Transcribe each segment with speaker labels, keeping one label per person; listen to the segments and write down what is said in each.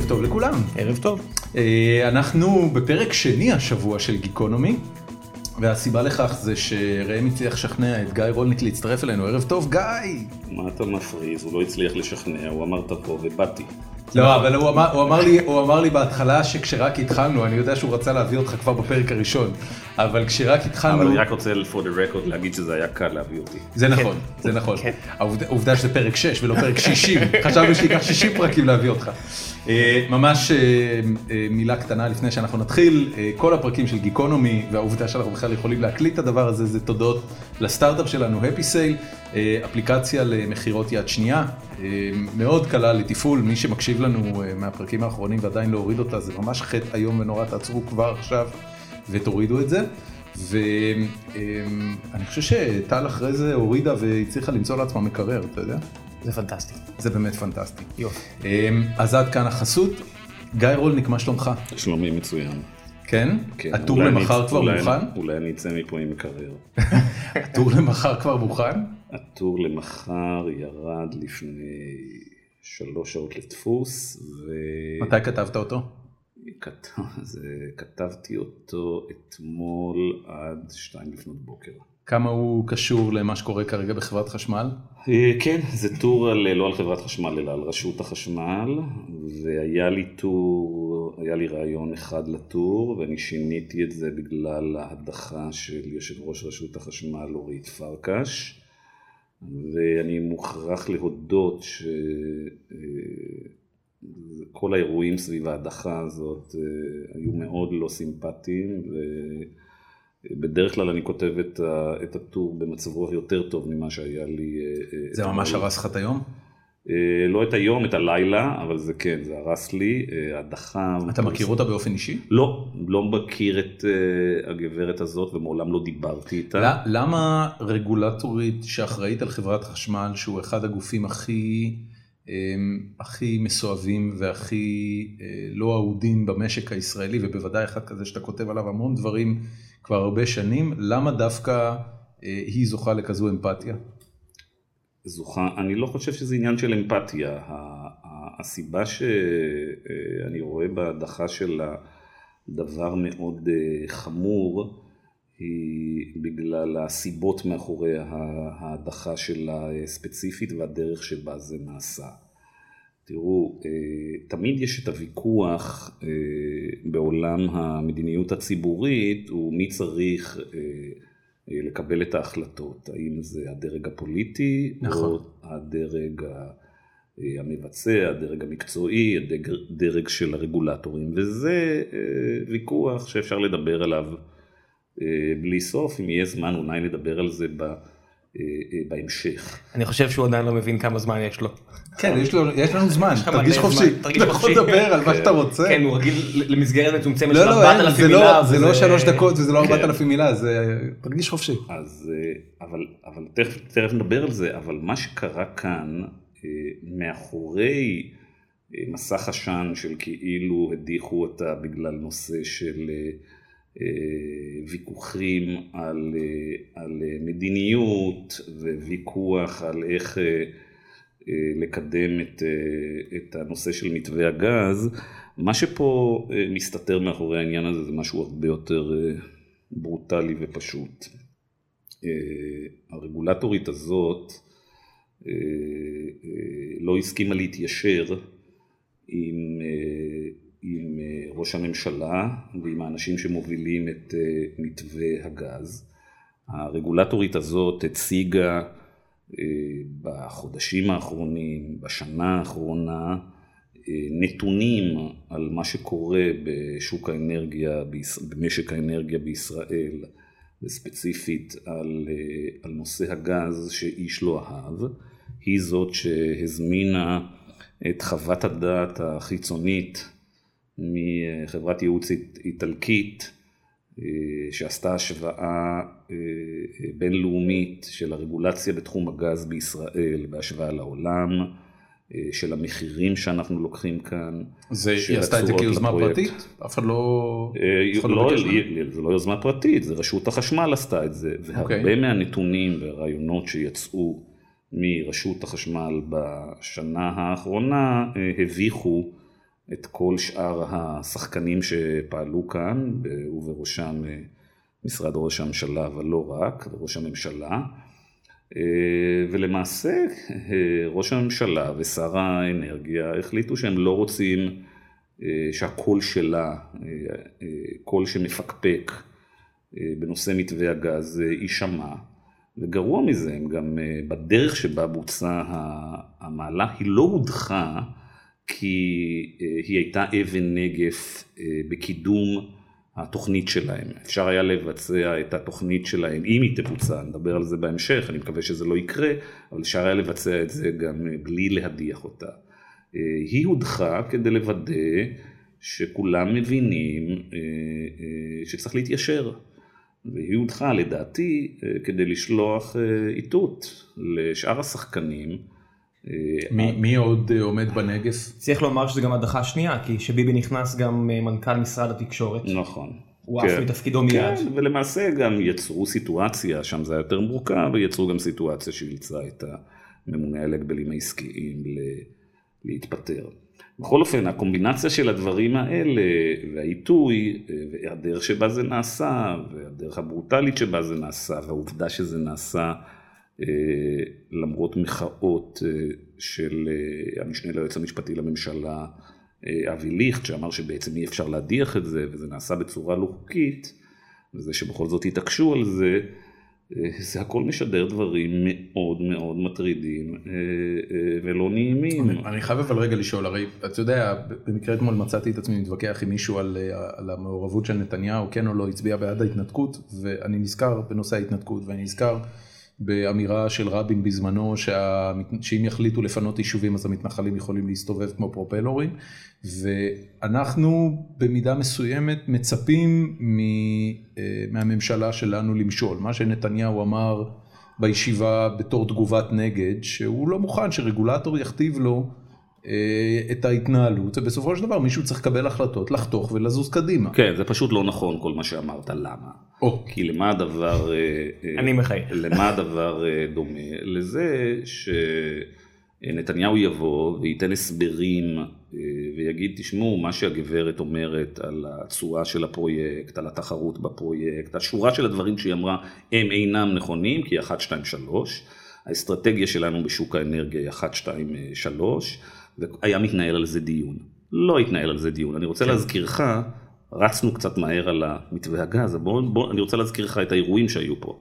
Speaker 1: ערב טוב לכולם.
Speaker 2: ערב טוב.
Speaker 1: אה, אנחנו בפרק שני השבוע של גיקונומי, והסיבה לכך זה שראם הצליח לשכנע את גיא רולניק להצטרף אלינו. ערב טוב, גיא!
Speaker 3: מה אתה מפריז? הוא לא הצליח לשכנע, הוא אמר תבוא ובאתי.
Speaker 1: לא, אבל הוא אמר, הוא, אמר לי, הוא אמר לי בהתחלה שכשרק התחלנו, אני יודע שהוא רצה להביא אותך כבר בפרק הראשון, אבל כשרק התחלנו...
Speaker 3: אבל אני רק רוצה for the record להגיד שזה היה קל להביא אותי.
Speaker 1: זה נכון, זה נכון.
Speaker 2: כן.
Speaker 1: העובדה, שזה פרק 6 ולא פרק 60, חשבנו שייקח 60 פרקים להביא אותך. אה, ממש אה, אה, מילה קטנה לפני שאנחנו נתחיל, כל הפרקים של גיקונומי והעובדה שאנחנו בכלל יכולים להקליט את הדבר הזה זה תודות לסטארט-אפ שלנו הפי סייל, אפליקציה למכירות יד שנייה, אה, מאוד קלה לתפעול, מי שמקשיב לנו אה, מהפרקים האחרונים ועדיין לא הוריד אותה זה ממש חטא איום ונורא, תעצרו כבר עכשיו ותורידו את זה. ואני חושב שטל אחרי זה הורידה והצליחה למצוא לעצמה מקרר, אתה יודע?
Speaker 2: זה פנטסטי.
Speaker 1: זה באמת פנטסטי.
Speaker 2: יופי.
Speaker 1: אז עד כאן החסות. גיא רולניק, מה שלומך?
Speaker 3: שלומי מצוין.
Speaker 1: כן?
Speaker 3: כן,
Speaker 1: הטור
Speaker 3: אולי אני-
Speaker 1: למחר כבר
Speaker 3: אולי-
Speaker 1: מוכן?
Speaker 3: אולי אני אצא מפה עם מקרר.
Speaker 1: הטור למחר כבר מוכן?
Speaker 3: הטור למחר ירד לפני שלוש שעות לדפוס, ו...
Speaker 1: מתי כתבת אותו?
Speaker 3: כת- זה- כתבתי אותו אתמול עד שתיים לפנות בוקר.
Speaker 1: כמה הוא קשור למה שקורה כרגע בחברת חשמל?
Speaker 3: אה, כן, זה טור על, לא על חברת חשמל אלא על רשות החשמל, והיה לי טור, היה לי רעיון אחד לטור, ואני שיניתי את זה בגלל ההדחה של יושב ראש רשות החשמל אורית פרקש, ואני מוכרח להודות שכל האירועים סביב ההדחה הזאת אה, היו מאוד לא סימפטיים, ו... בדרך כלל אני כותב את, הטור במצב רוח יותר טוב ממה שהיה לי. אה, אה,
Speaker 1: זה. ממש הרס לך את היום?
Speaker 3: אה, לא את היום, את הלילה, אבל זה כן, זה הרס לי. אה, הדחה.
Speaker 1: אתה מכיר אותה באופן אישי?
Speaker 3: לא, לא מכיר את אה, הגברת הזאת ומעולם לא דיברתי איתה.
Speaker 1: למה רגולטורית שאחראית על חברת חשמל, שהוא אחד הגופים הכי, אמ, הכי מסואבים והכי לא אהודים במשק הישראלי, ובוודאי אחד כזה שאתה כותב עליו המון דברים כבר הרבה שנים, למה דווקא היא זוכה לכזו אמפתיה?
Speaker 3: זוכה, אני לא חושב שזה עניין של אמפתיה. הסיבה שאני רואה בהדחה שלה דבר מאוד אה, חמור, היא בגלל הסיבות מאחורי ההדחה שלה אה, ספציפית והדרך שבה זה נעשה. תראו, אה, תמיד יש את הוויכוח אה, בעולם המדיניות הציבורית, הוא מי צריך אה, אה, לקבל את ההחלטות, האם זה הדרג הפוליטי,
Speaker 1: נכון.
Speaker 3: או הדרג אה, המבצע, הדרג המקצועי, הדרג של הרגולטורים, וזה אה, ויכוח שאפשר לדבר עליו אה, בלי סוף, אם יהיה זמן אולי נדבר על זה ב, אה, אה, בהמשך.
Speaker 2: אני חושב שהוא עדיין לא מבין כמה זמן יש לו.
Speaker 1: כן, יש, לו, יש לנו זמן, תרגיש חופשי, אתה יכול
Speaker 2: חופשי.
Speaker 1: לדבר על מה שאתה רוצה.
Speaker 2: כן, הוא רגיל למסגרת מצומצמת
Speaker 1: לא,
Speaker 2: של
Speaker 1: לא, אין,
Speaker 2: 4,000
Speaker 1: זה
Speaker 2: מילה.
Speaker 1: לא, זה לא שלוש דקות וזה לא
Speaker 3: כן.
Speaker 1: 4,000 מילה, זה תרגיש חופשי.
Speaker 3: אז, אה, אבל, אבל תכף, תכף נדבר על זה, אבל מה שקרה כאן, אה, מאחורי אה, מסך עשן של כאילו הדיחו אותה בגלל נושא של אה, אה, ויכוחים על, אה, על אה, מדיניות וויכוח על איך אה, אה, לקדם את, אה, את הנושא של מתווה הגז, מה שפה אה, מסתתר מאחורי העניין הזה זה משהו הרבה יותר אה, ברוטלי ופשוט. אה, הרגולטורית הזאת אה, אה, לא הסכימה להתיישר עם, אה, עם אה, ראש הממשלה ועם האנשים שמובילים את אה, מתווה הגז. הרגולטורית הזאת הציגה אה, בחודשים האחרונים, בשנה האחרונה, אה, נתונים על מה שקורה בשוק האנרגיה, במשק האנרגיה בישראל, וספציפית על, על נושא הגז שאיש לא אהב. היא זאת שהזמינה את חוות הדעת החיצונית מחברת ייעוץ איטלקית אה, שעשתה השוואה אה, בינלאומית של הרגולציה בתחום הגז בישראל בהשוואה לעולם, אה, של המחירים שאנחנו לוקחים כאן.
Speaker 1: זה, היא עשתה את זה כיוזמה
Speaker 3: לפרויקט.
Speaker 1: פרטית? אף אחד לא... אף אחד לא
Speaker 3: לא, זה לא יוזמה פרטית, זה רשות החשמל עשתה את זה, והרבה
Speaker 1: אוקיי.
Speaker 3: מהנתונים והרעיונות שיצאו מרשות החשמל בשנה האחרונה הביכו את כל שאר השחקנים שפעלו כאן, ובראשם משרד ראש הממשלה, אבל לא רק, ראש הממשלה. ולמעשה ראש הממשלה ושר האנרגיה החליטו שהם לא רוצים שהקול שלה, קול שמפקפק בנושא מתווה הגז יישמע. וגרוע מזה, הם גם בדרך שבה בוצעה המהלך, היא לא הודחה כי היא הייתה אבן נגף בקידום התוכנית שלהם. אפשר היה לבצע את התוכנית שלהם, אם היא תבוצע, נדבר על זה בהמשך, אני מקווה שזה לא יקרה, אבל אפשר היה לבצע את זה גם בלי להדיח אותה. היא הודחה כדי לוודא שכולם מבינים שצריך להתיישר. והיא הודחה לדעתי כדי לשלוח איתות לשאר השחקנים.
Speaker 1: מי, מי עוד עומד בנגף?
Speaker 2: צריך לומר שזה גם הדחה שנייה, כי כשביבי נכנס גם מנכ"ל משרד התקשורת.
Speaker 3: נכון.
Speaker 2: הוא עף
Speaker 3: כן.
Speaker 2: מתפקידו מיד.
Speaker 3: כן, ולמעשה גם יצרו סיטואציה, שם זה היה יותר מורכב, ויצרו גם סיטואציה שאילצה את הממונה על ההגבלים העסקיים להתפטר. בכל אופן, הקומבינציה של הדברים האלה, והעיתוי, והדרך שבה זה נעשה, והדרך הברוטלית שבה זה נעשה, והעובדה שזה נעשה למרות מחאות של המשנה ליועץ המשפטי לממשלה, אבי ליכט, שאמר שבעצם אי אפשר להדיח את זה, וזה נעשה בצורה לא חוקית, וזה שבכל זאת התעקשו על זה, זה הכל משדר דברים מאוד מאוד מטרידים ולא נעימים.
Speaker 1: אני חייב אבל רגע לשאול, הרי אתה יודע, במקרה אתמול מצאתי את עצמי מתווכח עם מישהו על, על המעורבות של נתניהו, כן או לא הצביע בעד ההתנתקות, ואני נזכר בנושא ההתנתקות, ואני נזכר באמירה של רבין בזמנו, שה, שאם יחליטו לפנות יישובים אז המתנחלים יכולים להסתובב כמו פרופלורים, ואנחנו במידה מסוימת מצפים מהממשלה שלנו למשול, מה שנתניהו אמר בישיבה בתור תגובת נגד, שהוא לא מוכן שרגולטור יכתיב לו את ההתנהלות, ובסופו של דבר מישהו צריך לקבל החלטות, לחתוך ולזוז קדימה.
Speaker 3: כן, זה פשוט לא נכון כל מה שאמרת, למה?
Speaker 1: או.
Speaker 3: כי למה הדבר,
Speaker 2: אני מחייך.
Speaker 3: למה הדבר דומה? לזה שנתניהו יבוא וייתן הסברים ויגיד, תשמעו, מה שהגברת אומרת על התשואה של הפרויקט, על התחרות בפרויקט, השורה של הדברים שהיא אמרה, הם אינם נכונים, כי 1, 2, 3, האסטרטגיה שלנו בשוק האנרגיה היא 1, 2, 3, והיה מתנהל על זה דיון. לא התנהל על זה דיון. אני רוצה כן. להזכירך, רצנו קצת מהר על המתווה הגז, בוא, בוא, אני רוצה להזכיר לך את האירועים שהיו פה.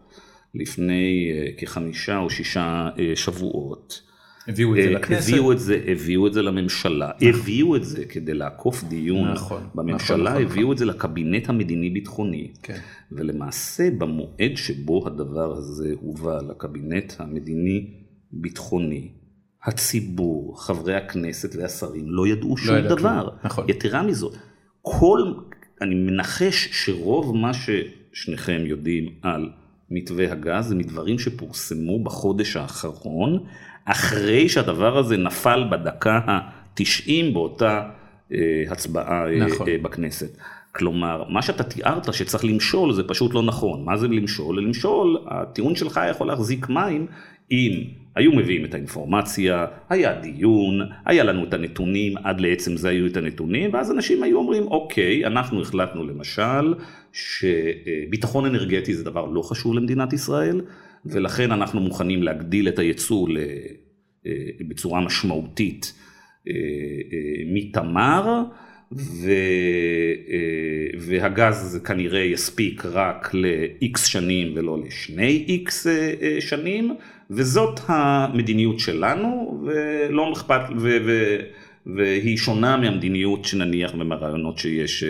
Speaker 3: לפני uh, כחמישה או שישה uh, שבועות.
Speaker 1: הביאו את זה לכנסת.
Speaker 3: הביאו את זה, הביאו את זה לממשלה, נכון. הביאו את זה כדי לעקוף דיון
Speaker 1: נכון,
Speaker 3: בממשלה, נכון,
Speaker 1: נכון,
Speaker 3: הביאו נכון. את זה לקבינט המדיני-ביטחוני.
Speaker 1: כן.
Speaker 3: ולמעשה במועד שבו הדבר הזה הובא לקבינט המדיני-ביטחוני, הציבור, חברי הכנסת והשרים לא ידעו שום
Speaker 1: לא
Speaker 3: דבר.
Speaker 1: נכון.
Speaker 3: יתרה מזאת, כל, אני מנחש שרוב מה ששניכם יודעים על מתווה הגז זה מדברים שפורסמו בחודש האחרון, אחרי שהדבר הזה נפל בדקה ה-90 באותה אה, הצבעה
Speaker 1: נכון.
Speaker 3: אה, בכנסת. כלומר, מה שאתה תיארת שצריך למשול זה פשוט לא נכון. מה זה למשול? למשול, הטיעון שלך יכול להחזיק מים אם היו מביאים את האינפורמציה, היה דיון, היה לנו את הנתונים, עד לעצם זה היו את הנתונים, ואז אנשים היו אומרים, אוקיי, אנחנו החלטנו למשל שביטחון אנרגטי זה דבר לא חשוב למדינת ישראל, ולכן אנחנו מוכנים להגדיל את הייצוא בצורה משמעותית מתמר. ו, והגז כנראה יספיק רק ל-X שנים ולא לשני X שנים, וזאת המדיניות שלנו, ולא אכפת, ו, ו, והיא שונה מהמדיניות שנניח ומהרעיונות שיש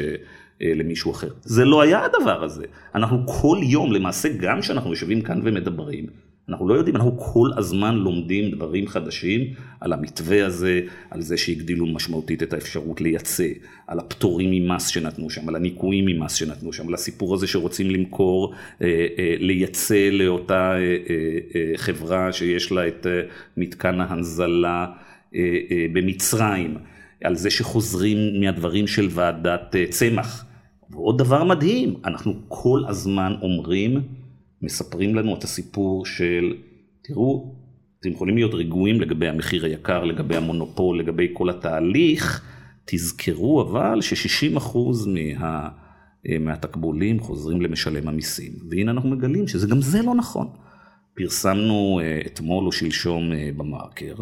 Speaker 3: למישהו אחר. זה לא היה הדבר הזה. אנחנו כל יום, למעשה גם כשאנחנו יושבים כאן ומדברים, אנחנו לא יודעים, אנחנו כל הזמן לומדים דברים חדשים על המתווה הזה, על זה שהגדילו משמעותית את האפשרות לייצא, על הפטורים ממס שנתנו שם, על הניכויים ממס שנתנו שם, על הסיפור הזה שרוצים למכור, אה, אה, לייצא לאותה אה, חברה שיש לה את מתקן ההנזלה במצרים, על זה שחוזרים מהדברים של ועדת צמח. ועוד דבר מדהים, אנחנו כל הזמן אומרים, מספרים לנו את הסיפור של, תראו, אתם יכולים להיות רגועים לגבי המחיר היקר, לגבי המונופול, לגבי כל התהליך, תזכרו אבל ש-60% מה, מהתקבולים חוזרים למשלם המיסים, והנה אנחנו מגלים שגם זה לא נכון. פרסמנו אתמול או שלשום במרקר,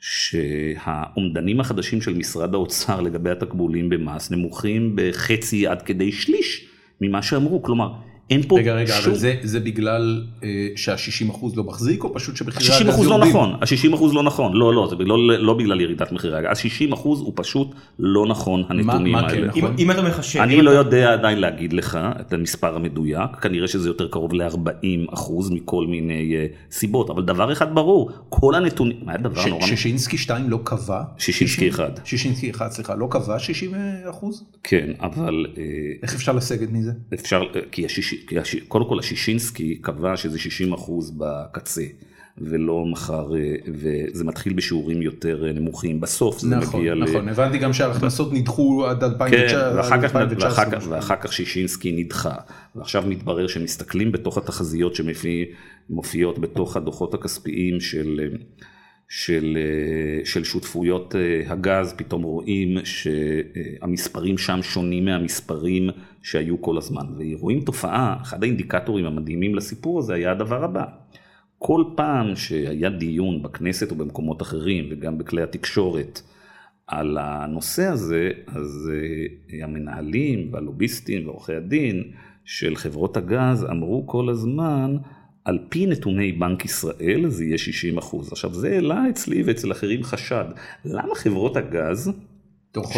Speaker 3: שהאומדנים החדשים של משרד האוצר לגבי התקבולים במס נמוכים בחצי עד כדי שליש ממה שאמרו, כלומר אין פה
Speaker 1: רגע, רגע,
Speaker 3: שום...
Speaker 1: אבל זה, זה בגלל אה, שה-60% לא מחזיק, או פשוט שמחירי
Speaker 3: ה-60
Speaker 1: הגז
Speaker 3: אחוז לא
Speaker 1: יורדים?
Speaker 3: נכון, ה-60 אחוז לא נכון, לא, לא, זה לא, לא בגלל ירידת מחירי הגז, ה-60 אחוז הוא פשוט לא נכון, הנתונים
Speaker 1: מה כן
Speaker 3: האלה.
Speaker 1: נכון?
Speaker 2: אם, אם אתה מחשב, אם
Speaker 3: אני לא
Speaker 2: אתה-
Speaker 3: יודע עדיין להגיד לך את המספר המדויק, כנראה שזה יותר קרוב ל-40 אחוז מכל מיני אה, סיבות, אבל דבר אחד ברור, כל הנתונים, מה הדבר
Speaker 1: ש-
Speaker 3: נורא,
Speaker 1: ששינסקי 2 לא קבע?
Speaker 3: שישינסקי 1,
Speaker 1: שישינסקי 1, סליחה, לא קבע 60 אחוז?
Speaker 3: כן, אבל אה,
Speaker 1: איך אפשר לסגת מזה?
Speaker 3: אפשר, כי, השיש, כי הש, קודם כל השישינסקי קבע שזה 60 אחוז בקצה. ולא מחר, אה, וזה מתחיל בשיעורים יותר אה, נמוכים, בסוף זה
Speaker 1: נכון,
Speaker 3: מגיע ל...
Speaker 1: נכון, הבנתי גם שההכנסות נדחו עד
Speaker 3: כן,
Speaker 1: 2019.
Speaker 3: ואחר כך,
Speaker 1: 2019,
Speaker 3: ואחר, כך,
Speaker 1: משהו.
Speaker 3: ואחר כך שישינסקי נדחה, ועכשיו מתברר שמסתכלים בתוך התחזיות שמופיעות בתוך הדוחות הכספיים של, של, של שותפויות אה, הגז, פתאום רואים שהמספרים שם שונים מהמספרים שהיו כל הזמן, ורואים תופעה, אחד האינדיקטורים המדהימים לסיפור הזה היה הדבר הבא. כל פעם שהיה דיון בכנסת או במקומות אחרים וגם בכלי התקשורת על הנושא הזה, אז אה, המנהלים והלוביסטים ועורכי הדין של חברות הגז אמרו כל הזמן, על פי נתוני בנק ישראל זה יהיה 60 אחוז. עכשיו זה העלה אצלי ואצל אחרים חשד, למה חברות הגז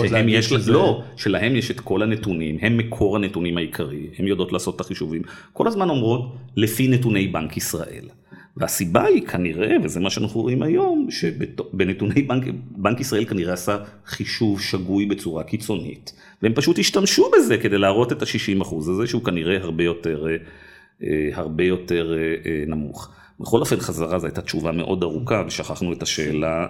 Speaker 3: שהם יש,
Speaker 1: שזה-
Speaker 3: לא, שלהם יש את כל הנתונים, הם מקור הנתונים העיקרי, הם יודעות לעשות את החישובים, כל הזמן אומרות לפי נתוני בנק ישראל. והסיבה היא כנראה, וזה מה שאנחנו רואים היום, שבנתוני בנק, בנק ישראל כנראה עשה חישוב שגוי בצורה קיצונית, והם פשוט השתמשו בזה כדי להראות את ה-60% הזה, שהוא כנראה הרבה יותר, אה, הרבה יותר אה, אה, נמוך. בכל אופן חזרה זו הייתה תשובה מאוד ארוכה, ושכחנו את השאלה.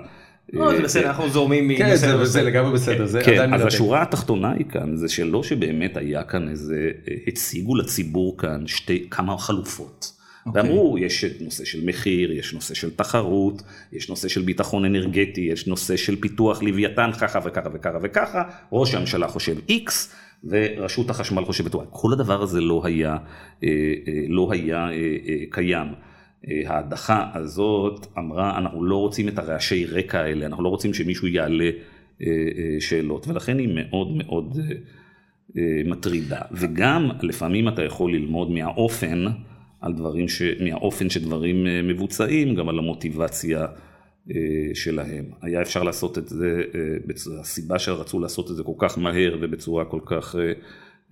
Speaker 2: לא, זה
Speaker 3: אה,
Speaker 2: בסדר, אנחנו זורמים
Speaker 1: כן,
Speaker 2: מנושא לנושא.
Speaker 1: זה לגמרי בסדר, זה
Speaker 3: כן,
Speaker 1: עדיין
Speaker 3: אז
Speaker 1: מרתק.
Speaker 3: השורה התחתונה היא כאן, זה שלא שבאמת היה כאן איזה, אה, הציגו לציבור כאן שתי, כמה חלופות.
Speaker 1: אוקיי.
Speaker 3: ואמרו, יש נושא של מחיר, יש נושא של תחרות, יש נושא של ביטחון אנרגטי, יש נושא של פיתוח לוויתן, ככה וככה וככה וככה, ראש הממשלה חושב X, ורשות החשמל חושבת Y. כל הדבר הזה לא היה, אה, אה, לא היה אה, קיים. ההדחה הזאת אמרה, אנחנו לא רוצים את הרעשי רקע האלה, אנחנו לא רוצים שמישהו יעלה שאלות, ולכן היא מאוד מאוד מטרידה. וגם לפעמים אתה יכול ללמוד מהאופן, על דברים ש... מהאופן שדברים מבוצעים, גם על המוטיבציה שלהם. היה אפשר לעשות את זה, אה, הסיבה שרצו לעשות את זה כל כך מהר ובצורה כל כך אה,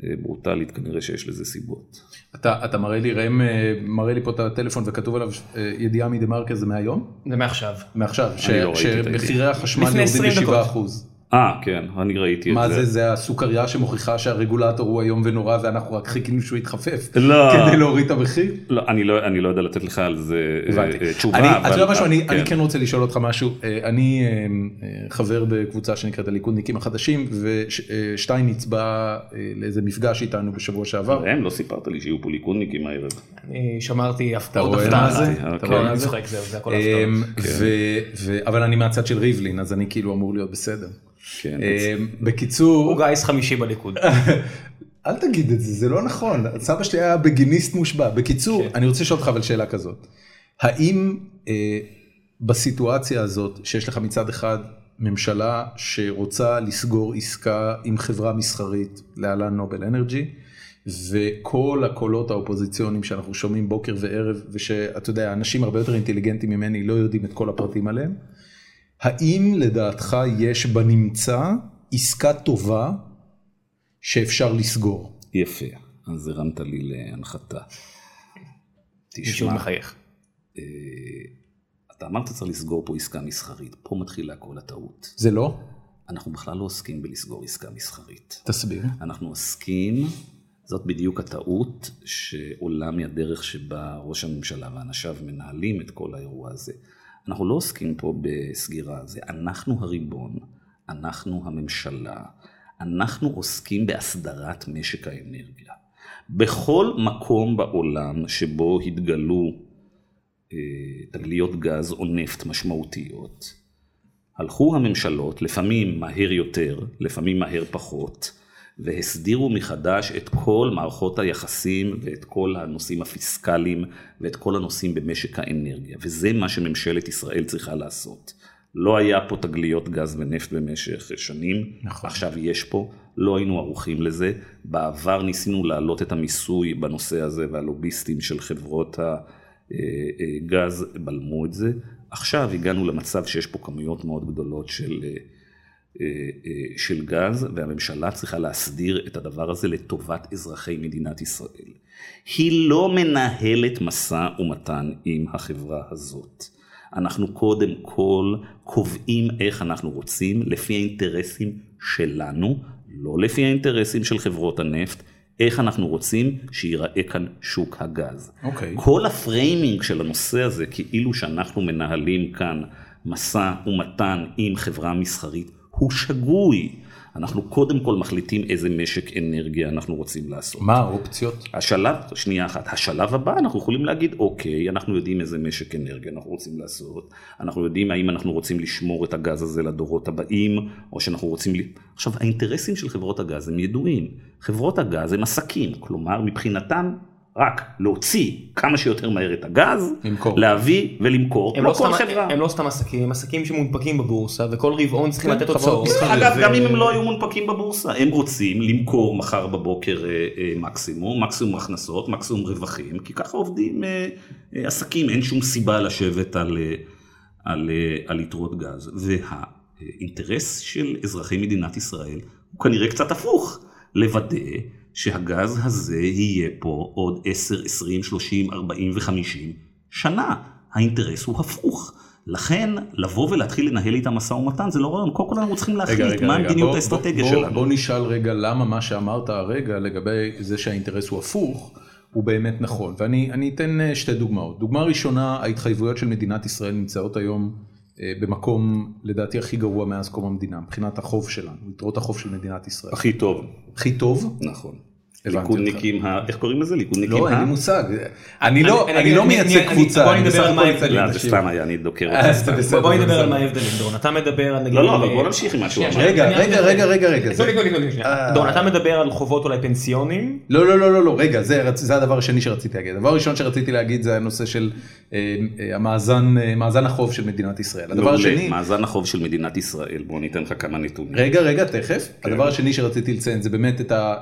Speaker 3: אה, ברוטלית, כנראה שיש לזה סיבות.
Speaker 1: אתה אתה מראה לי, ראם אה, מראה לי פה את הטלפון וכתוב עליו אה, ידיעה מדה מרקר זה מהיום?
Speaker 2: זה מעכשיו.
Speaker 1: מעכשיו,
Speaker 3: לא.
Speaker 1: שמחירי החשמל יורדים
Speaker 2: 20 דקות.
Speaker 1: ב-7 אחוז.
Speaker 3: אה, כן, אני ראיתי את
Speaker 1: מה
Speaker 3: זה.
Speaker 1: זה, זה הסוכריה שמוכיחה שהרגולטור הוא איום ונורא ואנחנו רק חיכינו שהוא יתחפף
Speaker 3: לא.
Speaker 1: כדי להוריד את המחיר?
Speaker 3: לא, אני לא, אני לא יודע לתת לך על זה אה. אה, תשובה,
Speaker 1: אני,
Speaker 3: אבל...
Speaker 1: אתה יודע משהו, אני,
Speaker 3: כן.
Speaker 1: אני כן רוצה לשאול אותך משהו. אה, אני אה, אה, חבר בקבוצה שנקראת הליכודניקים החדשים, ושטייניץ בא אה, לאיזה מפגש איתנו בשבוע שעבר.
Speaker 3: ראם, לא סיפרת לי שיהיו פה ליכודניקים הערב.
Speaker 2: אני שמרתי
Speaker 1: אתה
Speaker 2: עוד
Speaker 1: רואה
Speaker 2: הפתעה.
Speaker 1: מה זה?
Speaker 3: אוקיי.
Speaker 1: אתה
Speaker 2: כן,
Speaker 1: רואה מה זה?
Speaker 2: זה
Speaker 1: אמ, ו- אבל אני מהצד של ריבלין, אז אני כאילו אמור להיות בסדר.
Speaker 3: כן,
Speaker 1: אמ, בקיצור,
Speaker 2: הוא גיס חמישי בליכוד.
Speaker 1: אל תגיד את זה, זה לא נכון. סבא שלי היה בגיניסט מושבע. בקיצור,
Speaker 2: כן.
Speaker 1: אני רוצה לשאול אותך אבל שאלה כזאת. האם אה, בסיטואציה הזאת, שיש לך מצד אחד ממשלה שרוצה לסגור עסקה עם חברה מסחרית, להלן נובל אנרג'י, וכל הקולות האופוזיציוניים שאנחנו שומעים בוקר וערב, ושאתה יודע, אנשים הרבה יותר אינטליגנטים ממני לא יודעים את כל הפרטים עליהם, האם לדעתך יש בנמצא עסקה טובה שאפשר לסגור?
Speaker 3: יפה, אז הרמת לי להנחתה.
Speaker 2: מישהו
Speaker 3: תשמע,
Speaker 2: מחייך.
Speaker 3: אה, אתה אמרת צריך לסגור פה עסקה מסחרית, פה מתחילה כל הטעות.
Speaker 1: זה לא?
Speaker 3: אנחנו בכלל לא עוסקים בלסגור עסקה מסחרית.
Speaker 1: תסביר.
Speaker 3: אנחנו עוסקים, זאת בדיוק הטעות שעולה מהדרך שבה ראש הממשלה ואנשיו מנהלים את כל האירוע הזה. אנחנו לא עוסקים פה בסגירה, זה אנחנו הריבון, אנחנו הממשלה, אנחנו עוסקים בהסדרת משק האנרגיה. בכל מקום בעולם שבו התגלו אה, תגליות גז או נפט משמעותיות, הלכו הממשלות, לפעמים מהר יותר, לפעמים מהר פחות, והסדירו מחדש את כל מערכות היחסים ואת כל הנושאים הפיסקליים ואת כל הנושאים במשק האנרגיה, וזה מה שממשלת ישראל צריכה לעשות. לא היה פה תגליות גז ונפט במשך שנים,
Speaker 1: נכון.
Speaker 3: עכשיו יש פה, לא היינו ערוכים לזה. בעבר ניסינו להעלות את המיסוי בנושא הזה והלוביסטים של חברות הגז בלמו את זה. עכשיו הגענו למצב שיש פה כמויות מאוד גדולות של, של גז והממשלה צריכה להסדיר את הדבר הזה לטובת אזרחי מדינת ישראל. היא לא מנהלת משא ומתן עם החברה הזאת. אנחנו קודם כל קובעים איך אנחנו רוצים לפי האינטרסים שלנו, לא לפי האינטרסים של חברות הנפט, איך אנחנו רוצים שייראה כאן שוק הגז.
Speaker 1: אוקיי.
Speaker 3: כל ה framing של הנושא הזה, כאילו שאנחנו מנהלים כאן משא ומתן עם חברה מסחרית, הוא שגוי. אנחנו קודם כל מחליטים איזה משק אנרגיה אנחנו רוצים לעשות.
Speaker 1: מה האופציות?
Speaker 3: השלב, שנייה אחת, השלב הבא אנחנו יכולים להגיד אוקיי, אנחנו יודעים איזה משק אנרגיה אנחנו רוצים לעשות, אנחנו יודעים האם אנחנו רוצים לשמור את הגז הזה לדורות הבאים, או שאנחנו רוצים... עכשיו האינטרסים של חברות הגז הם ידועים, חברות הגז הם עסקים, כלומר מבחינתם רק להוציא כמה שיותר מהר את הגז,
Speaker 1: למכור.
Speaker 3: להביא ולמכור,
Speaker 2: הם
Speaker 3: לא
Speaker 2: לא,
Speaker 3: כל
Speaker 2: סתם,
Speaker 3: חברה.
Speaker 2: הם לא סתם עסקים, הם עסקים שמונפקים בבורסה וכל רבעון צריכים
Speaker 1: כן,
Speaker 2: לתת.
Speaker 1: מסחריות.
Speaker 3: אגב, גם אם הם לא היו מונפקים בבורסה, הם רוצים למכור מחר בבוקר אה, אה, מקסימום, מקסימום הכנסות, מקסימום רווחים, כי ככה עובדים אה, אה, עסקים, אין שום סיבה לשבת על, אה, על, אה, על יתרות גז. והאינטרס של אזרחי מדינת ישראל הוא כנראה קצת הפוך, לוודא שהגז הזה יהיה פה עוד 10, 20, 30, 40 ו-50 שנה. האינטרס הוא הפוך. לכן, לבוא ולהתחיל לנהל איתם משא ומתן זה לא רעיון, קודם כל אנחנו צריכים להחליט מה המדיניות האסטרטגיה שלנו.
Speaker 1: בוא נשאל רגע למה מה שאמרת הרגע לגבי זה שהאינטרס הוא הפוך, הוא באמת נכון. ואני אני אתן אה, שתי דוגמאות. דוגמה ראשונה, ההתחייבויות של מדינת ישראל נמצאות היום במקום לדעתי הכי גרוע מאז קום המדינה, מבחינת החוב שלנו, יתרות החוב של מדינת ישראל.
Speaker 3: הכי טוב,
Speaker 1: הכי טוב?
Speaker 3: נכון. ליכודניקים, איך קוראים לזה? ליכודניקים
Speaker 1: לא, אין לי. מושג. אני לא לא מייצג קבוצה,
Speaker 2: בוא נדבר על מה ההבדלים.
Speaker 3: לא, זה. סתם היה, אני דוקר
Speaker 1: אה,
Speaker 3: אותך.
Speaker 1: בסדר.
Speaker 2: בוא נדבר על מה. ההבדלים, דורון, אתה מדבר על נגיד...
Speaker 3: לא, לא, אבל בוא נמשיך עם מה שהוא
Speaker 2: שנייה,
Speaker 3: אמר.
Speaker 2: שנייה,
Speaker 1: רגע, רגע, רגע, רגע. אה.
Speaker 2: דורון, אתה מדבר על חובות אולי פנסיונים?
Speaker 1: לא, לא, לא, לא, לא, רגע, זה, הדבר השני שרציתי להגיד. הדבר הראשון שרציתי להגיד זה הנושא של אה, אה, המאזן, אה, החוב של מדינת ישראל. הדבר השני,
Speaker 3: מאזן החוב של מדינת ישראל, בוא ניתן לך כמה נתונים.
Speaker 1: רגע, רגע, תכף.
Speaker 3: כן.
Speaker 1: הדבר השני שרציתי לציין זה באמת את, אה,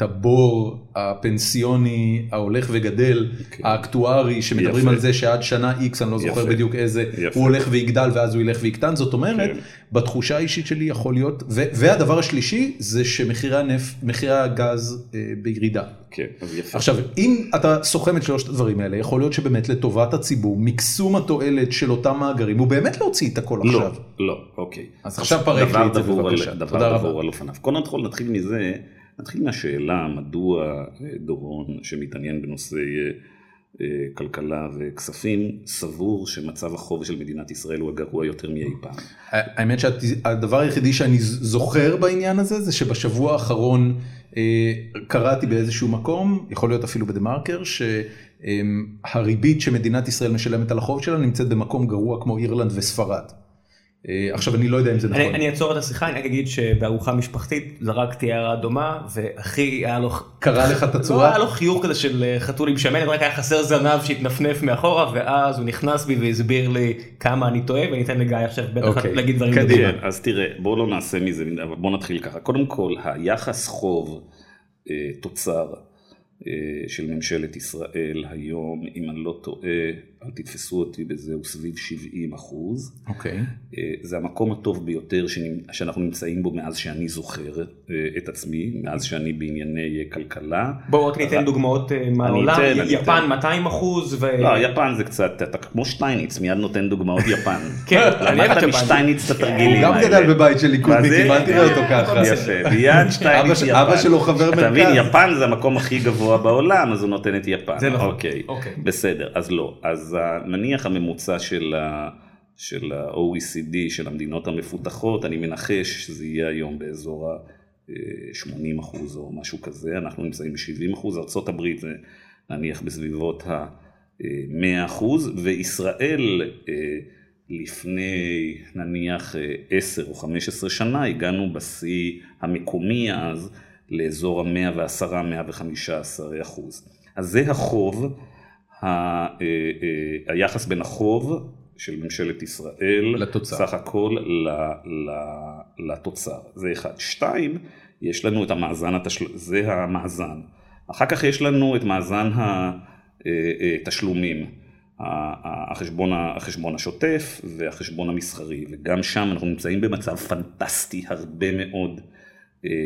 Speaker 1: הבור הפנסיוני ההולך וגדל,
Speaker 3: כן.
Speaker 1: האקטוארי, שמדברים. על זה שעד שנה X, אני לא זוכר. בדיוק איזה. הוא הולך ויגדל ואז הוא ילך ויקטן. זאת אומרת,
Speaker 3: כן.
Speaker 1: בתחושה האישית שלי יכול להיות, ו, והדבר השלישי זה שמחירי הגז אה, בירידה.
Speaker 3: כן.
Speaker 1: עכשיו, אם אתה סוכם את שלושת הדברים האלה, יכול להיות שבאמת לטובת הציבור, מקסום התועלת של אותם מאגרים, הוא באמת להוציא את הכל
Speaker 3: לא,
Speaker 1: עכשיו.
Speaker 3: לא, אוקיי.
Speaker 1: אז עכשיו פרק
Speaker 3: דבר
Speaker 1: לי את זה בבקשה.
Speaker 3: דבר. דבור על אופניו. קודם כל נתחיל מזה, נתחיל מהשאלה מדוע אה, דורון שמתעניין בנושא אה, אה, כלכלה וכספים, סבור שמצב החוב של מדינת ישראל הוא הגרוע יותר מאי פעם.
Speaker 1: האמת שהדבר היחידי שאני זוכר בעניין הזה זה שבשבוע האחרון קראתי באיזשהו מקום, יכול להיות אפילו בדה מרקר, שהריבית שמדינת ישראל משלמת על החוב שלה נמצאת במקום גרוע כמו אירלנד וספרד. אה, עכשיו אני לא יודע אם זה נכון.
Speaker 2: אני אעצור את השיחה, אני אגיד שבארוחה משפחתית זרקתי הערה דומה, ואחי היה לו...
Speaker 1: קרא לך את
Speaker 2: לא,
Speaker 1: הצורה?
Speaker 2: היה לו חיוך כזה של אה, חתול עם שמנת, רק היה חסר זנב שהתנפנף מאחורה, ואז הוא נכנס בי והסביר לי כמה אני טועה, ואני אתן לגיא עכשיו בטח
Speaker 1: אוקיי,
Speaker 2: להגיד דברים.
Speaker 3: כן, אז תראה, בואו לא נעשה מזה, אבל בואו נתחיל ככה. קודם כל, היחס חוב אה, תוצר של ממשלת ישראל היום, אם אני לא טועה, אל תתפסו אותי בזה, הוא סביב 70 אחוז.
Speaker 1: אוקיי.
Speaker 3: אה, זה המקום הטוב ביותר שאנחנו נמצאים בו מאז שאני זוכר אה, את עצמי, מאז שאני בענייני אה, כלכלה.
Speaker 2: בואו רק ניתן דוגמאות אה, מהעולם, יפן
Speaker 3: אתן.
Speaker 2: 200 אחוז, ו...
Speaker 3: לא, יפן זה קצת, אתה כמו שטייניץ, מיד נותן דוגמאות יפן.
Speaker 2: כן, אני אוהב את יפן.
Speaker 3: משטייניץ את
Speaker 1: הוא
Speaker 3: התרגילים
Speaker 1: גם
Speaker 3: האלה.
Speaker 1: גדל בבית של ליכודניקים? אל תראה אותו ככה.
Speaker 3: יפה, מיד שטייניץ יפן.
Speaker 1: אבא שלו חבר
Speaker 3: אתה מבין,
Speaker 1: מרכז.
Speaker 3: יפן זה המקום הכי גבוה בעולם, אז הוא נותן את יפן.
Speaker 2: זה נכון.
Speaker 3: אוקיי,
Speaker 2: אוקיי.
Speaker 3: בסדר, אז לא. אז נניח הממוצע של ה... של ה-OECD, של המדינות המפותחות, אני מנחש שזה יהיה היום באזור ה-80 אחוז או משהו כזה, אנחנו נמצאים ב-70 אחוז, ארה"ב זה נניח בסביבות ה-100 אחוז, וישראל אה, לפני נניח 10 או 15 שנה הגענו בשיא המקומי אז לאזור ה-110-115 אחוז. אז זה החוב, אה, אה, היחס בין החוב של ממשלת ישראל,
Speaker 1: לתוצר,
Speaker 3: סך הכל ל, ל, לתוצר, זה אחד. שתיים, יש לנו את המאזן, התשל... זה המאזן. אחר כך יש לנו את מאזן התשלומים. החשבון, החשבון השוטף והחשבון המסחרי, וגם שם אנחנו נמצאים במצב פנטסטי הרבה מאוד אה,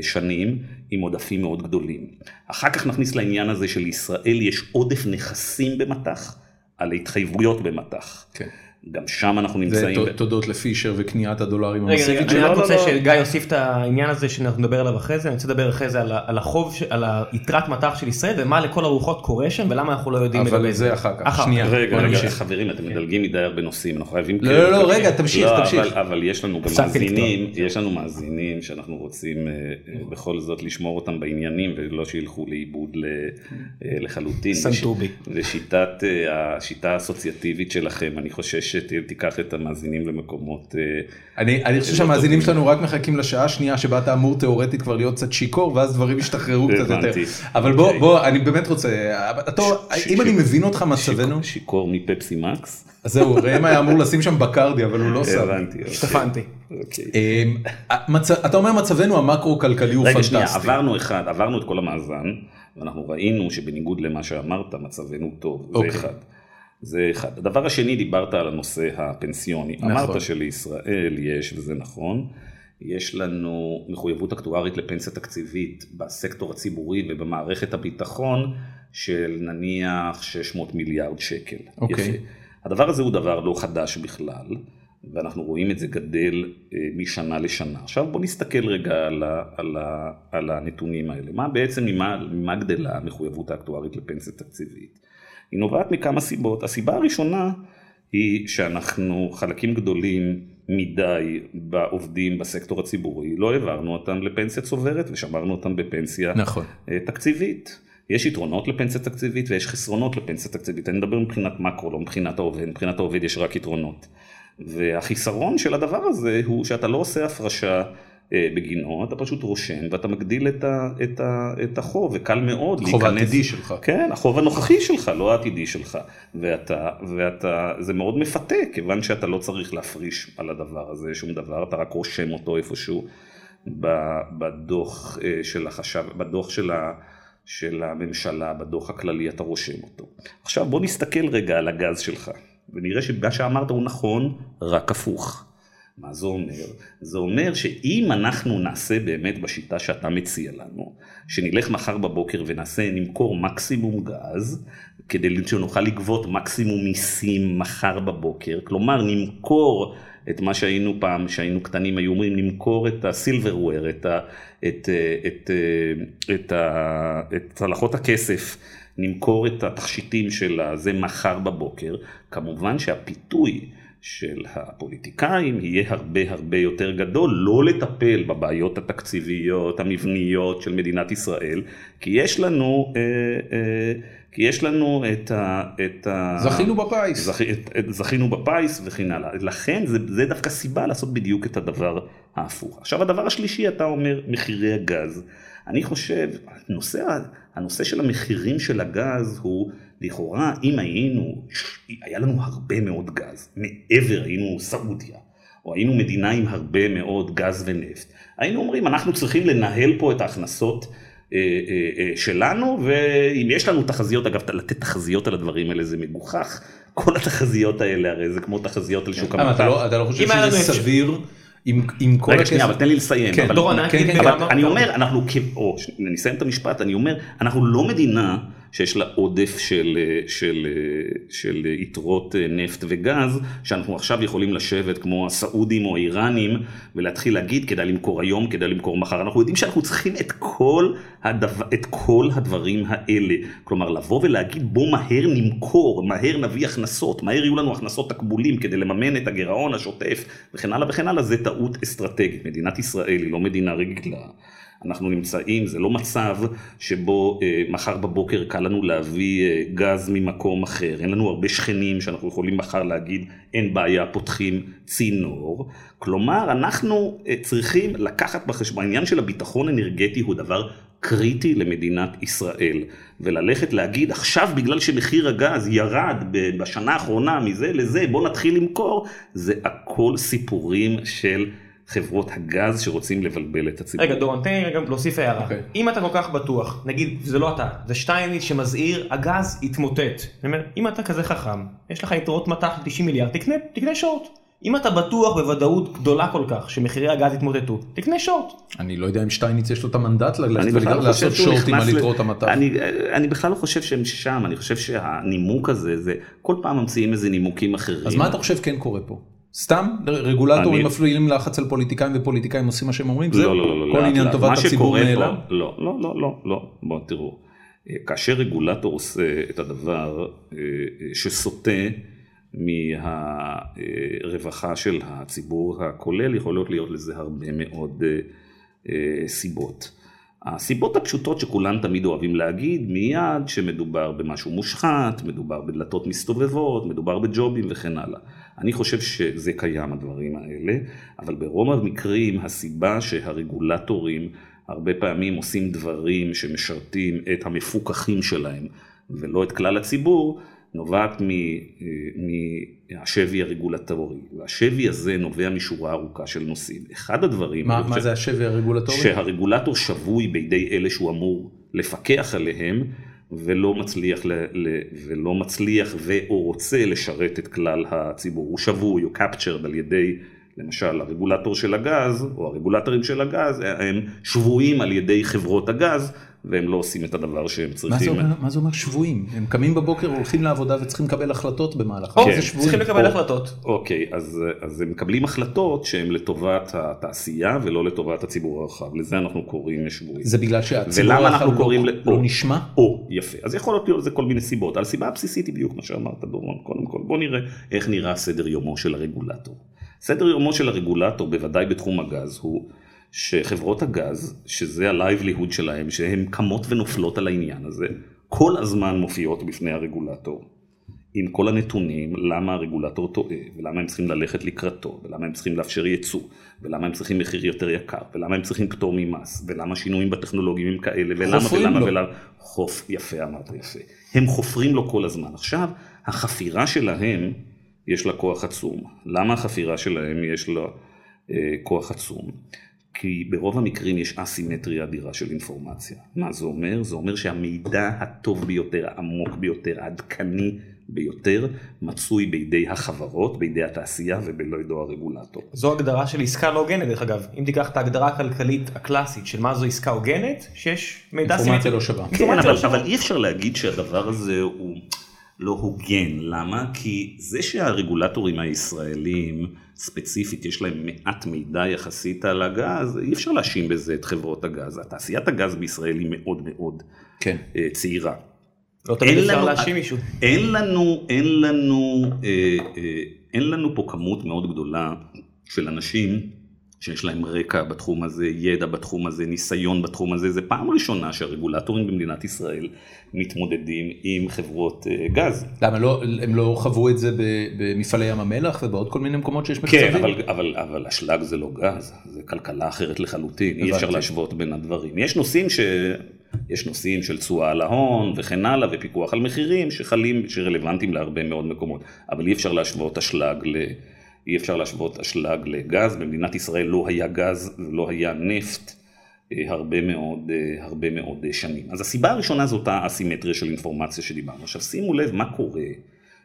Speaker 3: שנים, עם עודפים מאוד גדולים. אחר כך נכניס לעניין הזה שלישראל יש עודף נכסים במטח, על התחייבויות במטח.
Speaker 1: כן.
Speaker 3: גם שם אנחנו נמצאים.
Speaker 1: זה תודות לפישר וקניית הדולרים המסיבית
Speaker 2: אני
Speaker 1: שלו.
Speaker 2: רק
Speaker 3: לא,
Speaker 2: רוצה
Speaker 3: לא.
Speaker 2: שגיא יוסיף את העניין הזה שאנחנו נדבר עליו אחרי זה, אני רוצה לדבר אחרי זה על החוב, על היתרת מטח של ישראל ומה לכל הרוחות קורה שם ולמה אנחנו לא יודעים
Speaker 1: אבל
Speaker 2: לגבי
Speaker 1: זה אחר כך.
Speaker 2: אחר
Speaker 1: שנייה.
Speaker 3: רגע. חברים, אתם מדלגים מדי הרבה נושאים, אנחנו חייבים...
Speaker 1: לא, לא, לא, רגע, תמשיך,
Speaker 3: לא,
Speaker 1: תמשיך.
Speaker 3: אבל- אבל יש לנו גם מאזינים. יש לנו מאזינים שאנחנו רוצים אה, אה, בכל זאת לשמור אותם בעניינים ולא שילכו לאיבוד ל- אה, לחלוטין.
Speaker 2: סנטובי.
Speaker 3: וש- ושיטת, השיטה האסוציאטיבית שלכם, אני חושש שתיקח את המאזינים למקומות... אה,
Speaker 1: אני אני חושב שהמאזינים. שלנו רק מחכים לשעה השנייה שבה אתה אמור תיאורטית כבר להיות קצת שיכור ואז דברים ישתחררו קצת יותר. אבל בוא,
Speaker 3: אוקיי.
Speaker 1: בוא, אני באמת רוצה, אתה-
Speaker 3: ש-
Speaker 1: אם
Speaker 3: ש-
Speaker 1: אני מבין אותך מצבנו,
Speaker 3: שיכור- שיכור מפפסי מקס?
Speaker 1: אז זהו, ראם היה אמור לשים שם בקרדי אבל הוא לא שם.
Speaker 3: הבנתי. אוקיי.
Speaker 2: השתפנתי.
Speaker 3: אוקיי.
Speaker 1: אמ, אתה אומר מצבנו המקרו-כלכלי הוא
Speaker 3: רגע שנייה,
Speaker 1: פנטסטי.
Speaker 3: עברנו אחד, עברנו את כל המאזן, ואנחנו ראינו שבניגוד למה שאמרת, מצבנו טוב, זה. אחד. זה אחד. הדבר השני, דיברת על הנושא הפנסיוני.
Speaker 1: נכון.
Speaker 3: אמרת שלישראל יש, וזה נכון, יש לנו מחויבות אקטוארית לפנסיה תקציבית בסקטור הציבורי ובמערכת הביטחון של נניח 600 מיליארד שקל.
Speaker 1: אוקיי.
Speaker 3: יפה. הדבר הזה הוא דבר לא חדש בכלל, ואנחנו רואים את זה גדל אה, משנה לשנה. עכשיו בוא נסתכל רגע על, ה, על, ה, על הנתונים האלה. מה בעצם, ממה, ממה גדלה המחויבות האקטוארית לפנסיה תקציבית? היא נובעת מכמה סיבות. הסיבה הראשונה היא שאנחנו חלקים גדולים מדי בעובדים בסקטור הציבורי, לא העברנו אותם לפנסיה צוברת ושמרנו אותם בפנסיה
Speaker 1: נכון.
Speaker 3: אה, תקציבית. יש יתרונות לפנסיה תקציבית ויש חסרונות לפנסיה תקציבית. אני מדבר מבחינת מקרו, לא מבחינת העובד. מבחינת העובד יש רק יתרונות. והחיסרון של הדבר הזה הוא שאתה לא עושה הפרשה בגינו, אתה פשוט רושם ואתה מגדיל את, ה, את, ה, את החוב, וקל מאוד
Speaker 1: חוב העתידי שלך.
Speaker 3: כן, החוב הנוכחי שלך, לא העתידי שלך. ואתה, ואתה, זה מאוד מפתה, כיוון שאתה לא צריך להפריש על הדבר הזה שום דבר, אתה רק רושם אותו איפשהו בדוח אה, של החשב, בדוח של, ה, של הממשלה, בדוח הכללי, אתה רושם אותו. עכשיו בוא נסתכל רגע על הגז שלך, ונראה שמה שאמרת הוא נכון, רק הפוך. מה זה אומר? זה אומר שאם אנחנו נעשה באמת בשיטה שאתה מציע לנו, שנלך מחר בבוקר ונעשה, נמכור מקסימום גז, כדי שנוכל לגבות מקסימום מיסים מחר בבוקר, כלומר נמכור את מה שהיינו פעם, שהיינו קטנים, היו אומרים למכור את הסילברוויר, את, ה, את, את, את, את צלחות הכסף, נמכור את התכשיטים של זה מחר בבוקר, כמובן שהפיתוי של הפוליטיקאים יהיה הרבה הרבה יותר גדול, לא לטפל בבעיות התקציביות, המבניות של מדינת ישראל, כי יש לנו, אה, אה, כי יש לנו את ה... את ה
Speaker 1: זכינו בפיס.
Speaker 3: זכ... את- את- זכינו בפיס וכן הלאה. לכן זה, זה דווקא סיבה לעשות בדיוק את הדבר ההפוך. עכשיו הדבר השלישי, אתה אומר מחירי הגז. אני חושב, הנושא, הנושא של המחירים של הגז הוא, לכאורה, אם היינו, היה לנו הרבה מאוד גז, מעבר, היינו סעודיה, או היינו מדינה עם הרבה מאוד גז ונפט, היינו אומרים, אנחנו צריכים לנהל פה את ההכנסות אה, אה, אה, שלנו, ואם יש לנו תחזיות, אגב, לתת תחזיות על הדברים האלה זה מגוחך, כל התחזיות האלה הרי זה כמו תחזיות על שוק
Speaker 1: למה,
Speaker 3: המטח.
Speaker 1: אתה לא- אתה לא חושב שזה סביר עם עם כל
Speaker 3: רגע
Speaker 1: הכסף?
Speaker 3: שנייה, אבל תן לי לסיים.
Speaker 1: כן,
Speaker 3: אבל-
Speaker 2: דור ענק,
Speaker 1: כן, כן,
Speaker 2: וגם-
Speaker 3: אבל אני אומר, אנחנו, כ- או, אני אסיים את המשפט, אני אומר, אנחנו לא מדינה שיש לה עודף של, אה, של, של אה, יתרות אה, נפט וגז, שאנחנו עכשיו יכולים לשבת כמו הסעודים או האיראנים, ולהתחיל להגיד, כדאי למכור היום, כדאי למכור מחר. אנחנו יודעים שאנחנו צריכים את כל, הדבר, את כל הדברים האלה. כלומר, לבוא ולהגיד, בוא מהר נמכור, מהר נביא הכנסות, מהר יהיו לנו הכנסות תקבולים כדי לממן את הגירעון השוטף, וכן הלאה וכן הלאה, זה טעות אסטרטגית. מדינת ישראל היא לא מדינה רגילה. אנחנו נמצאים, זה לא מצב שבו אה, מחר בבוקר קל לנו להביא אה, גז ממקום אחר, אין לנו הרבה שכנים שאנחנו יכולים מחר להגיד אין בעיה, פותחים צינור, כלומר אנחנו אה, צריכים לקחת בחשבון, העניין של הביטחון אנרגטי הוא דבר קריטי למדינת ישראל, וללכת להגיד עכשיו בגלל שמחיר הגז ירד בשנה האחרונה מזה לזה בוא נתחיל למכור, זה הכל סיפורים של חברות הגז שרוצים לבלבל את הציבור.
Speaker 2: רגע דורון תן לי רגע להוסיף הערה, okay. אם אתה כל כך בטוח, נגיד זה לא אתה, זה שטייניץ שמזהיר הגז יתמוטט, אם אתה כזה חכם, יש לך יתרות מטח 90 מיליארד, תקנה, תקנה שורט. אם אתה בטוח בוודאות גדולה כל כך שמחירי הגז יתמוטטו, תקנה שורט.
Speaker 1: אני לא יודע אם שטייניץ יש לו את המנדט לא לעשות שורטים על יתרות המטח.
Speaker 3: אני, אני בכלל לא חושב שהם שם, אני חושב שהנימוק הזה, זה כל פעם ממציאים איזה נימוקים אחרים.
Speaker 1: אז מה אתה חושב כן קורה פה? סתם רגולטורים מפעילים לחץ על פוליטיקאים ופוליטיקאים עושים מה שהם אומרים?
Speaker 3: לא, לא, לא,
Speaker 1: כל עניין טובת הציבור
Speaker 3: נעלם? לא, לא, לא, לא, לא, בואו תראו. כאשר רגולטור עושה את הדבר שסוטה מהרווחה של הציבור הכולל, יכולות להיות לזה הרבה מאוד סיבות. הסיבות הפשוטות שכולם תמיד אוהבים להגיד מיד שמדובר במשהו מושחת, מדובר בדלתות מסתובבות, מדובר בג'ובים וכן הלאה. אני חושב שזה קיים הדברים האלה, אבל ברוב המקרים הסיבה שהרגולטורים הרבה פעמים עושים דברים שמשרתים את המפוקחים שלהם ולא את כלל הציבור, נובעת מהשבי הרגולטורי, והשבי הזה נובע משורה ארוכה של נושאים. אחד הדברים...
Speaker 1: מה, מה זה השבי הרגולטורי?
Speaker 3: שהרגולטור שבוי בידי אלה שהוא אמור לפקח עליהם, ולא מצליח, ל, ל, ולא מצליח ו/או רוצה לשרת את כלל הציבור. הוא שבוי, הוא captured על ידי, למשל, הרגולטור של הגז, או הרגולטורים של הגז, הם שבויים על ידי חברות הגז, והם לא עושים את הדבר שהם צריכים.
Speaker 1: מה זה אומר, מה זה אומר שבויים? הם קמים בבוקר, הולכים לעבודה וצריכים לקבל החלטות במהלך.
Speaker 2: כן, זה שבויים. צריכים לקבל או, החלטות.
Speaker 3: אוקיי, אז, אז הם מקבלים החלטות שהן לטובת התעשייה ולא לטובת הציבור הרחב. לזה אנחנו קוראים שבויים.
Speaker 1: זה בגלל שהציבור הרחב לא, לא, לא נשמע?
Speaker 3: או, יפה. אז יכול להיות לזה כל מיני סיבות. הסיבה הבסיסית היא בדיוק מה שאמרת דורון. קודם כל, בוא נראה איך נראה סדר יומו של הרגולטור. סדר יומו של הרגולטור, בוודאי בתחום הגז, הוא שחברות הגז, שזה ה-livelihood שלהם, שהן קמות ונופלות על העניין הזה, כל הזמן מופיעות בפני הרגולטור. עם כל הנתונים למה הרגולטור טועה, ולמה הם צריכים ללכת לקראתו, ולמה הם צריכים לאפשר ייצוא, ולמה הם צריכים מחיר יותר יקר, ולמה הם צריכים פטור ממס, ולמה שינויים בטכנולוגיים הם כאלה, ולמה ולמה ולמה, חוף, יפה אמרת יפה, הם חופרים לו כל הזמן. עכשיו, החפירה שלהם, יש לה כוח עצום. למה החפירה שלהם יש לה אה, כוח עצום? כי ברוב המקרים יש אסימטריה אדירה של אינפורמציה. מה זה אומר? זה אומר שהמידע הטוב ביותר, העמוק ביותר, העדכני ביותר, מצוי בידי החברות, בידי התעשייה ובלא הרגולטור.
Speaker 2: זו הגדרה של עסקה לא הוגנת דרך אגב. אם תיקח את ההגדרה הכלכלית הקלאסית של מה זו עסקה הוגנת, שיש מידע
Speaker 1: סימטרי. אינפורמציה לא שווה.
Speaker 3: כן, אבל, לא אבל אי אפשר להגיד שהדבר הזה הוא... לא הוגן. למה? כי זה שהרגולטורים הישראלים ספציפית יש להם מעט מידע יחסית על הגז, אי אפשר להאשים בזה את חברות הגז. תעשיית הגז בישראל היא מאוד מאוד
Speaker 1: כן.
Speaker 3: אה, צעירה.
Speaker 2: לא תמיד אפשר להאשים מישהו.
Speaker 3: אין לנו, אין לנו, אה, אה, אין לנו פה כמות מאוד גדולה של אנשים שיש להם רקע בתחום הזה, ידע בתחום הזה, ניסיון בתחום הזה, זה פעם ראשונה שהרגולטורים במדינת ישראל מתמודדים עם חברות אה, גז.
Speaker 1: למה לא, הם לא חוו את זה במפעלי ים המלח ובעוד כל מיני מקומות שיש מקצבים?
Speaker 3: כן, אבל, אבל, אבל אשלג זה לא גז, זה כלכלה אחרת לחלוטין, אי אפשר להשוות בין הדברים. יש נושאים ש... יש נושאים של תשואה על ההון וכן הלאה ופיקוח על מחירים שחלים, שרלוונטיים להרבה מאוד מקומות, אבל אי אפשר להשוות אשלג ל... אי אפשר להשוות אשלג לגז, במדינת ישראל לא היה גז ולא היה נפט אה, הרבה מאוד, אה, הרבה מאוד שנים. אז הסיבה הראשונה זאת האסימטריה של אינפורמציה שדיברנו. עכשיו שימו לב מה קורה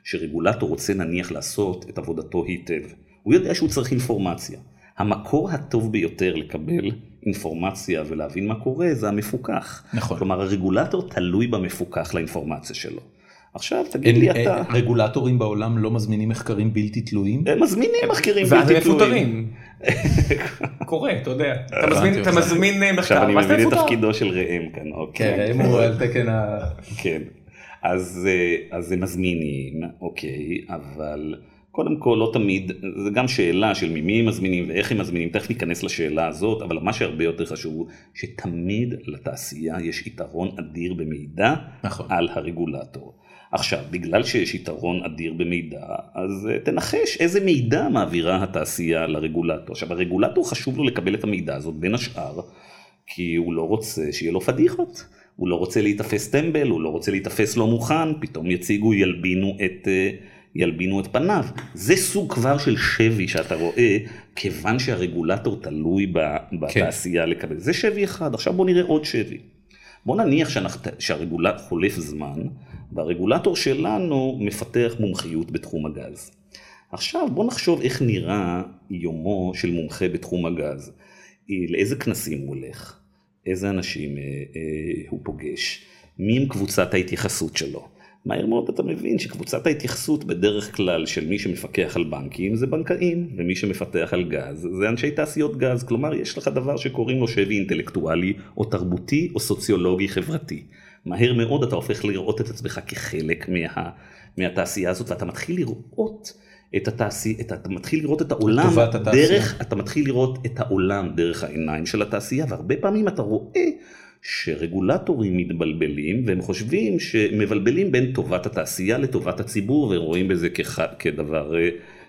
Speaker 3: שרגולטור רוצה נניח לעשות את עבודתו היטב. הוא יודע שהוא צריך אינפורמציה. המקור הטוב ביותר לקבל אינפורמציה ולהבין מה קורה זה המפוקח.
Speaker 1: נכון.
Speaker 3: כלומר הרגולטור תלוי במפוקח לאינפורמציה שלו. עכשיו תגיד לי אתה.
Speaker 1: רגולטורים בעולם לא מזמינים מחקרים בלתי תלויים?
Speaker 3: הם מזמינים מחקרים בלתי תלויים.
Speaker 2: קורה, אתה יודע. אתה מזמין מחקר,
Speaker 3: עכשיו אני מבין את תפקידו של ראם כאן.
Speaker 1: כן, ראם הוא על תקן ה...
Speaker 3: כן. אז הם מזמינים, אוקיי, אבל קודם כל, לא תמיד, זה גם שאלה של ממי הם מזמינים ואיך הם מזמינים, תכף ניכנס לשאלה הזאת, אבל מה שהרבה יותר חשוב הוא שתמיד לתעשייה יש יתרון אדיר במידע
Speaker 1: נכון.
Speaker 3: על הרגולטור. עכשיו, בגלל שיש יתרון אדיר במידע, אז uh, תנחש איזה מידע מעבירה התעשייה לרגולטור. עכשיו, הרגולטור חשוב לו לקבל את המידע הזאת, בין השאר, כי הוא לא רוצה שיהיה לו פדיחות. הוא לא רוצה להיתפס טמבל, הוא לא רוצה להיתפס לא מוכן, פתאום יציגו, ילבינו את... Uh, ילבינו את פניו. זה סוג כבר של שבי שאתה רואה, כיוון שהרגולטור תלוי בתעשייה כן. לקבל. זה שבי אחד, עכשיו בוא נראה עוד שבי. בוא נניח שהרגולטור חולף זמן, והרגולטור שלנו מפתח מומחיות בתחום הגז. עכשיו בוא נחשוב איך נראה יומו של מומחה בתחום הגז. לאיזה כנסים הוא הולך, איזה אנשים אה, אה, הוא פוגש, מי עם קבוצת ההתייחסות שלו. מהר מאוד אתה מבין שקבוצת ההתייחסות בדרך כלל של מי שמפקח על בנקים זה בנקאים, ומי שמפתח על גז זה אנשי תעשיות גז, כלומר יש לך דבר שקוראים לו שבי אינטלקטואלי, או תרבותי, או סוציולוגי חברתי. מהר מאוד אתה הופך לראות את עצמך כחלק מה, מהתעשייה הזאת, ואתה מתחיל לראות את התעשייה, אתה מתחיל לראות את העולם דרך, אתה מתחיל לראות את העולם דרך העיניים של התעשייה, והרבה פעמים אתה רואה שרגולטורים מתבלבלים והם חושבים שמבלבלים בין טובת התעשייה לטובת הציבור ורואים בזה כחד, כדבר,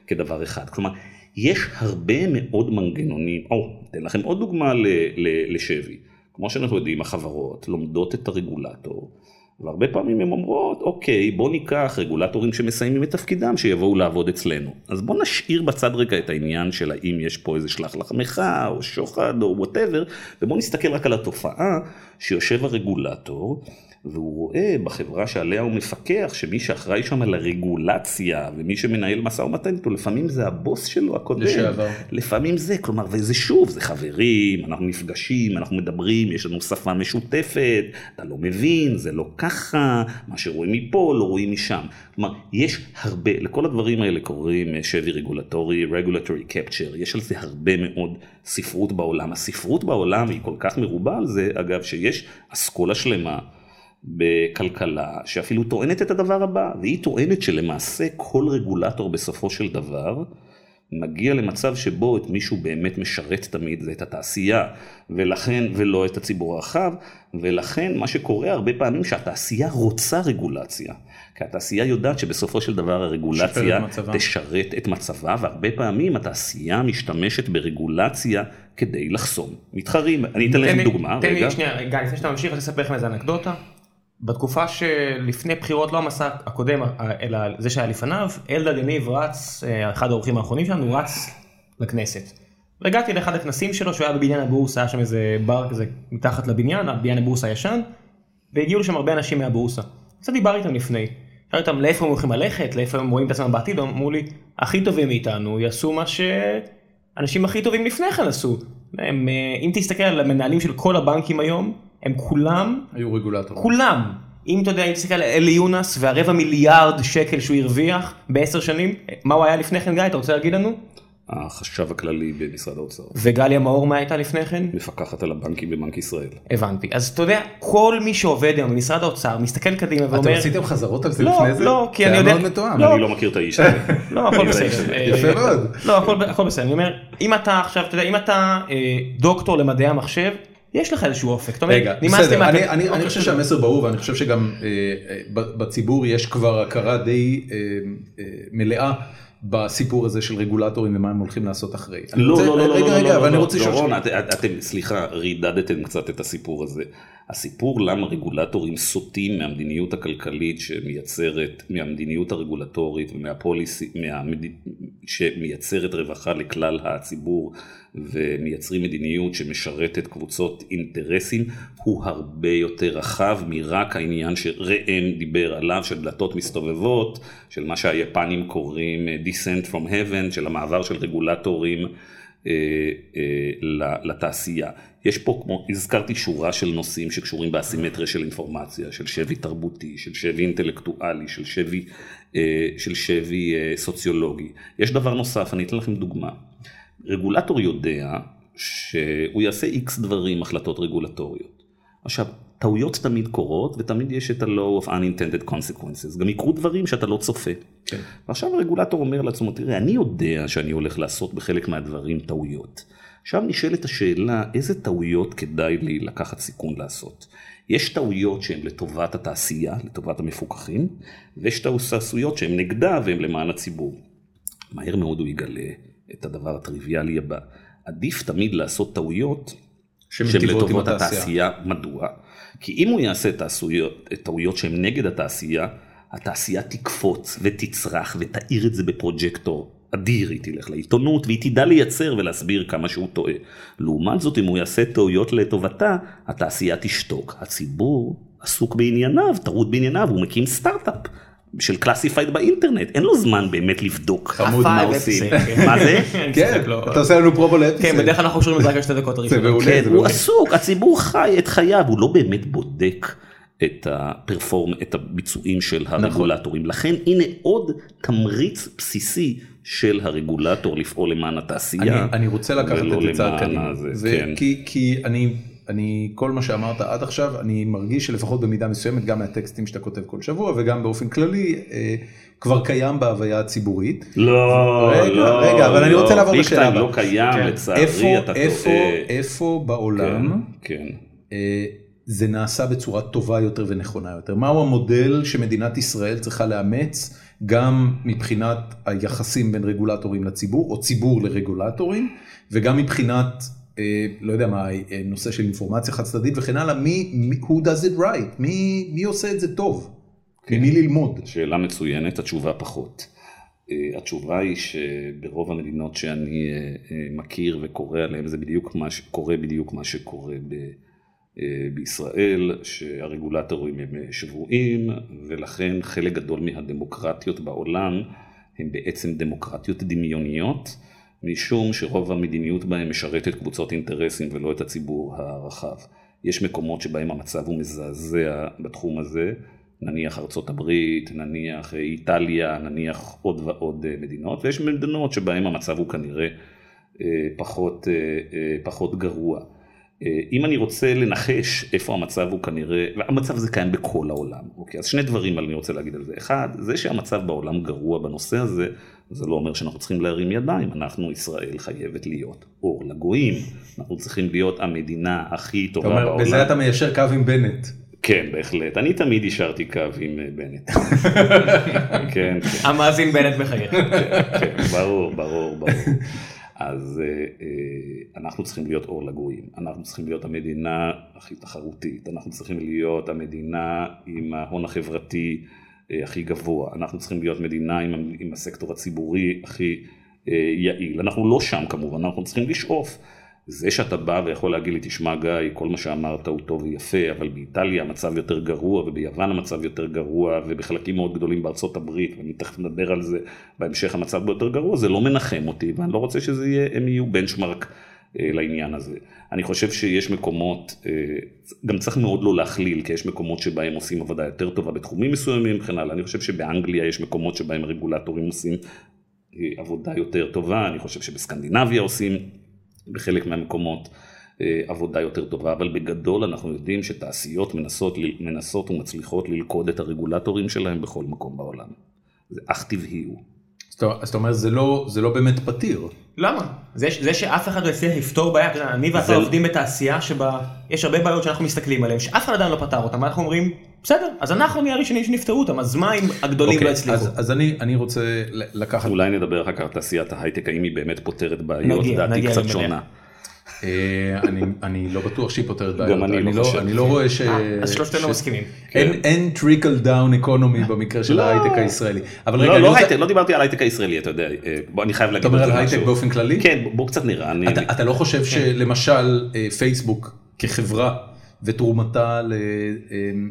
Speaker 3: כדבר אחד. כלומר, יש הרבה מאוד מנגנונים, או, אתן לכם עוד דוגמה לשבי. כמו שאנחנו יודעים, החברות לומדות את הרגולטור והרבה פעמים הן אומרות, אוקיי, בוא ניקח רגולטורים שמסיימים את תפקידם, שיבואו לעבוד אצלנו. אז בוא נשאיר בצד רגע את העניין של האם יש פה איזה שלח לחמך, או שוחד, או whatever, ובוא נסתכל רק על התופעה שיושב הרגולטור, והוא רואה בחברה שעליה הוא מפקח, שמי שאחראי שם על הרגולציה, ומי שמנהל משא ומתן איתו, לפעמים זה הבוס שלו הקודם. לשעבר. לפעמים זה, כלומר, וזה שוב, זה חברים, אנחנו נפגשים, אנחנו מדברים, יש לנו שפה משותפת, אתה לא מבין, זה לא ככה, מה שרואים מפה לא רואים משם. כלומר, יש הרבה, לכל הדברים האלה קוראים אה, שבי רגולטורי, regulatory capture, יש על זה הרבה מאוד ספרות בעולם. הספרות בעולם היא כל כך מרובה על זה, אגב, שיש אסכולה שלמה. בכלכלה שאפילו טוענת את הדבר הבא, והיא טוענת שלמעשה כל רגולטור בסופו של דבר מגיע למצב שבו את מישהו באמת משרת תמיד זה את התעשייה, ולכן, ולא את הציבור הרחב, ולכן מה שקורה הרבה פעמים שהתעשייה רוצה רגולציה, כי התעשייה יודעת שבסופו של דבר הרגולציה תשרת את מצבה, והרבה פעמים התעשייה משתמשת ברגולציה כדי לחסום מתחרים. אני אתן לכם דוגמה,
Speaker 2: תן לי שנייה, גיא, לפני שאתה ממשיך, אני אספר לכם איזה אנקדוטה. בתקופה שלפני בחירות לא המסע הקודם אלא זה שהיה לפניו אלדד יניב רץ אחד האורחים האחרונים שלנו רץ לכנסת. והגעתי לאחד הכנסים שלו שהוא היה בבניין הבורסה היה שם איזה בר כזה מתחת לבניין הבניין הבורסה הישן. והגיעו לשם הרבה אנשים מהבורסה. קצת דיברתי איתם לפני. שאלתי אותם לאיפה הם הולכים ללכת לאיפה הם רואים את עצמם בעתיד אמרו לי הכי טובים מאיתנו יעשו מה שאנשים הכי טובים לפני כן עשו. הם, אם תסתכל על המנהלים של כל הבנקים היום הם כולם,
Speaker 1: היו רגולטורים,
Speaker 2: כולם, אם אתה יודע, אם תסתכל על אלי יונס והרבע מיליארד שקל שהוא הרוויח בעשר שנים, מה הוא היה לפני כן גיא, אתה רוצה להגיד לנו?
Speaker 3: החשב הכללי במשרד האוצר.
Speaker 2: וגליה מאור מה הייתה לפני כן?
Speaker 3: מפקחת על הבנקים בבנק ישראל.
Speaker 2: הבנתי. אז אתה יודע, כל מי שעובד היום במשרד האוצר מסתכל קדימה ואומר...
Speaker 1: אתם עשיתם חזרות על זה לא, לפני זה?
Speaker 2: לא, כי אני יודע...
Speaker 1: זה היה מאוד מתואם.
Speaker 3: לא. אני לא מכיר את האיש הזה.
Speaker 2: לא, הכל בסדר.
Speaker 1: יפה מאוד.
Speaker 2: לא, הכל בסדר. אני אומר, אם אתה עכשיו, אתה יודע, אם אתה אה, דוקטור למדעי המחשב, יש לך איזשהו אופק,
Speaker 1: רגע, בסדר, אני, אני, אני חושב שהמסר ברור ואני חושב שגם אה, אה, בציבור יש כבר הכרה די אה, אה, מלאה בסיפור הזה של רגולטורים ומה הם הולכים לעשות אחרי.
Speaker 3: לא, רוצה, לא, לא, רגע, לא, רגע, לא, אבל לא, אני רוצה לשאול... דורון, את, אתם, סליחה, רידדתם קצת את הסיפור הזה. הסיפור למה רגולטורים סוטים מהמדיניות הכלכלית שמייצרת, מהמדיניות הרגולטורית ומהפוליסי, מהמד... שמייצרת רווחה לכלל הציבור ומייצרים מדיניות שמשרתת קבוצות אינטרסים, הוא הרבה יותר רחב מרק העניין שראם דיבר עליו, של דלתות מסתובבות, של מה שהיפנים קוראים descent from heaven, של המעבר של רגולטורים אה, אה, לתעשייה. יש פה, כמו הזכרתי, שורה של נושאים שקשורים באסימטריה של אינפורמציה, של שבי תרבותי, של שבי אינטלקטואלי, של שבי, אה, של שבי סוציולוגי. יש דבר נוסף, אני אתן לכם דוגמה. רגולטור יודע שהוא יעשה איקס דברים, החלטות רגולטוריות. עכשיו, טעויות תמיד קורות ותמיד יש את ה-law of unintended consequences, גם יקרו דברים שאתה לא צופה. כן. ועכשיו הרגולטור אומר לעצמו, תראה, אני יודע שאני הולך לעשות בחלק מהדברים טעויות. עכשיו נשאלת השאלה, איזה טעויות כדאי לי לקחת סיכון לעשות? יש טעויות שהן לטובת התעשייה, לטובת המפוקחים, ויש טעויות שהן נגדה והן למען הציבור. מהר מאוד הוא יגלה את הדבר הטריוויאלי הבא. עדיף תמיד לעשות טעויות שהן לטובת התעשייה. מדוע? כי אם הוא יעשה טעויות שהן נגד התעשייה, התעשייה תקפוץ ותצרח ותאיר את זה בפרוג'קטור אדיר, היא תלך לעיתונות והיא תדע לייצר ולהסביר כמה שהוא טועה. לעומת זאת, אם הוא יעשה טעויות לטובתה, התעשייה תשתוק. הציבור עסוק בענייניו, טרוד בענייניו, הוא מקים סטארט-אפ. של classified באינטרנט, אין לו זמן באמת לבדוק מה עושים. מה זה?
Speaker 1: כן, אתה עושה לנו פרובולאפס.
Speaker 2: כן, בדרך כלל אנחנו חושבים על זה רק שתי דקות
Speaker 3: הראשונות. כן, הוא עסוק, הציבור חי את חייו, הוא לא באמת בודק. את ה perform, את הביצועים של נכון. הרגולטורים. לכן הנה עוד תמריץ בסיסי של הרגולטור לפעול למען התעשייה.
Speaker 1: אני, אני רוצה לקחת את זה צעד קדימה. כן. כי, כי אני, אני, כל מה שאמרת עד עכשיו, אני מרגיש שלפחות במידה מסוימת, גם מהטקסטים שאתה כותב כל שבוע וגם באופן כללי, אה, כבר קיים בהוויה הציבורית.
Speaker 3: לא, רגע,
Speaker 1: לא, רגע, אבל
Speaker 3: לא,
Speaker 1: אני רוצה לעבור לשאלה
Speaker 3: הבאה. לא קיים, כן. לצערי, איפה, אתה
Speaker 1: איפה, טועה. איפה בעולם,
Speaker 3: כן, כן.
Speaker 1: אה, זה נעשה בצורה טובה יותר ונכונה יותר? מהו המודל שמדינת ישראל צריכה לאמץ גם מבחינת היחסים בין רגולטורים לציבור או ציבור לרגולטורים וגם מבחינת אה, לא יודע מה נושא של אינפורמציה חד צדדית וכן הלאה מי who does it right מי, מי עושה את זה טוב כן. ממי ללמוד.
Speaker 3: שאלה מצוינת התשובה פחות. אה, התשובה היא שברוב המדינות שאני אה, מכיר וקורא עליהן זה בדיוק מה שקורה בדיוק מה שקורה ב... אה, בישראל שהרגולטורים הם אה, שבויים ולכן חלק גדול מהדמוקרטיות בעולם הן בעצם דמוקרטיות דמיוניות משום שרוב המדיניות בהן משרתת קבוצות אינטרסים ולא את הציבור הרחב. יש מקומות שבהם המצב הוא מזעזע בתחום הזה, נניח ארצות הברית, נניח איטליה, נניח עוד ועוד אה, מדינות, ויש מדינות שבהן המצב הוא כנראה פחות, פחות גרוע. אה, אם אני רוצה לנחש איפה המצב הוא כנראה, והמצב הזה קיים בכל העולם, אוקיי? אז שני דברים אני רוצה להגיד על זה. אחד, זה שהמצב בעולם גרוע בנושא הזה, זה לא אומר שאנחנו צריכים להרים ידיים, אנחנו, ישראל חייבת להיות אור לגויים, אנחנו צריכים להיות המדינה הכי טובה אומר, בעולם.
Speaker 1: בזה אתה מיישר קו עם בנט.
Speaker 3: כן, בהחלט. אני תמיד השארתי קו עם אה, בנט. כן,
Speaker 2: כן. המאזין בנט מחייך. כן,
Speaker 3: כן, ברור, ברור, ברור. אז אה, אה, אנחנו צריכים להיות אור לגויים, אנחנו צריכים להיות המדינה הכי תחרותית, אנחנו צריכים להיות המדינה עם ההון החברתי אה, הכי גבוה, אנחנו צריכים להיות מדינה עם, עם הסקטור הציבורי הכי יעיל, אנחנו לא שם כמובן, אנחנו צריכים לשאוף. זה שאתה בא ויכול להגיד לי, תשמע גיא, כל מה שאמרת הוא טוב ויפה, אבל באיטליה המצב יותר גרוע, וביוון המצב יותר גרוע, ובחלקים מאוד גדולים בארצות הברית, ואני תכף נדבר על זה בהמשך המצב יותר גרוע, זה לא מנחם אותי, ואני לא רוצה שזה יהיה, הם יהיו בנצ'מרק אה, לעניין הזה. אני חושב שיש מקומות, אה, גם צריך מאוד לא להכליל, כי יש מקומות שבהם עושים עבודה יותר טובה בתחומים מסוימים וכן הלאה. אני חושב שבאנגליה יש מקומות שבהם רגולטורים עושים אה, עבודה יותר טובה, אני חושב שבסקנדינביה עושים בחלק מהמקומות אה, עבודה יותר טובה, אבל בגדול אנחנו יודעים שתעשיות מנסות, מנסות ומצליחות ללכוד את הרגולטורים שלהם בכל מקום בעולם. זה אך טבעי הוא.
Speaker 1: אז אתה אומר זה לא, זה לא באמת פתיר.
Speaker 2: למה? זה, זה שאף אחד לא הצליח לפתור בעיה, אני ואתה עובדים בתעשייה שבה יש הרבה בעיות שאנחנו מסתכלים עליהן, שאף אחד עדיין לא פתר אותן, ואנחנו אומרים, בסדר, אז אנחנו נהיה הראשונים שנפתרו אותם, אז מה אם הגדולים אוקיי, לא הצליחו?
Speaker 1: אז, אני, אני רוצה לקחת...
Speaker 3: אולי נדבר אחר כך על תעשיית ההייטק, האם היא באמת פותרת בעיות, דעתי קצת שונה.
Speaker 1: אה, אני לא בטוח שהיא פותרת בעיות.
Speaker 3: גם אני לא, לא חושב.
Speaker 1: אני לא רואה ש...
Speaker 2: אה, אז שלושתנו מסכימים.
Speaker 1: אין trickle down economy במקרה של לא. ההייטק הישראלי.
Speaker 3: אבל רגע, לא הייטק, לא דיברתי על ההייטק הישראלי, אתה יודע, אה, אני חייב להגיד.
Speaker 1: אתה אומר על הייטק באופן כללי?
Speaker 3: כן, בוא קצת נראה.
Speaker 1: אתה לא חושב כן. שלמשל פייסבוק כחברה ותרומתה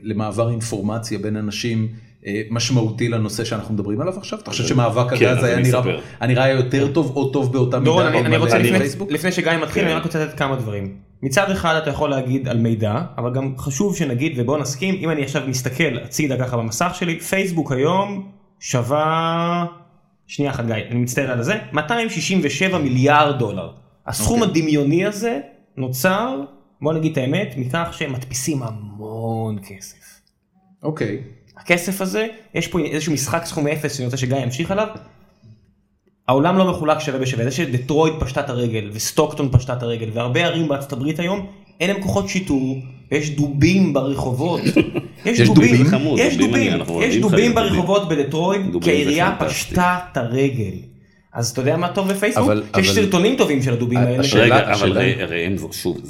Speaker 1: למעבר אינפורמציה בין אנשים אה, משמעותי לנושא שאנחנו מדברים עליו עכשיו? אתה חושב שמאבק כן, הגז היה נראה יותר טוב או טוב באותה מידה?
Speaker 2: דורון, אני רוצה לפני שגיא מתחיל, אני כן. רק רוצה לתת כמה דברים. מצד אחד אתה יכול להגיד על מידע, אבל גם חשוב שנגיד ובוא נסכים, אם אני עכשיו מסתכל הצידה ככה במסך שלי, פייסבוק היום שווה, שנייה אחת גיא, אני מצטער על זה, 267 מיליארד דולר. הסכום okay. אוקיי. הדמיוני הזה נוצר, בוא נגיד את האמת, מכך שהם מדפיסים המון כסף.
Speaker 1: אוקיי.
Speaker 2: הכסף הזה, יש פה איזשהו משחק סכומי אפס שאני רוצה שגיא ימשיך עליו. העולם לא מחולק שווה בשווה, זה שדטרויד פשטה את הרגל וסטוקטון פשטה את הרגל והרבה ערים בארצות הברית היום אין להם כוחות שיטור ויש דובים ברחובות.
Speaker 1: יש דובים?
Speaker 2: יש
Speaker 3: דובים,
Speaker 2: יש דובים ברחובות בדטרויד כי העירייה. פשטה את הרגל. אז אתה יודע מה טוב בפייסבוק? יש
Speaker 1: אבל-
Speaker 2: סרטונים טובים של הדובים האלה.
Speaker 1: השאלה-
Speaker 3: רגע, אבל ראם- שוב,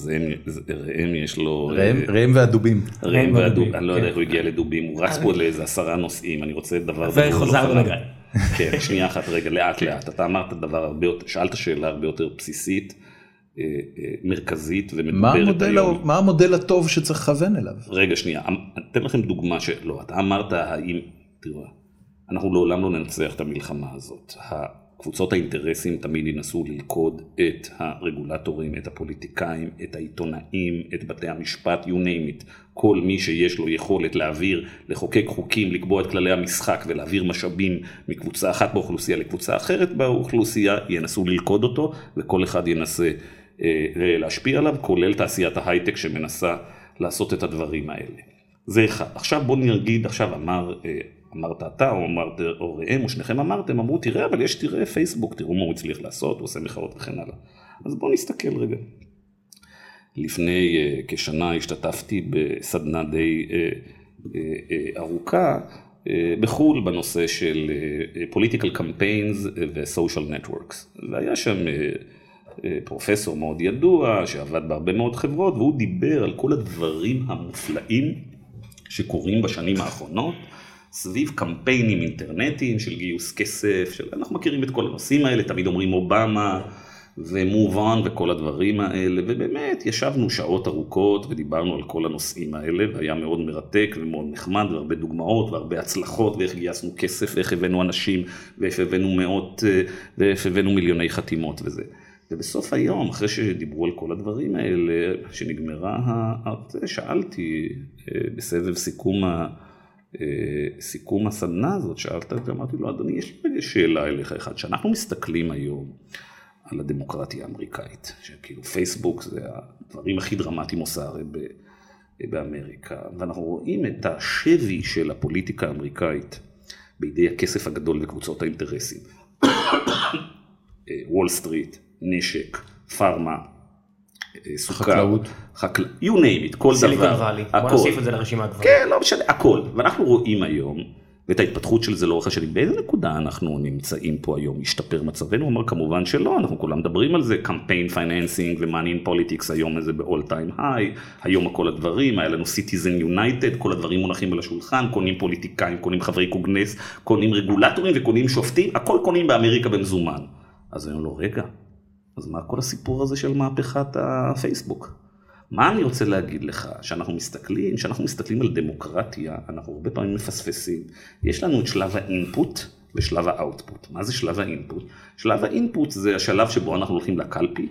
Speaker 3: ראם יש לו...
Speaker 1: ראם-
Speaker 3: אה,
Speaker 1: והדובים.
Speaker 3: ראם
Speaker 2: ראם
Speaker 3: והדוב,
Speaker 2: והדובים,
Speaker 3: אני לא יודע
Speaker 2: כן.
Speaker 3: איך הוא הגיע לדובים, הוא רץ פה לאיזה עשרה נושאים, אני רוצה דבר...
Speaker 2: וחזרנו.
Speaker 3: חלב. כן, שנייה אחת רגע, לאט לאט, אתה אמרת דבר הרבה יותר, שאלת שאלה הרבה יותר בסיסית, אה, אה, מרכזית ומדוברת היום.
Speaker 1: מה המודל הטוב שצריך לכוון אליו?
Speaker 3: רגע שנייה, אמ- אתן לכם דוגמה שלא, אתה אמרת האם, תראו, אנחנו לעולם לא ננצח את המלחמה הזאת. קבוצות האינטרסים תמיד ינסו ללכוד את הרגולטורים, את הפוליטיקאים, את העיתונאים, את בתי המשפט, you name it. כל מי שיש לו יכולת להעביר, לחוקק חוקים, לקבוע את כללי המשחק ולהעביר משאבים מקבוצה אחת באוכלוסייה לקבוצה אחרת באוכלוסייה, ינסו ללכוד אותו וכל אחד ינסה אה, להשפיע עליו, כולל תעשיית ההייטק שמנסה לעשות את הדברים האלה. זה אחד. עכשיו בוא נגיד, עכשיו אמר, אה, אמרת אתה או אמרת או ראם או שניכם אמרתם, אמרו תראה אבל יש תראה פייסבוק, תראו מה הוא הצליח לעשות, הוא עושה מחאות וכן הלאה. אז בוא נסתכל רגע. לפני uh, כשנה השתתפתי בסדנה די uh, uh, uh, ארוכה uh, בחו"ל בנושא של political campaigns ו-social networks. והיה שם uh, פרופסור מאוד ידוע שעבד בהרבה מאוד חברות והוא דיבר על כל הדברים המופלאים שקורים בשנים האחרונות. סביב קמפיינים אינטרנטיים של גיוס כסף, של... אנחנו מכירים את כל הנושאים האלה, תמיד אומרים אובמה ומוב און וכל הדברים האלה, ובאמת ישבנו שעות ארוכות ודיברנו על כל הנושאים האלה, והיה מאוד מרתק ומאוד נחמד, והרבה דוגמאות והרבה הצלחות, ואיך גייסנו כסף, ואיך הבאנו אנשים, ואיך הבאנו מאות, אה, ואיך הבאנו מיליוני חתימות וזה. ובסוף היום, אחרי שדיברו על כל הדברים האלה, שנגמרה. שאלתי אה, בסבב סיכום ה... סיכום הסדנה הזאת, שאלת, אמרתי לו, אדוני, יש לי שאלה אליך אחד, שאנחנו מסתכלים היום על הדמוקרטיה האמריקאית, שכאילו פייסבוק זה הדברים הכי דרמטיים עושה הרי באמריקה, ואנחנו רואים את השבי של הפוליטיקה האמריקאית בידי הכסף הגדול וקבוצות האינטרסים. וול סטריט, נשק, פארמה, סוכר,
Speaker 1: חקלאות,
Speaker 3: חקל... you name it, כל דבר,
Speaker 2: סיליקון וואלי, בוא
Speaker 3: הכל.
Speaker 2: נוסיף את זה לרשימה כבר.
Speaker 3: כן, לא משנה, הכל. ואנחנו רואים היום, ואת ההתפתחות של זה לאורך השנים, באיזה נקודה אנחנו נמצאים פה היום, השתפר מצבנו? הוא אומר כמובן שלא, אנחנו כולם מדברים על זה, campaign financing ו money in politics, היום זה ב-all time high, היום כל הדברים, היה לנו Citizens United, כל הדברים מונחים על השולחן, קונים פוליטיקאים, קונים חברי קונגרס, קונים רגולטורים וקונים שופטים, הכל קונים באמריקה במזומן. אז אני אומר לו, רגע, אז מה כל הסיפור הזה של מהפכת הפייסבוק? מה אני רוצה להגיד לך? שאנחנו מסתכלים, כשאנחנו מסתכלים על דמוקרטיה, אנחנו הרבה פעמים מפספסים. יש לנו את שלב האינפוט ושלב האאוטפוט. מה זה שלב האינפוט? שלב האינפוט זה השלב שבו אנחנו הולכים לקלפי,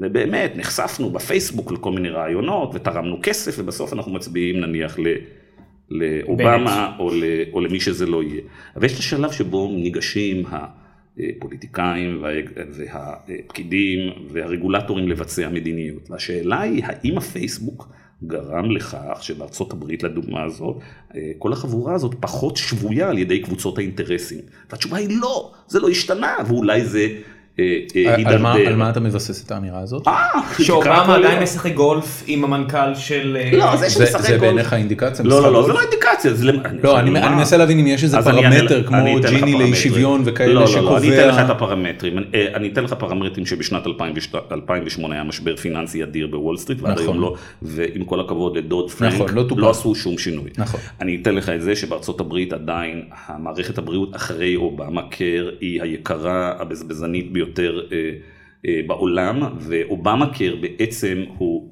Speaker 3: ובאמת נחשפנו בפייסבוק לכל מיני רעיונות, ותרמנו כסף, ובסוף אנחנו מצביעים נניח ל... לאובמה או, ל, או למי שזה לא יהיה. אבל יש את השלב שבו ניגשים הפוליטיקאים והפקידים והרגולטורים לבצע מדיניות. והשאלה היא, האם הפייסבוק גרם לכך שבארצות הברית, לדוגמה הזאת, כל החבורה הזאת פחות שבויה על ידי קבוצות האינטרסים? והתשובה היא לא, זה לא השתנה, ואולי זה...
Speaker 1: על מה, על מה אתה מבסס את האמירה הזאת?
Speaker 2: שאובמה עדיין משחק גולף עם המנכ"ל של...
Speaker 3: לא, זה שמשחק גולף.
Speaker 1: זה בעיניך אינדיקציה?
Speaker 3: לא, לא, לא, זה לא אינדיקציה.
Speaker 1: לא, אני מנסה להבין אם יש איזה פרמטר כמו ג'יני לאי שוויון וכאלה שקובע...
Speaker 3: לא, לא, אני אתן לך את הפרמטרים. אני אתן לך פרמטרים שבשנת 2008 היה משבר פיננסי אדיר בוול סטריט, ועד היום לא, ועם כל הכבוד לדוד-פרנק, לא עשו שום שינוי. אני אתן לך את זה שבארצות הברית עדיין המערכת הבריאות אחרי אובמה care היא היקרה, הבזבזנית ביותר. יותר בעולם, ואובמה care בעצם הוא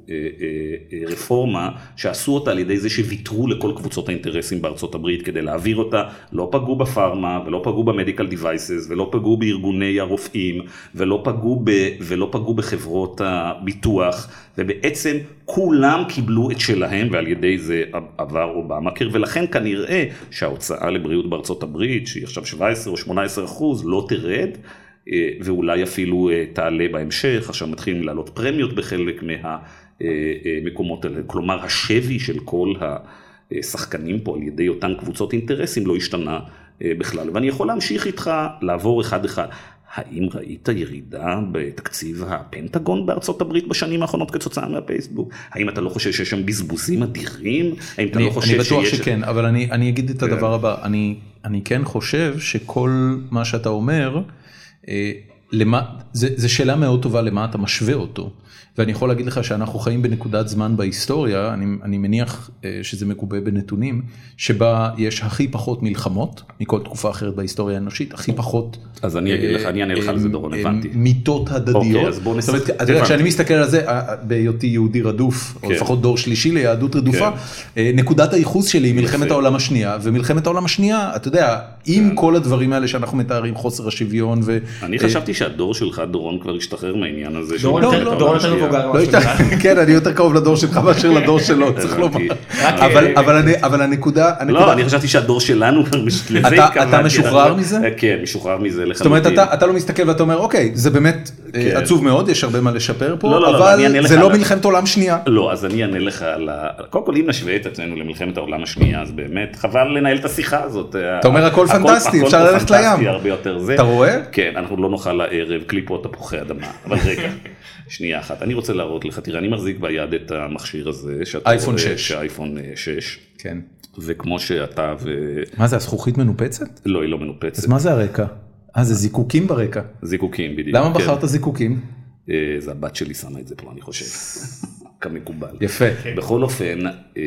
Speaker 3: רפורמה שעשו אותה על ידי זה שוויתרו לכל קבוצות האינטרסים בארצות הברית כדי להעביר אותה, לא פגעו בפארמה ולא פגעו במדיקל דיווייסס ולא פגעו בארגוני הרופאים ולא פגעו, ב, ולא פגעו בחברות הביטוח ובעצם כולם קיבלו את שלהם ועל ידי זה עבר אובמה קר ולכן כנראה שההוצאה לבריאות בארצות הברית שהיא עכשיו 17 או 18 אחוז לא תרד ואולי אפילו תעלה בהמשך, עכשיו מתחילים לעלות פרמיות בחלק מהמקומות האלה, כלומר השבי של כל השחקנים פה על ידי אותן קבוצות אינטרסים לא השתנה בכלל. ואני יכול להמשיך איתך, לעבור אחד אחד. האם ראית ירידה בתקציב הפנטגון בארצות הברית בשנים האחרונות כתוצאה מהפייסבוק? האם אתה לא חושב שיש שם בזבוזים אדירים? האם אתה
Speaker 1: אני,
Speaker 3: לא חושב
Speaker 1: אני בטוח
Speaker 3: שיש...
Speaker 1: שכן, אבל אני, אני אגיד את
Speaker 3: כן.
Speaker 1: הדבר הבא, אני, אני כן חושב שכל מה שאתה אומר, אה, למה, זה, זה שאלה מאוד טובה למה אתה משווה אותו. ואני יכול להגיד לך שאנחנו חיים בנקודת זמן בהיסטוריה, אני, אני מניח אה, שזה מגובה בנתונים, שבה יש הכי פחות מלחמות מכל תקופה אחרת בהיסטוריה האנושית, הכי פחות...
Speaker 3: אז אני אגיד לך, אני אענה לך על זה, דורון,
Speaker 1: אה,
Speaker 3: הבנתי.
Speaker 1: מיתות הדדיות.
Speaker 3: אוקיי, אז בוא
Speaker 1: זאת אומרת,
Speaker 3: נשחק-
Speaker 1: אתה יודע. כשאני מסתכל על זה, אה, בהיותי יהודי רדוף, או
Speaker 3: כן.
Speaker 1: לפחות דור שלישי ליהדות רדופה,
Speaker 3: כן.
Speaker 1: אה, נקודת הייחוס שלי היא מלחמת. העולם השנייה, ומלחמת העולם השנייה, אתה יודע, עם כל הדברים האלה שאנחנו מתארים, חוסר השוויון ו...
Speaker 3: אני
Speaker 1: אה,
Speaker 3: חשבתי שהדור שלך, דורון, כבר השתחרר מהעניין הזה.
Speaker 2: דורון יותר-. מבוגר.
Speaker 1: לא כן, אני יותר קרוב לדור שלך מאשר לדור שלו, צריך. לומר. אבל-
Speaker 2: אה,
Speaker 1: אבל אני- אבל הנקודה,
Speaker 3: לא, אני חשבתי שהדור שלנו
Speaker 1: אתה- משוחרר מזה?
Speaker 3: כן, משוחרר מזה לחלוטין.
Speaker 1: זאת אומרת, אתה, אתה לא מסתכל ואתה אומר, אוקיי, זה באמת אה,
Speaker 3: כן.
Speaker 1: עצוב מאוד, יש הרבה מה לשפר פה,
Speaker 3: לא, לא,
Speaker 1: אבל זה לא מלחמת עולם שנייה.
Speaker 3: לא, אז אני אענה לך על ה... קודם כל, אם נשווה את עצמנו למלחמת העולם השנייה, אז באמת חבל לנהל את השיחה הזאת.
Speaker 1: אתה אומר, הכל פנטסטי, אפשר ללכת
Speaker 3: פנטסטי,
Speaker 1: לים.
Speaker 3: הרבה יותר זה.
Speaker 1: אתה רואה?
Speaker 3: כן, אנחנו לא נאכל הערב קליפות תפוחי אדמה. אבל רגע, שנייה אחת, אני רוצה להראות לך, תראה, אני מחזיק ביד את המכשיר הזה, שאתה
Speaker 1: אייפון
Speaker 3: רואה
Speaker 1: 6.
Speaker 3: שאייפון אה, 6,
Speaker 1: כן.
Speaker 3: וכמו שאתה ו...
Speaker 1: מה זה, הזכוכית מנופצת?
Speaker 3: לא, היא לא מנופצת.
Speaker 1: אז מה זה הרקע? אה, זה זיקוקים ברקע.
Speaker 3: זיקוקים בדיוק.
Speaker 1: למה
Speaker 3: כן.
Speaker 1: בחרת זיקוקים?
Speaker 3: אה, זה הבת שלי שמה את זה פה, אני חושב. כמקובל.
Speaker 1: יפה.
Speaker 3: בכל אופן, אה,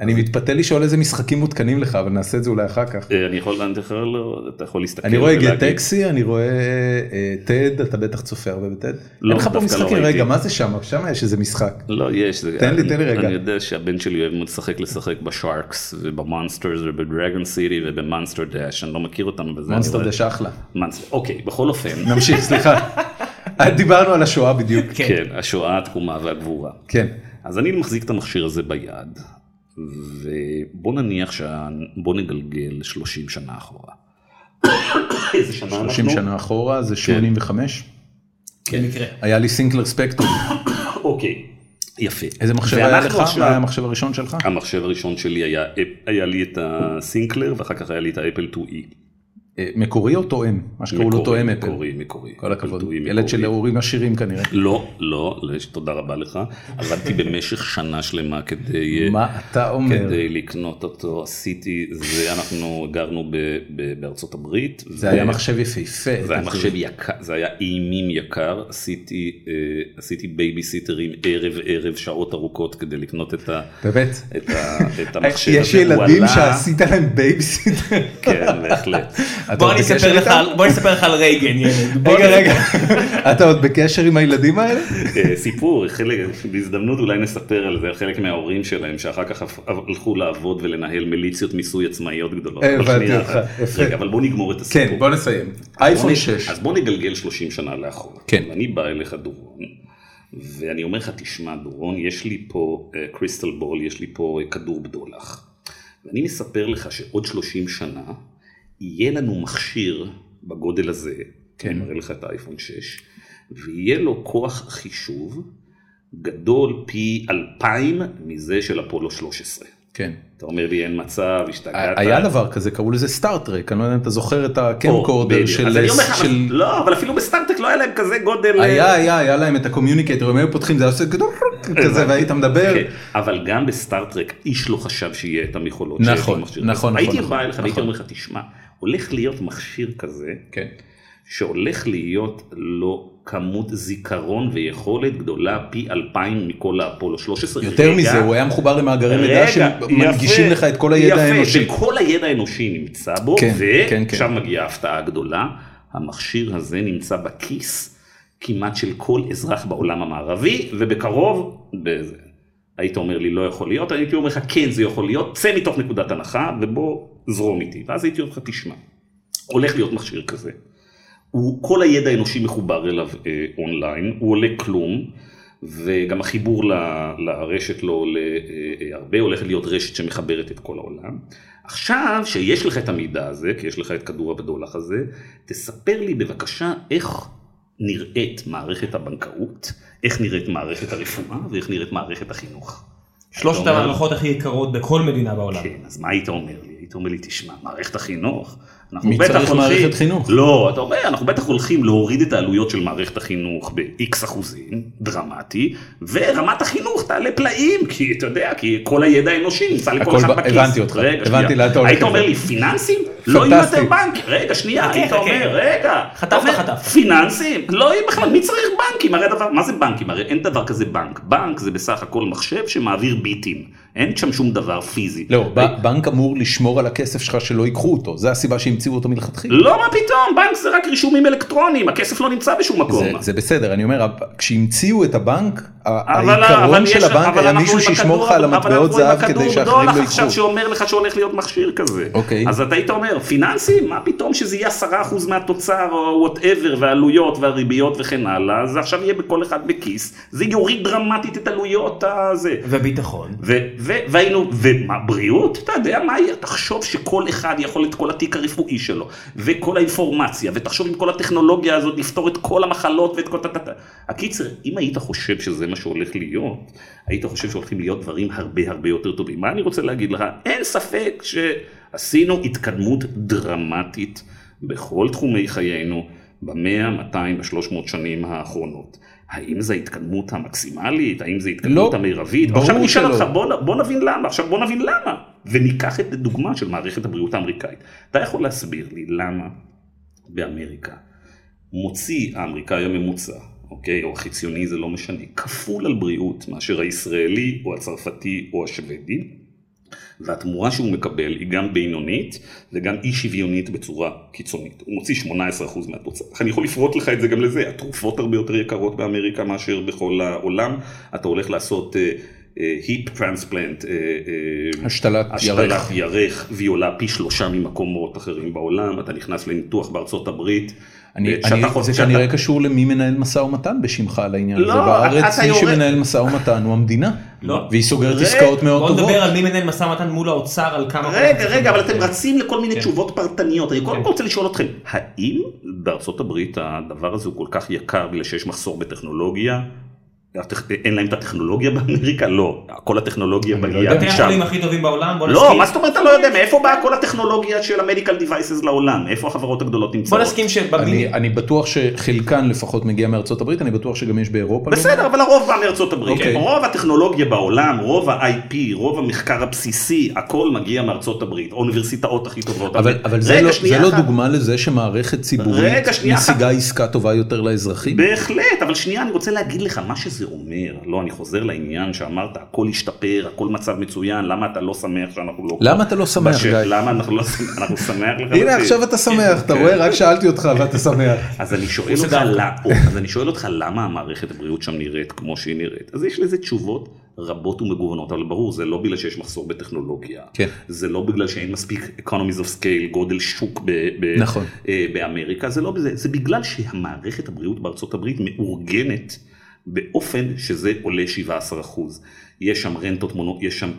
Speaker 1: אני מתפתה לשאול איזה משחקים מותקנים לך, אבל נעשה את זה אולי אחר כך.
Speaker 3: אה, אני יכול, לא, אתה יכול להסתכל.
Speaker 1: אני רואה גט-טקסי, אני רואה אה, טד, אתה בטח צופה הרבה בטד.
Speaker 3: לא,
Speaker 1: אין לך פה
Speaker 3: לא
Speaker 1: משחקים. רגע, מה זה שם? שם יש איזה משחק.
Speaker 3: לא, יש.
Speaker 1: תן לי, תן לי רגע.
Speaker 3: אני יודע שהבן שלי אוהב מאוד לשחק לשחק בשארקס ובמונסטרס ובדרגון סיטי ובמונסטר דאש, אני לא מכיר אותם. אבל זה אני
Speaker 1: מונסטר דש אחלה.
Speaker 3: אוקיי, בכל אופן,
Speaker 1: נמשיך, סליחה. דיברנו על השואה בדיוק.
Speaker 2: כן.
Speaker 3: כן, השואה, התקומה והגבורה.
Speaker 1: כן.
Speaker 3: אז אני מחזיק את המכשיר הזה ביד, ובוא נניח שה... בוא נגלגל 30 שנה אחורה. איזה שנה אנחנו?
Speaker 1: 30 שנה אחורה, זה 85.
Speaker 2: במקרה.
Speaker 1: היה לי סינקלר ספקטרום.
Speaker 3: אוקיי, יפה.
Speaker 1: איזה מחשב היה לך?
Speaker 3: עכשיו-
Speaker 1: מה היה המחשב הראשון שלך?
Speaker 3: המחשב הראשון שלי היה, היה לי את הסינקלר ואחר כך היה לי את האפל 2E.
Speaker 1: אה, מקורי או תואם? מה שקראו לו תואם אפל.
Speaker 3: מקורי, מקורי.
Speaker 1: כל הכבוד.
Speaker 3: 2E
Speaker 1: ילד. של הורים עשירים כנראה.
Speaker 3: לא, לא, תודה רבה לך. עבדתי במשך שנה שלמה כדי...
Speaker 1: מה אתה אומר?
Speaker 3: כדי לקנות אותו, עשיתי, זה אנחנו גרנו ב, ב, בארצות הברית.
Speaker 1: זה
Speaker 3: ו-
Speaker 1: היה מחשב יפהפה.
Speaker 3: זה היה מחשב יקר, זה היה אימים יקר, עשיתי, אה, עשיתי בייביסיטרים ערב ערב שעות ארוכות כדי לקנות את, ה,
Speaker 1: באמת.
Speaker 3: את, ה, את המחשב הזה.
Speaker 1: יש ילדים שעשית להם בייביסיטר.
Speaker 3: כן, בהחלט.
Speaker 2: בוא אני אספר לך? על- בוא אני אספר לך על רייגן ילד.
Speaker 1: רגע, רגע. אתה עוד בקשר עם הילדים האלה?
Speaker 3: אה, סיפור, חלק, בהזדמנות אולי נספר על זה, חלק מההורים שלהם שאחר כך הלכו לעבוד ולנהל מיליציות מיסוי עצמאיות גדולות.
Speaker 1: אה, הבנתי אותך. יפה.
Speaker 3: רגע, אבל בוא נגמור את הסיפור.
Speaker 1: כן, בוא נסיים. אייפון
Speaker 3: נ-
Speaker 1: 6.
Speaker 3: אז בוא נגלגל 30 שנה לאחור.
Speaker 1: כן.
Speaker 3: ואני בא אליך דורון, ואני אומר לך, תשמע דורון, יש לי פה קריסטל בול, יש לי פה אה, כדור בדולח. ואני מספר לך שעוד 30 שנה, יהיה לנו מכשיר בגודל הזה,
Speaker 1: כן.
Speaker 3: אני מראה לך את האייפון 6, ויהיה לו כוח חישוב גדול פי 2,000 מזה של אפולו 13.
Speaker 1: כן.
Speaker 3: אתה אומר לי אין מצב, השתגעת.
Speaker 1: היה דבר כזה, קראו לזה סטארטרק, אני לא יודע אם אתה זוכר את ה
Speaker 3: camcorder.
Speaker 1: של...
Speaker 3: אז אני אומר לך, לא, אבל אפילו בסטארטרק לא היה להם כזה גודל.
Speaker 1: היה, היה, היה להם את ה communicator, הם היו פותחים, זה היה עושה גדול כזה, והיית מדבר.
Speaker 3: כן, אבל גם בסטארטרק איש לא חשב שיהיה את המכולות.
Speaker 1: נכון, נכון. נכון,
Speaker 3: הייתי
Speaker 1: נכון,
Speaker 3: בא אליך והייתי
Speaker 1: נכון.
Speaker 3: אומר לך, תשמע, הולך להיות מכשיר כזה,
Speaker 1: כן.
Speaker 3: שהולך להיות לו כמות זיכרון ויכולת גדולה פי אלפיים מכל האפולו 13.
Speaker 1: יותר
Speaker 3: רגע,
Speaker 1: מזה, הוא היה מחובר למאגרי מידע שמנגישים
Speaker 3: יפה,
Speaker 1: לך את כל הידע האנושי.
Speaker 3: יפה, וכל הידע האנושי נמצא בו,
Speaker 1: כן, כן, כן.
Speaker 3: ועכשיו מגיעה ההפתעה הגדולה, המכשיר הזה נמצא בכיס כמעט של כל אזרח בעולם המערבי, ובקרוב, בזה. היית אומר לי לא יכול להיות, הייתי אומר לך כן זה יכול להיות, צא מתוך נקודת הנחה ובוא זרום איתי, ואז הייתי אומר לך תשמע, הולך להיות מכשיר כזה, הוא, כל הידע האנושי מחובר אליו אה, אונליין, הוא עולה כלום, וגם החיבור ל, לרשת לא עולה אה, אה, הרבה, הולכת להיות רשת שמחברת את כל העולם. עכשיו שיש לך את המידע הזה, כי יש לך את כדור הבדולח הזה, תספר לי בבקשה איך נראית מערכת הבנקאות, איך נראית מערכת הרפואה ואיך נראית מערכת החינוך.
Speaker 2: שלושת המערכות הכי יקרות בכל מדינה בעולם.
Speaker 3: כן, אז מה היית אומר לי? היית אומר לי, תשמע, מערכת החינוך, אנחנו
Speaker 1: מי
Speaker 3: בטח
Speaker 1: צריך
Speaker 3: הולכים...
Speaker 1: מערכת חינוך?
Speaker 3: לא, אתה אומר, אנחנו בטח הולכים להוריד את העלויות של מערכת החינוך ב-X אחוזים, דרמטי, ורמת החינוך תעלה פלאים, כי אתה יודע, כי כל הידע האנושי נמצא לכל אחד
Speaker 1: ב-
Speaker 3: בכיס.
Speaker 1: הבנתי אותך,
Speaker 3: רגע,
Speaker 1: הבנתי. לאן אתה הולך
Speaker 3: היית אומר. לי, פיננסים? לא יהיו. יותר בנק. רגע, שנייה,
Speaker 2: חכה,
Speaker 3: היית
Speaker 2: חכה.
Speaker 3: אומר, רגע.
Speaker 2: חטפת, חטפת.
Speaker 3: פיננסים? לא יהיה בכלל, מי צריך בנקים? הרי הדבר, מה זה בנקים? הרי אין דבר כזה בנק. בנק זה בסך הכל מחשב שמעביר ביטים. אין שם שום דבר פיזי.
Speaker 1: לא, ב- בנק אמור לשמור על הכסף שלך שלא ייקחו אותו, זה הסיבה שהמציאו אותו מלכתחילה.
Speaker 3: לא, מה פתאום, בנק זה רק רישומים אלקטרוניים, הכסף לא נמצא בשום מקום.
Speaker 1: זה, זה בסדר, אני אומר, כשהמציאו את הבנק,
Speaker 3: אבל- אבל
Speaker 1: העיקרון
Speaker 3: יש-
Speaker 1: של הבנק
Speaker 3: אבל
Speaker 1: היה
Speaker 3: אנחנו
Speaker 1: מישהו
Speaker 3: עם
Speaker 1: שישמור לך על
Speaker 3: הכדור- אבל
Speaker 1: המטבעות
Speaker 3: אנחנו עם
Speaker 1: זהב
Speaker 3: הכדור
Speaker 1: כדי שאחרים
Speaker 3: בדולח
Speaker 1: לא
Speaker 3: עכשיו
Speaker 1: ייקחו.
Speaker 3: שאומר לך שהולך להיות מכשיר כזה.
Speaker 1: אוקיי.
Speaker 3: אז אתה היית אומר, פיננסים? מה פתאום שזה יהיה 10% מהתוצר או whatever, והעלויות והריביות וכן הלאה, זה עכשיו יהיה בכל אחד בכיס, זה יוריד דרמטית את עלויות הזה.
Speaker 2: וביטחון.
Speaker 3: ו- ו- והיינו, ומה, בריאות? אתה יודע מה יהיה? תחשוב שכל אחד יכול את כל התיק הרפואי שלו, וכל האינפורמציה, ותחשוב עם כל הטכנולוגיה הזאת לפתור את כל המחלות ואת כל... טה-טה-טה. הקיצר, אם היית חושב שזה מה שהולך להיות, היית חושב שהולכים להיות דברים הרבה הרבה יותר טובים. מה אני רוצה להגיד לך? אין ספק שעשינו התקדמות דרמטית בכל תחומי חיינו במאה, 200 ו-300 שנים האחרונות. האם זו ההתקדמות המקסימלית? האם זו ההתקדמות
Speaker 1: לא,
Speaker 3: המרבית?
Speaker 1: ברור
Speaker 3: עכשיו אני אשאל. אותך, בוא, בוא נבין למה, עכשיו בוא נבין למה. וניקח את הדוגמה של מערכת הבריאות האמריקאית. אתה יכול להסביר לי למה באמריקה מוציא האמריקאי הממוצע, אוקיי, או החציוני זה לא משנה, כפול על בריאות מאשר הישראלי או הצרפתי או השוודי, והתמורה שהוא מקבל היא גם בינונית וגם אי שוויונית בצורה קיצונית. הוא מוציא 18% מהתוצאה. אני יכול לפרוט לך את זה גם לזה, התרופות הרבה יותר יקרות באמריקה מאשר בכל העולם. אתה הולך לעשות היפ טרנספלנט,
Speaker 1: השתלת ירך.
Speaker 3: ירך, והיא עולה פי שלושה ממקומות אחרים בעולם. אתה נכנס לניתוח בארצות הברית.
Speaker 1: אני, אני,
Speaker 3: חושב-
Speaker 1: זה
Speaker 3: שאתה-
Speaker 1: כנראה קשור למי מנהל משא ומתן בשמך על העניין הזה.
Speaker 3: לא,
Speaker 1: בארץ מי
Speaker 3: יורד-
Speaker 1: שמנהל משא ומתן הוא המדינה.
Speaker 2: לא.
Speaker 1: והיא סוגרת
Speaker 3: רגע,
Speaker 1: עסקאות מאוד
Speaker 2: בוא
Speaker 1: טובות.
Speaker 2: נדבר על מי מנהל משא ומתן מול האוצר על כמה...
Speaker 3: רגע, רגע, אבל אתם רצים לכל מיני
Speaker 2: כן.
Speaker 3: תשובות פרטניות. אני קודם
Speaker 2: כן.
Speaker 3: כל רוצה לשאול אתכם, האם בארצות הברית הדבר הזה הוא כל כך יקר בגלל שיש מחסור בטכנולוגיה? אין להם את הטכנולוגיה באמריקה? לא. כל הטכנולוגיה
Speaker 1: לא
Speaker 3: מגיעה
Speaker 1: יודע.
Speaker 2: בתי
Speaker 3: משם.
Speaker 2: החולים הכי טובים בעולם, בוא
Speaker 3: לא,
Speaker 2: נסכים.
Speaker 3: מה זאת אומרת אתה לא יודע? מאיפה באה כל הטכנולוגיה של המדיקל דיווייסס לעולם? איפה החברות הגדולות
Speaker 2: בוא
Speaker 3: נמצאות?
Speaker 2: נסכים שבמיני...
Speaker 1: אני, אני בטוח שחלקן לפחות מגיע מארצות הברית, אני בטוח שגם יש באירופה. לא?
Speaker 3: בסדר, אבל הרוב בא מארצות הברית.
Speaker 1: אוקיי.
Speaker 3: רוב הטכנולוגיה בעולם, רוב ה-IP, רוב המחקר הבסיסי, הכל מגיע מארצות הברית. האוניברסיטאות הכי טובות.
Speaker 1: אבל, אבל זה, לא, לא. דוגמה לזה שמערכת ציבורית. משיגה עסקה טובה יותר לאזרחים?
Speaker 3: בהחלט, אבל שנייה, אני רוצה להגיד לך, מה שזה אומר, לא, אני חוזר לעניין שאמרת, הכל השתפר, הכל מצב מצוין, למה אתה לא שמח שאנחנו לא...
Speaker 1: למה אתה לא שמח, גיא?
Speaker 3: למה אנחנו לא שמח? אנחנו שמח לחלוטין.
Speaker 1: הנה עכשיו אתה שמח, אתה רואה? רק שאלתי אותך ואתה שמח.
Speaker 3: אז אני שואל אותך. למה- או, אז אני שואל אותך למה המערכת הבריאות שם נראית כמו שהיא נראית. אז יש לזה תשובות רבות ומגוונות, אבל ברור, זה לא בגלל שיש מחסור בטכנולוגיה.
Speaker 1: כן.
Speaker 3: זה לא בגלל שאין מספיק economies of scale, גודל שוק ב- ב-
Speaker 1: נכון.
Speaker 3: אה, באמריקה, זה לא בזה, זה בגלל שהמערכת הבריאות בארצות הברית מאורגנת באופן שזה עולה 17 אחוז. יש שם רנטות מונו, יש שם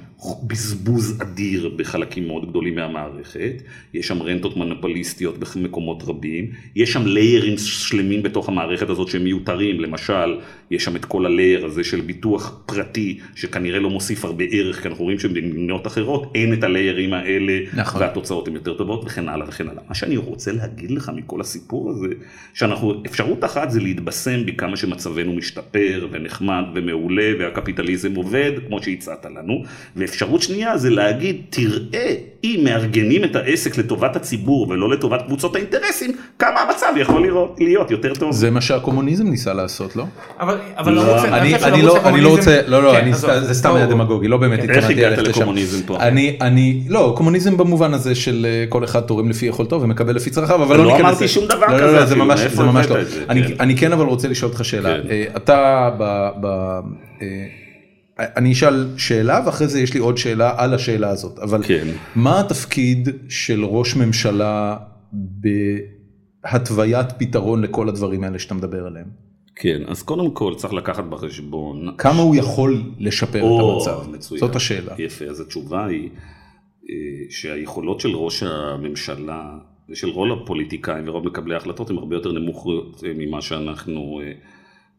Speaker 3: בזבוז אדיר בחלקים מאוד גדולים מהמערכת, יש שם רנטות מונופוליסטיות במקומות רבים, יש שם ליירים שלמים בתוך המערכת הזאת שהם מיותרים, למשל, יש שם את כל הלייר הזה של ביטוח פרטי, שכנראה לא מוסיף הרבה ערך, כי אנחנו רואים שבמדינות אחרות אין את הליירים האלה,
Speaker 1: נכון.
Speaker 3: והתוצאות הן יותר טובות וכן הלאה וכן הלאה. מה שאני רוצה להגיד לך מכל הסיפור הזה, שאנחנו, אפשרות אחת זה להתבשם בכמה שמצבנו משתפר ונחמד ומעולה והקפיטליזם עובד כמו שהצעת לנו, ואפשרות שנייה זה להגיד תראה אם מארגנים את העסק לטובת הציבור ולא לטובת קבוצות האינטרסים, כמה המצב יכול לראות, להיות יותר טוב.
Speaker 1: זה מה שהקומוניזם ניסה לעשות, לא?
Speaker 2: אבל אבל
Speaker 3: לא,
Speaker 2: לרוץ-
Speaker 1: אני,
Speaker 2: אני
Speaker 1: לא, אני לא רוצה, לא, לא,
Speaker 2: כן,
Speaker 1: אני,
Speaker 2: עזוב,
Speaker 1: זה סתם
Speaker 2: בואו-
Speaker 1: היה דמגוגי, לא באמת
Speaker 3: איך
Speaker 1: התכוונתי
Speaker 3: הגעת
Speaker 1: ללכת לשם.
Speaker 3: לקומוניזם פה?
Speaker 1: אני, אני, לא, קומוניזם במובן הזה של אה, כל אחד תורם לפי יכולתו ומקבל לפי צרכיו, אבל
Speaker 3: לא
Speaker 1: לא ניכנס
Speaker 3: אמרתי
Speaker 1: לזה.
Speaker 3: שום דבר
Speaker 1: לא,
Speaker 3: כזה
Speaker 1: לא, לא, זה
Speaker 3: אפילו,
Speaker 1: ממש, לא. אני,
Speaker 3: כן.
Speaker 1: אני כן אבל רוצה לשאול אותך שאלה.
Speaker 3: כן.
Speaker 1: אה, אתה אה, אני אשאל שאלה ואחרי זה יש לי עוד שאלה על השאלה הזאת, אבל
Speaker 3: כן.
Speaker 1: מה התפקיד של ראש ממשלה בהתוויית פתרון לכל הדברים האלה שאתה מדבר עליהם?
Speaker 3: כן, אז קודם כל צריך לקחת בחשבון.
Speaker 1: כמה הוא יכול לשפר
Speaker 3: או,
Speaker 1: את המצב?
Speaker 3: מצוין.
Speaker 1: זאת השאלה.
Speaker 3: יפה, אז התשובה היא אה, שהיכולות של ראש הממשלה ושל רוב הפוליטיקאים ורוב מקבלי ההחלטות הן הרבה יותר נמוכות אה, ממה שאנחנו אה,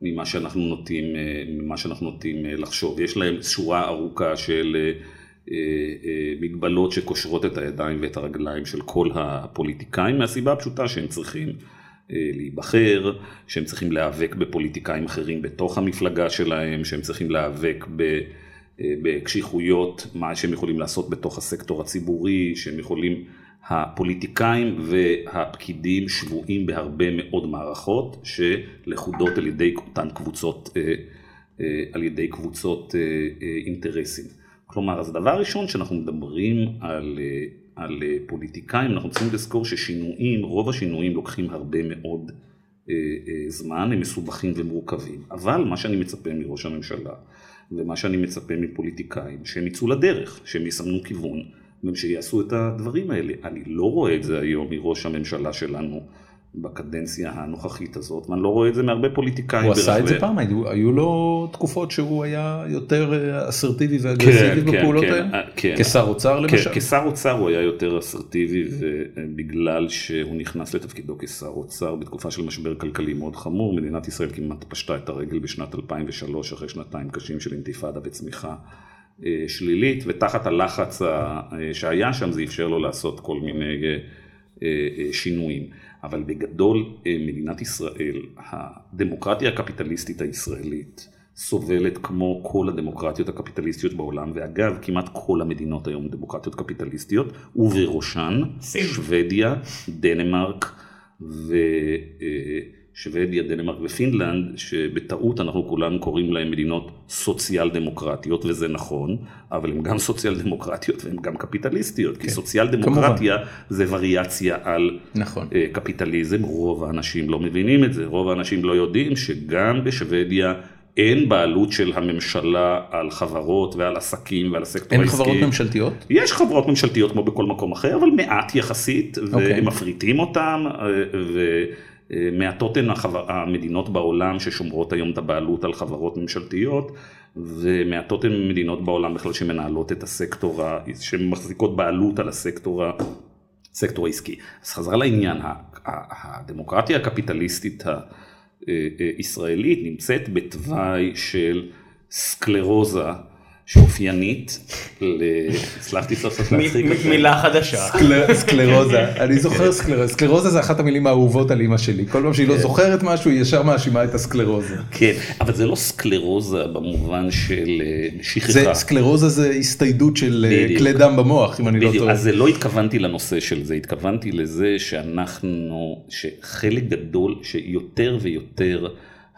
Speaker 3: ממה שאנחנו נוטים, ממה שאנחנו נוטים לחשוב. יש להם שורה ארוכה של מגבלות שקושרות את הידיים ואת הרגליים של כל הפוליטיקאים, מהסיבה הפשוטה שהם צריכים להיבחר, שהם צריכים להיאבק בפוליטיקאים אחרים בתוך המפלגה שלהם, שהם צריכים להיאבק ב... בקשיחויות, מה שהם יכולים לעשות בתוך הסקטור הציבורי, שהם יכולים, הפוליטיקאים והפקידים שבויים בהרבה מאוד מערכות שלכודות על ידי אותן קבוצות, אה, אה, על ידי קבוצות אה, אינטרסים. כלומר, אז הדבר הראשון שאנחנו מדברים על, על פוליטיקאים, אנחנו צריכים לזכור ששינויים, רוב השינויים לוקחים הרבה מאוד זמן, הם מסובכים ומורכבים. אבל מה שאני מצפה מראש הממשלה, ומה שאני מצפה מפוליטיקאים, שהם יצאו לדרך, שהם יסמנו כיוון, ושיעשו את הדברים האלה. אני לא רואה את זה היום מראש הממשלה שלנו. בקדנציה הנוכחית הזאת, ואני לא רואה את זה מהרבה פוליטיקאים.
Speaker 1: הוא עשה את זה פעם, היו, היו לו תקופות שהוא היה יותר אה, אסרטיבי ואגרסיבי כן, בפעולות כן, האלה? כן. כשר אוצר למשל?
Speaker 3: כן, כשר אוצר הוא היה יותר אסרטיבי, ובגלל שהוא נכנס לתפקידו כשר אוצר בתקופה של משבר כלכלי מאוד חמור, מדינת ישראל כמעט פשטה את הרגל בשנת 2003, אחרי שנתיים קשים של אינתיפאדה וצמיחה. אה, שלילית, ותחת הלחץ אה, שהיה שם זה אפשר לו לעשות כל מיני שינויים. אבל בגדול אה, מדינת ישראל, הדמוקרטיה הקפיטליסטית הישראלית סובלת כמו כל הדמוקרטיות הקפיטליסטיות בעולם, ואגב כמעט כל המדינות היום דמוקרטיות קפיטליסטיות, ובראשן שוודיה, דנמרק ו... שוודיה, דנמרק ופינלנד, שבטעות אנחנו כולנו קוראים להם מדינות סוציאל דמוקרטיות, וזה נכון, אבל הן גם סוציאל דמוקרטיות והן גם קפיטליסטיות, כן. כי סוציאל דמוקרטיה כמובן. זה וריאציה על נכון. אה, קפיטליזם, רוב האנשים לא מבינים את זה, רוב האנשים לא יודעים שגם בשוודיה אין בעלות של הממשלה על חברות ועל עסקים ועל הסקטור
Speaker 1: העסקי. אין חברות ממשלתיות?
Speaker 3: יש חברות ממשלתיות כמו בכל מקום אחר, אבל מעט יחסית, אוקיי. והם מפריטים אותם, אה, ו... מעטות הן המדינות בעולם ששומרות היום את הבעלות על חברות ממשלתיות ומעטות הן מדינות בעולם בכלל שמנהלות את הסקטור, שמחזיקות בעלות על הסקטור, הסקטור העסקי. אז חזרה לעניין, הדמוקרטיה הקפיטליסטית הישראלית נמצאת בתוואי של סקלרוזה שאופיינית, הצלחתי סוף סוף להצחיק
Speaker 2: אותה. מילה חדשה.
Speaker 1: סקלרוזה, אני זוכר סקלרוזה, סקלרוזה זה אחת המילים האהובות על אמא שלי, כל פעם שהיא לא כן. זוכרת משהו היא ישר מאשימה את הסקלרוזה.
Speaker 3: כן, אבל זה לא סקלרוזה במובן של אה, שכחה.
Speaker 1: סקלרוזה זה הסתיידות של אה, כלי דם במוח, אם אני לא טועה.
Speaker 3: אז זה לא התכוונתי לנושא של זה, התכוונתי לזה שאנחנו, שחלק גדול, שיותר ויותר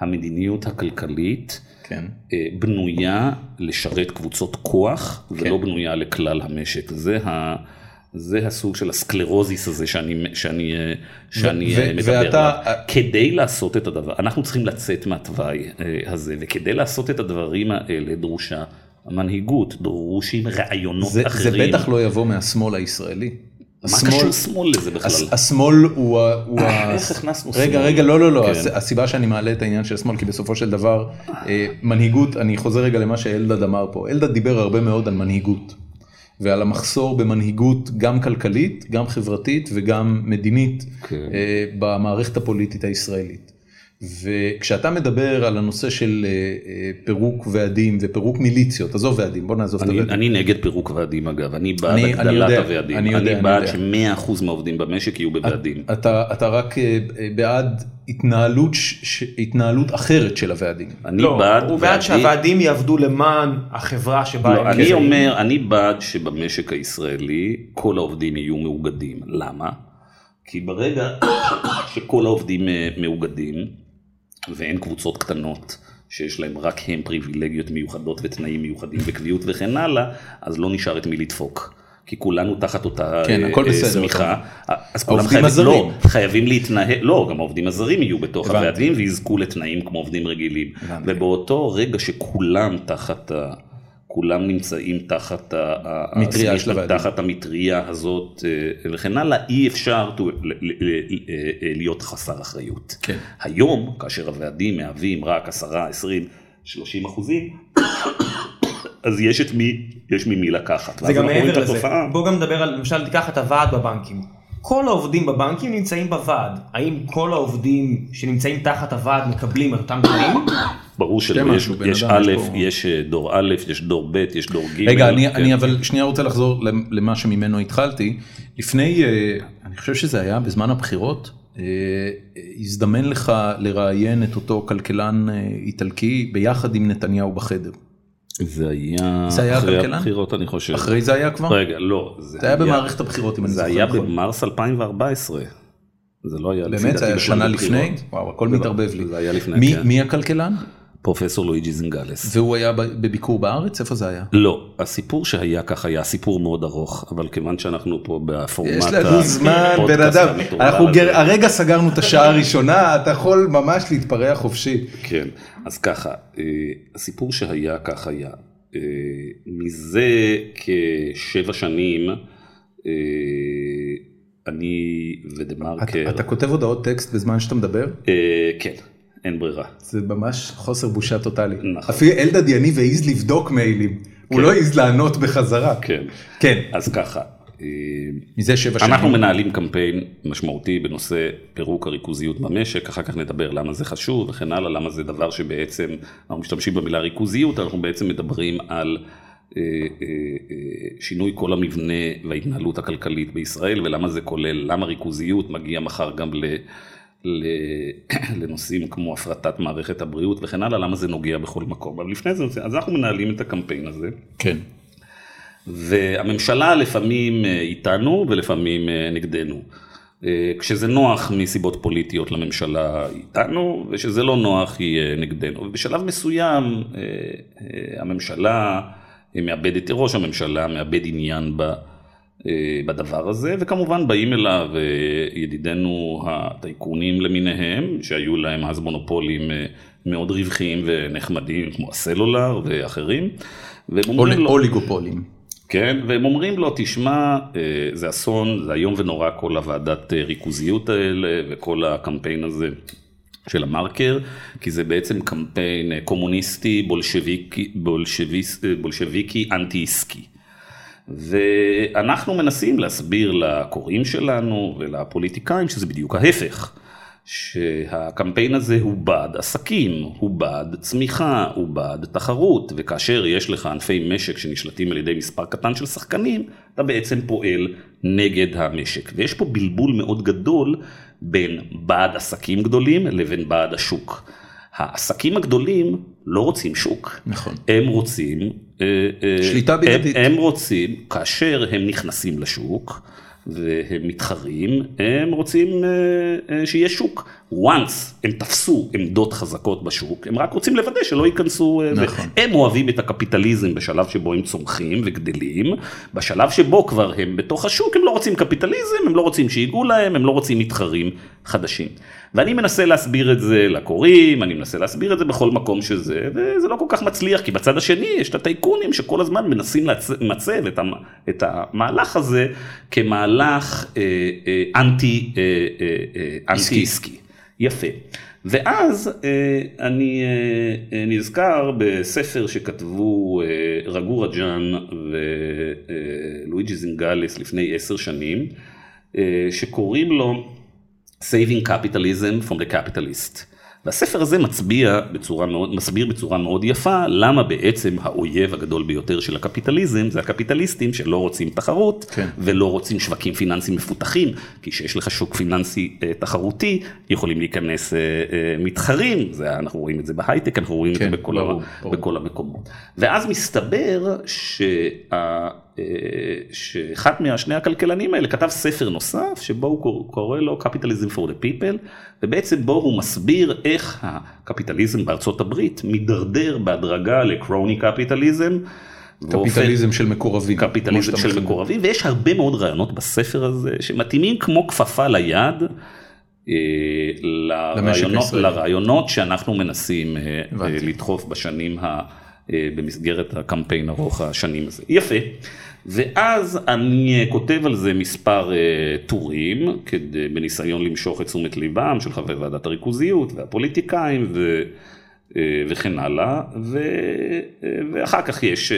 Speaker 3: המדיניות הכלכלית, כן. אה, בנויה לשרת קבוצות כוח, כן. ולא בנויה לכלל המשק. זה, ה, זה הסוג של הסקלרוזיס הזה שאני, שאני, אה, שאני ו- מדבר עליו. כדי לעשות את הדבר, אנחנו צריכים לצאת מהתוואי הזה, וכדי לעשות את הדברים האלה דרושה מנהיגות, דרושים רעיונות
Speaker 1: זה,
Speaker 3: אחרים.
Speaker 1: זה בטח לא יבוא מהשמאל הישראלי.
Speaker 3: מה קשור שמאל לזה בכלל?
Speaker 1: השמאל הוא
Speaker 3: ה... איך הכנסנו שמאל?
Speaker 1: רגע, רגע, לא, לא, לא, כן. הסיבה שאני מעלה את העניין של שמאל, כי בסופו של דבר, אה, מנהיגות, אני חוזר רגע למה שאלדד אמר פה, אלדד דיבר הרבה מאוד על מנהיגות. ועל המחסור במנהיגות גם כלכלית, גם חברתית וגם מדינית כן. אה, במערכת הפוליטית הישראלית. וכשאתה מדבר על הנושא של אה, אה, פירוק ועדים ופירוק מיליציות, עזוב ועדים, בוא נעזוב
Speaker 3: את הוועדים. אני נגד פירוק ועדים אגב, אני בעד הגדלת הוועדים, אני, יודע, אני בעד ש-100% מהעובדים במשק יהיו בוועדים.
Speaker 1: אתה, אתה רק אה, בעד התנהלות, אחרת של הוועדים.
Speaker 2: אני לא, בעד, הוא בעד שהוועדים יעבדו למען החברה שבה
Speaker 3: לא, אני אומר, אני בעד שבמשק הישראלי כל העובדים יהיו מאוגדים, למה? כי ברגע שכל העובדים מאוגדים, ואין קבוצות קטנות שיש להם רק הם פריבילגיות מיוחדות ותנאים מיוחדים וקביעות וכן הלאה, אז לא נשאר את מי לדפוק. כי כולנו תחת אותה
Speaker 1: כן, הכל אה, בסדר,
Speaker 3: שמיכה, אז כולם חייבים, לא, חייבים להתנהל, לא, גם העובדים הזרים יהיו בתוך הוועדים ויזכו לתנאים כמו עובדים רגילים. ובאותו רגע שכולם תחת. כולם נמצאים תחת,
Speaker 1: מטריה של.
Speaker 3: תחת המטריה הזאת אה, וכן הלאה, אי אפשר אה, להיות חסר אחריות. כן. היום, כאשר הוועדים מהווים רק 10, 20, 30 אחוזים, אז יש את מי, יש ממי לקחת.
Speaker 2: זה גם מעבר לזה, בוא גם נדבר על, למשל תיקח את הוועד בבנקים. כל העובדים בבנקים נמצאים בוועד, האם כל העובדים שנמצאים תחת הוועד מקבלים את אותם תנאים?
Speaker 3: ברור שלא, יש, יש א', יש אה, דור א', יש דור ב', יש דור ג'.
Speaker 1: רגע, אני, כן. אני אבל שנייה רוצה לחזור למה שממנו התחלתי. לפני, אה, אני חושב שזה היה בזמן הבחירות, אה, הזדמן לך לראיין את אותו כלכלן איטלקי ביחד עם נתניהו בחדר.
Speaker 3: זה היה, זה היה אחרי הכלכלן? הבחירות אני חושב.
Speaker 1: אחרי זה היה כבר?
Speaker 3: רגע, לא.
Speaker 1: זה, זה היה במערכת הבחירות אם אני
Speaker 3: זוכר נכון. זה היה במרס 2014. זה לא היה
Speaker 1: באמת? זה היה שנה לפני? וואו, הכל מתערבב לי.
Speaker 3: זה היה לפני, מי,
Speaker 1: כן. מי הכלכלן?
Speaker 3: פרופסור לואיג'י זינגלס.
Speaker 1: והוא היה בביקור בארץ? איפה זה היה?
Speaker 3: לא, הסיפור שהיה ככה היה סיפור מאוד ארוך, אבל כיוון שאנחנו פה בפורמט
Speaker 1: יש לנו זמן, בן אדם, אנחנו גר... הרגע סגרנו את השעה הראשונה, אתה יכול ממש להתפרע חופשי.
Speaker 3: כן, אז ככה, אה, הסיפור שהיה כך היה. אה, מזה כשבע שנים, אה, אני ודה מרקר.
Speaker 1: אתה כותב הודעות טקסט בזמן שאתה מדבר?
Speaker 3: כן. אין ברירה.
Speaker 1: זה ממש חוסר בושה טוטאלי. נכון. אפילו אלדד יניב העז לבדוק מיילים, כן. הוא לא העז לענות בחזרה.
Speaker 3: כן.
Speaker 1: כן.
Speaker 3: אז ככה.
Speaker 1: אה, מזה שבע שנים.
Speaker 3: אנחנו מנהלים קמפיין משמעותי בנושא פירוק הריכוזיות במשק, אחר כך נדבר למה זה חשוב וכן הלאה, למה זה דבר שבעצם, אנחנו משתמשים במילה ריכוזיות, אנחנו בעצם מדברים על אה, אה, שינוי כל המבנה וההתנהלות הכלכלית בישראל ולמה זה כולל, למה ריכוזיות מגיע מחר גם ל... לנושאים כמו הפרטת מערכת הבריאות וכן הלאה, למה זה נוגע בכל מקום. אבל לפני זה, אז אנחנו מנהלים את הקמפיין הזה.
Speaker 1: כן.
Speaker 3: והממשלה לפעמים אה, איתנו ולפעמים אה, נגדנו. אה, כשזה נוח מסיבות פוליטיות לממשלה איתנו, וכשזה לא נוח היא נגדנו. ובשלב מסוים הממשלה מאבדת, ראש הממשלה מאבד עניין בה. אה, בדבר הזה, וכמובן באים אליו אה, ידידינו הטייקונים למיניהם, שהיו להם אז מונופולים אה, מאוד רווחיים ונחמדים, כמו הסלולר ואחרים.
Speaker 1: אוליגופולים.
Speaker 3: כן, והם אומרים לו, תשמע, זה אסון, זה איום ונורא כל הוועדת ריכוזיות האלה וכל הקמפיין הזה של המרקר, כי זה בעצם קמפיין קומוניסטי, בולשביקי, בולשביקי אנטי עסקי. ואנחנו מנסים להסביר לקוראים שלנו ולפוליטיקאים שזה בדיוק ההפך. שהקמפיין הזה הוא בעד עסקים, הוא בעד צמיחה, הוא בעד תחרות, וכאשר יש לך ענפי משק שנשלטים על ידי מספר קטן של שחקנים, אתה בעצם פועל נגד המשק. ויש פה בלבול מאוד גדול בין בעד עסקים גדולים לבין בעד השוק. העסקים הגדולים לא רוצים שוק.
Speaker 1: נכון.
Speaker 3: הם רוצים...
Speaker 1: אה, אה, שליטה בלעדית.
Speaker 3: הם, הם רוצים, כאשר הם נכנסים לשוק, והם מתחרים, הם רוצים אה, שיהיה שוק. Once הם תפסו עמדות חזקות בשוק, הם רק רוצים לוודא שלא ייכנסו, נכון. הם אוהבים את הקפיטליזם בשלב שבו הם צומחים וגדלים, בשלב שבו כבר הם בתוך השוק, הם לא רוצים קפיטליזם, הם לא רוצים שיגעו להם, הם לא רוצים מתחרים חדשים. ואני מנסה להסביר את זה לקוראים, אני מנסה להסביר את זה בכל מקום שזה, וזה לא כל כך מצליח, כי בצד השני יש את הטייקונים שכל הזמן מנסים למצב את, את המהלך הזה כמהלך אה, אה, אנטי, אה, אה, אה, אנטי עסקי. יפה. ואז אה, אני אה, אה, נזכר בספר שכתבו רגור רג'אן ולואיג'י זינגליס לפני עשר שנים, שקוראים לו Saving Capitalism from the Capitalist. והספר הזה מצביע בצורה מאוד, מסביר בצורה מאוד יפה למה בעצם האויב הגדול ביותר של הקפיטליזם זה הקפיטליסטים שלא רוצים תחרות כן. ולא רוצים שווקים פיננסיים מפותחים, כי כשיש לך שוק פיננסי אה, תחרותי יכולים להיכנס אה, אה, מתחרים, זה, אנחנו רואים את זה בהייטק, אנחנו רואים כן, את זה בכל, ברור, ה, ברור. בכל המקומות. ואז מסתבר שה... שאחד מהשני הכלכלנים האלה כתב ספר נוסף שבו הוא קורא לו Capitalism for the People ובעצם בו הוא מסביר איך הקפיטליזם בארצות הברית מידרדר בהדרגה לקרוני קפיטליזם.
Speaker 1: קפיטליזם של מקורבים.
Speaker 3: קפיטליזם של מקורבים ויש הרבה מאוד רעיונות בספר הזה שמתאימים כמו כפפה ליד. אה, לרעיונות, לרעיונות שאנחנו מנסים אה, לדחוף בשנים ה... אה, במסגרת הקמפיין ארוך השנים הזה. יפה. ואז אני כותב על זה מספר uh, טורים, כדי, בניסיון למשוך את תשומת ליבם של חברי ועדת הריכוזיות והפוליטיקאים ו, וכן הלאה, ו, ואחר כך יש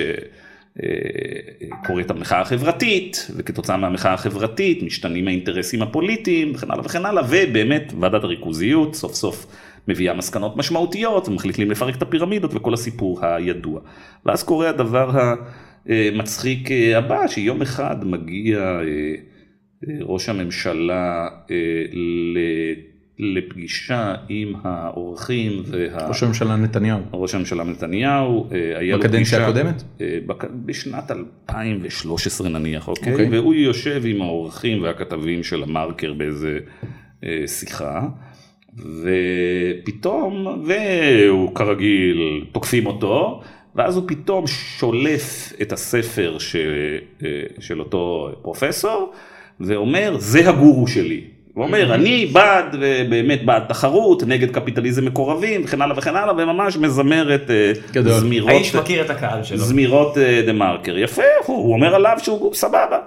Speaker 3: קורית המחאה החברתית, וכתוצאה מהמחאה החברתית משתנים האינטרסים הפוליטיים וכן הלאה וכן הלאה, ובאמת ועדת הריכוזיות סוף סוף מביאה מסקנות משמעותיות ומחליטים לפרק את הפירמידות וכל הסיפור הידוע. ואז קורה הדבר המצחיק הבא, שיום אחד מגיע ראש הממשלה לפגישה עם האורחים. וה...
Speaker 1: ראש הממשלה נתניהו.
Speaker 3: ראש הממשלה נתניהו.
Speaker 1: בקדנציה הקודמת?
Speaker 3: בשנת 2013 נניח, אוקיי? Okay. והוא יושב עם האורחים והכתבים של המרקר באיזה שיחה. ופתאום, והוא כרגיל, תוקפים אותו, ואז הוא פתאום שולף את הספר ש... של אותו פרופסור, ואומר, זה הגורו שלי. הוא אומר, אני בעד, באמת בעד תחרות, נגד קפיטליזם מקורבים, וכן הלאה וכן הלאה, וממש מזמר את
Speaker 2: זמירות, האיש מכיר את הקהל שלו,
Speaker 3: זמירות דה מרקר, יפה, הוא אומר עליו שהוא סבבה.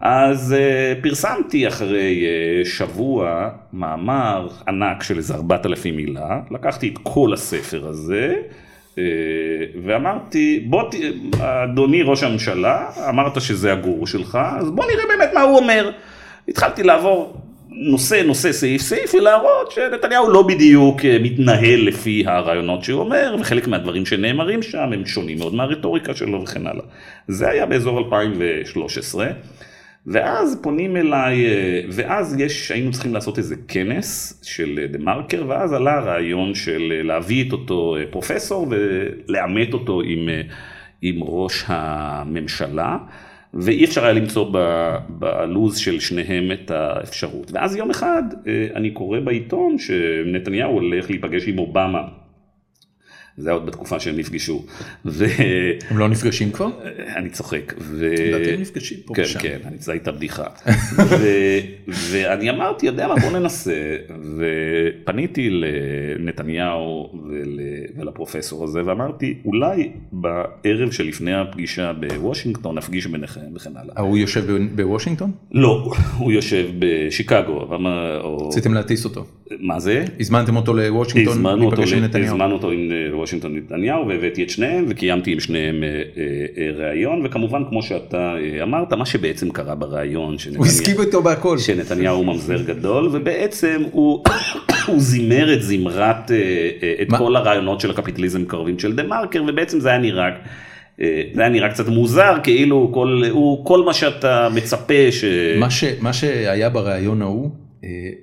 Speaker 3: אז פרסמתי אחרי שבוע מאמר ענק של איזה 4,000 מילה, לקחתי את כל הספר הזה, ואמרתי, בוא, אדוני ראש הממשלה, אמרת שזה הגורו שלך, אז בוא נראה באמת מה הוא אומר. התחלתי לעבור נושא נושא סעיף סעיף ולהראות שנתניהו לא בדיוק מתנהל לפי הרעיונות שהוא אומר וחלק מהדברים שנאמרים שם הם שונים מאוד מהרטוריקה שלו וכן הלאה. זה היה באזור 2013 ואז פונים אליי ואז יש היינו צריכים לעשות איזה כנס של דה מרקר ואז עלה הרעיון של להביא את אותו פרופסור ולאמת אותו עם, עם ראש הממשלה. ואי אפשר היה למצוא בלוז של שניהם את האפשרות. ואז יום אחד אני קורא בעיתון שנתניהו הולך להיפגש עם אובמה. זה היה עוד בתקופה שהם נפגשו. ו...
Speaker 1: הם לא נפגשים כבר?
Speaker 3: אני צוחק.
Speaker 1: ו... לדעתי הם נפגשים פה
Speaker 3: כן,
Speaker 1: ושם.
Speaker 3: כן, זו הייתה בדיחה. ו... ואני אמרתי, יודע מה, בוא ננסה. ופניתי לנתניהו ול... ולפרופסור הזה, ואמרתי, אולי בערב שלפני הפגישה בוושינגטון נפגיש ביניכם וכן הלאה.
Speaker 1: הוא יושב בוושינגטון?
Speaker 3: לא, הוא יושב בשיקגו.
Speaker 1: רציתם להטיס אותו.
Speaker 3: מה זה?
Speaker 1: הזמנתם אותו לוושינגטון להיפגש עם נתניהו.
Speaker 3: הזמנו אותו עם וושינגטון נתניהו והבאתי את שניהם וקיימתי עם שניהם ראיון וכמובן כמו שאתה אמרת מה שבעצם קרה בראיון
Speaker 1: הוא הסכים איתו בהכל
Speaker 3: שנתניהו הוא ממזר גדול ובעצם הוא זימר את זמרת את כל הרעיונות של הקפיטליזם קרבים של דה מרקר ובעצם זה היה נראה. זה היה נראה קצת מוזר כאילו כל הוא כל מה שאתה מצפה ש...
Speaker 1: מה, ש, מה שהיה בריאיון ההוא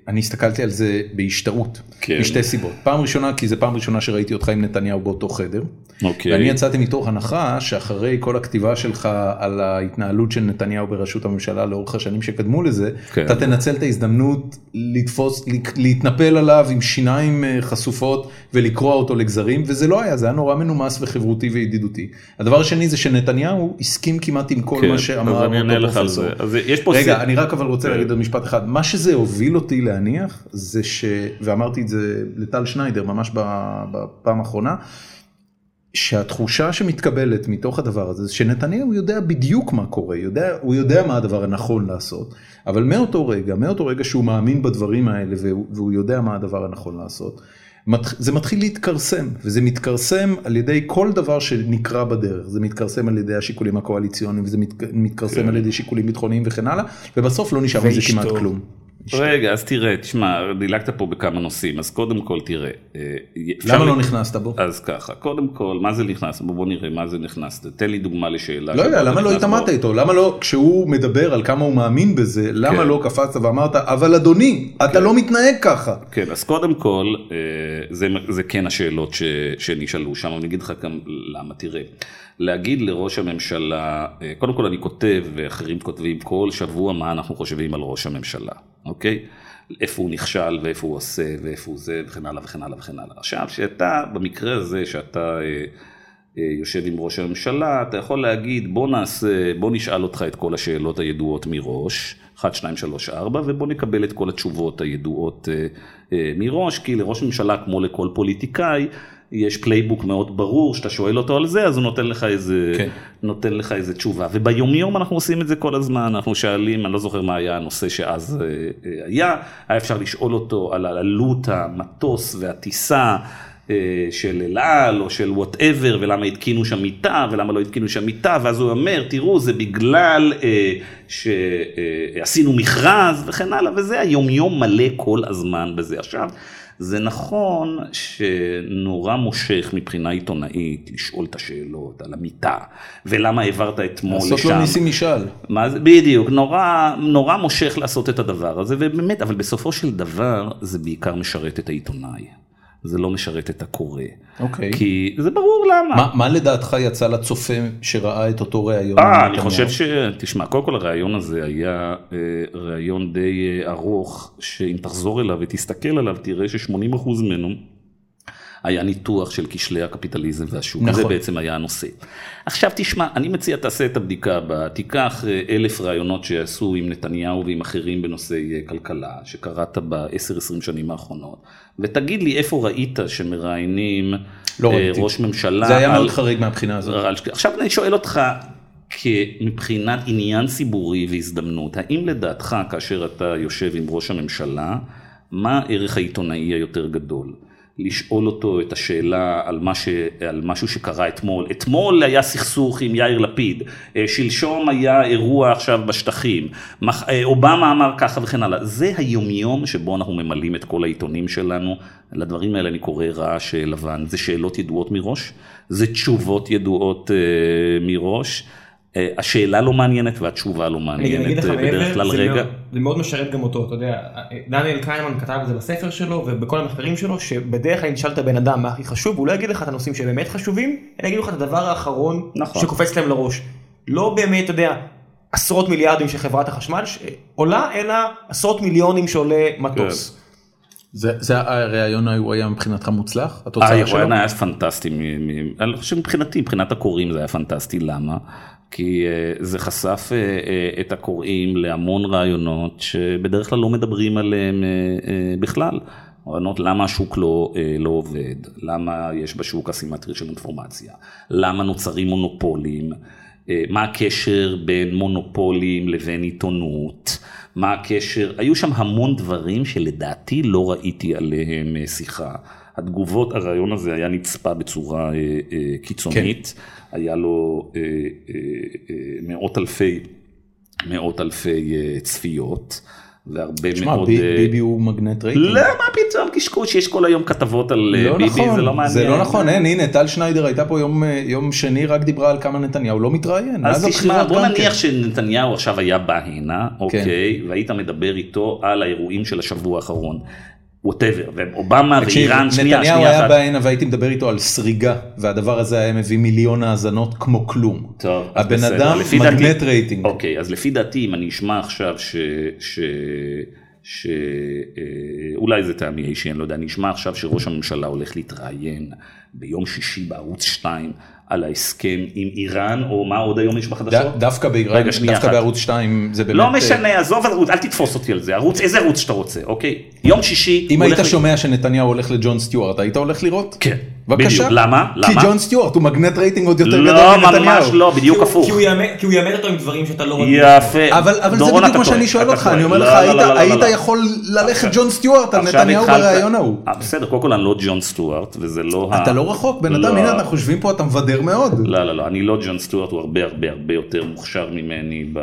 Speaker 1: אני הסתכלתי על זה בהשתאות, כן. משתי סיבות. פעם ראשונה כי זה פעם ראשונה שראיתי אותך עם נתניהו באותו חדר.
Speaker 3: אוקיי.
Speaker 1: ואני יצאתי מתוך הנחה שאחרי כל הכתיבה שלך על ההתנהלות של נתניהו בראשות הממשלה לאורך השנים שקדמו לזה, כן. אתה תנצל את ההזדמנות לתפוס, להתנפל עליו עם שיניים חשופות ולקרוע אותו לגזרים, וזה לא היה, זה היה נורא מנומס וחברותי וידידותי. הדבר השני זה שנתניהו הסכים כמעט עם כל
Speaker 3: כן,
Speaker 1: מה שאמר
Speaker 3: אותו פרופסור.
Speaker 1: רגע, אני רק אבל רוצה להגיד עוד משפט אחד, מה שזה הוביל אותי להניח זה ש... ואמרתי את זה לטל שניידר ממש בפעם האחרונה, שהתחושה שמתקבלת מתוך הדבר הזה, שנתניהו יודע בדיוק מה קורה, יודע, הוא יודע מה הדבר הנכון לעשות, אבל מאותו רגע, מאותו רגע שהוא מאמין בדברים האלה והוא יודע מה הדבר הנכון לעשות, זה מתחיל להתכרסם, וזה מתכרסם על ידי כל דבר שנקרא בדרך, זה מתכרסם על ידי השיקולים הקואליציוניים, וזה מתכרסם כן. על ידי שיקולים ביטחוניים וכן הלאה, ובסוף לא נשאר מזה כמעט כלום.
Speaker 3: רגע, אז תראה, תשמע, דילגת פה בכמה נושאים, אז קודם כל תראה.
Speaker 1: למה לא נכנסת בו?
Speaker 3: אז ככה, קודם כל, מה זה נכנס בו? בוא נראה מה זה נכנס. תן לי דוגמה לשאלה.
Speaker 1: לא יודע, למה לא התעמדת איתו? למה לא, כשהוא מדבר על כמה הוא מאמין בזה, למה לא קפצת ואמרת, אבל אדוני, אתה לא מתנהג ככה.
Speaker 3: כן, אז קודם כל, זה כן השאלות שנשאלו שם, אני אגיד לך גם למה, תראה. להגיד לראש הממשלה, קודם כל אני כותב ואחרים כותבים כל שבוע מה אנחנו חושבים על ראש הממשלה, אוקיי? איפה הוא נכשל ואיפה הוא עושה ואיפה הוא זה וכן הלאה וכן הלאה וכן הלאה. עכשיו שאתה במקרה הזה שאתה יושב עם ראש הממשלה אתה יכול להגיד בוא נעשה, בוא נשאל אותך את כל השאלות הידועות מראש, 1, 2, 3, 4 ובוא נקבל את כל התשובות הידועות מראש כי לראש הממשלה כמו לכל פוליטיקאי יש פלייבוק מאוד ברור שאתה שואל אותו על זה אז הוא נותן לך איזה כן. נותן לך איזה תשובה וביומיום אנחנו עושים את זה כל הזמן אנחנו שואלים אני לא זוכר מה היה הנושא שאז היה היה אפשר לשאול אותו על עלות המטוס והטיסה של אל על או של whatever ולמה התקינו שם מיטה ולמה לא התקינו שם מיטה ואז הוא אומר תראו זה בגלל שעשינו מכרז וכן הלאה וזה היומיום מלא כל הזמן בזה עכשיו. זה נכון שנורא מושך מבחינה עיתונאית לשאול את השאלות על המיטה ולמה העברת אתמול לשם.
Speaker 1: לעשות לו ניסים משאל.
Speaker 3: מה זה, בדיוק, נורא, נורא מושך לעשות את הדבר הזה ובאמת, אבל בסופו של דבר זה בעיקר משרת את העיתונאי. זה לא משרת את הקורא.
Speaker 1: אוקיי.
Speaker 3: כי זה ברור למה.
Speaker 1: מה, מה לדעתך יצא לצופה שראה את אותו ראיון?
Speaker 3: אה, אני חושב ש... תשמע, קודם כל הראיון הזה היה אה, ראיון די אה, ארוך, שאם תחזור אליו ותסתכל עליו, תראה ש-80% ממנו היה ניתוח של כשלי הקפיטליזם והשוק, נכון. זה בעצם היה הנושא. עכשיו תשמע, אני מציע תעשה את הבדיקה הבאה, תיקח אה, אלף רעיונות שיעשו עם נתניהו ועם אחרים בנושאי אה, כלכלה, שקראת ב-10-20 שנים האחרונות, ותגיד לי איפה ראית שמראיינים לא אה, ראש ממשלה.
Speaker 1: זה היה על... מאוד חריג מהבחינה הזאת.
Speaker 3: על... עכשיו אני שואל אותך, מבחינת עניין ציבורי והזדמנות, האם לדעתך כאשר אתה יושב עם ראש הממשלה, מה הערך העיתונאי היותר גדול? לשאול אותו את השאלה על, מה ש... על משהו שקרה אתמול. אתמול היה סכסוך עם יאיר לפיד, אה, שלשום היה אירוע עכשיו בשטחים, אה, אובמה אמר ככה וכן הלאה. זה היומיום שבו אנחנו ממלאים את כל העיתונים שלנו. לדברים האלה אני קורא רעש לבן. זה שאלות ידועות מראש, זה תשובות ידועות מראש. אה, השאלה לא מעניינת והתשובה לא מעניינת
Speaker 2: אה, בדרך כלל רגע. זה מאוד משרת גם אותו, אתה יודע, דניאל קיימן כתב את זה בספר שלו ובכל המחקרים שלו, שבדרך כלל נשאל את הבן אדם מה הכי חשוב, הוא לא יגיד לך את הנושאים שבאמת חשובים, אלא יגיד לך את הדבר האחרון נכון. שקופץ להם לראש. לא באמת, אתה יודע, עשרות מיליארדים של חברת החשמל עולה, אלא עשרות מיליונים שעולה מטוס. כן.
Speaker 1: זה, זה הראיון ההוא היה מבחינתך מוצלח? התוצאה
Speaker 3: שלו? הראיון היה פנטסטי, אני חושב מבחינתי, מבחינת הקוראים זה היה פנטסטי, למה? כי uh, זה חשף uh, uh, את הקוראים להמון רעיונות שבדרך כלל לא מדברים עליהם בכלל. רעיונות למה השוק לא, לא עובד, למה יש בשוק אסימטרי של אינפורמציה, למה נוצרים מונופולים, מה הקשר בין מונופולים לבין עיתונות, מה הקשר, היו שם המון דברים שלדעתי לא ראיתי עליהם שיחה. התגובות, הרעיון הזה היה נצפה בצורה uh, uh, קיצונית. כן. היה לו אה, אה, אה, מאות אלפי, מאות אלפי צפיות. והרבה
Speaker 1: שמה, מאוד... תשמע, ביבי הוא מגנט רייטינג.
Speaker 3: לא, מה פתאום קשקוש, יש כל היום כתבות על לא ביבי, נכון, זה לא מעניין.
Speaker 1: זה לא נכון, אין, הנה, טל שניידר הייתה פה יום, יום שני, רק דיברה על כמה נתניהו לא מתראיין.
Speaker 3: אז תשמע, בוא נניח כן. שנתניהו עכשיו היה בא הנה, כן. אוקיי, והיית מדבר איתו על האירועים של השבוע האחרון. ווטאבר, ואובמה ואיראן, שנייה, שנייה
Speaker 1: אחת. נתניהו היה בא הנה והייתי מדבר איתו על סריגה, והדבר הזה היה מביא מיליון האזנות כמו כלום.
Speaker 3: טוב,
Speaker 1: הבן אדם מגנט רייטינג.
Speaker 3: אוקיי, אז לפי דעתי, אם אני אשמע עכשיו ש... ש... שאולי זה טעמי אישי, אני לא יודע, אני אשמע עכשיו שראש הממשלה הולך להתראיין ביום שישי בערוץ 2 על ההסכם עם איראן, או מה עוד היום יש בחדשות?
Speaker 1: דווקא באיראן, דווקא בערוץ 2, זה באמת...
Speaker 3: לא משנה, עזוב ערוץ, אל תתפוס אותי על זה, ערוץ, איזה ערוץ שאתה רוצה, אוקיי? יום שישי...
Speaker 1: אם היית שומע שנתניהו הולך לג'ון סטיוארט, היית הולך לראות?
Speaker 3: כן.
Speaker 1: בבקשה.
Speaker 3: למה?
Speaker 1: כי ג'ון סטיוארט הוא מגנט רייטינג עוד יותר
Speaker 3: לא,
Speaker 1: גדול
Speaker 3: מנתניהו. לא, ממש לא, בדיוק הפוך.
Speaker 2: כי הוא יאמן אותו עם דברים שאתה לא...
Speaker 3: יפה.
Speaker 1: אבל זה בדיוק מה שאני שואל אותך, אני אומר לך, לא, היית יכול ללכת ג'ון סטיוארט על נתניהו בריאיון ההוא.
Speaker 3: אה, בסדר, קודם כל אני לא ג'ון סטיוארט, וזה לא...
Speaker 1: אתה לא רחוק, בן אדם, הנה אנחנו חושבים פה, אתה מבדר מאוד.
Speaker 3: לא, לא, לא, אני לא ג'ון סטיוארט, הוא הרבה הרבה הרבה יותר מוכשר ממני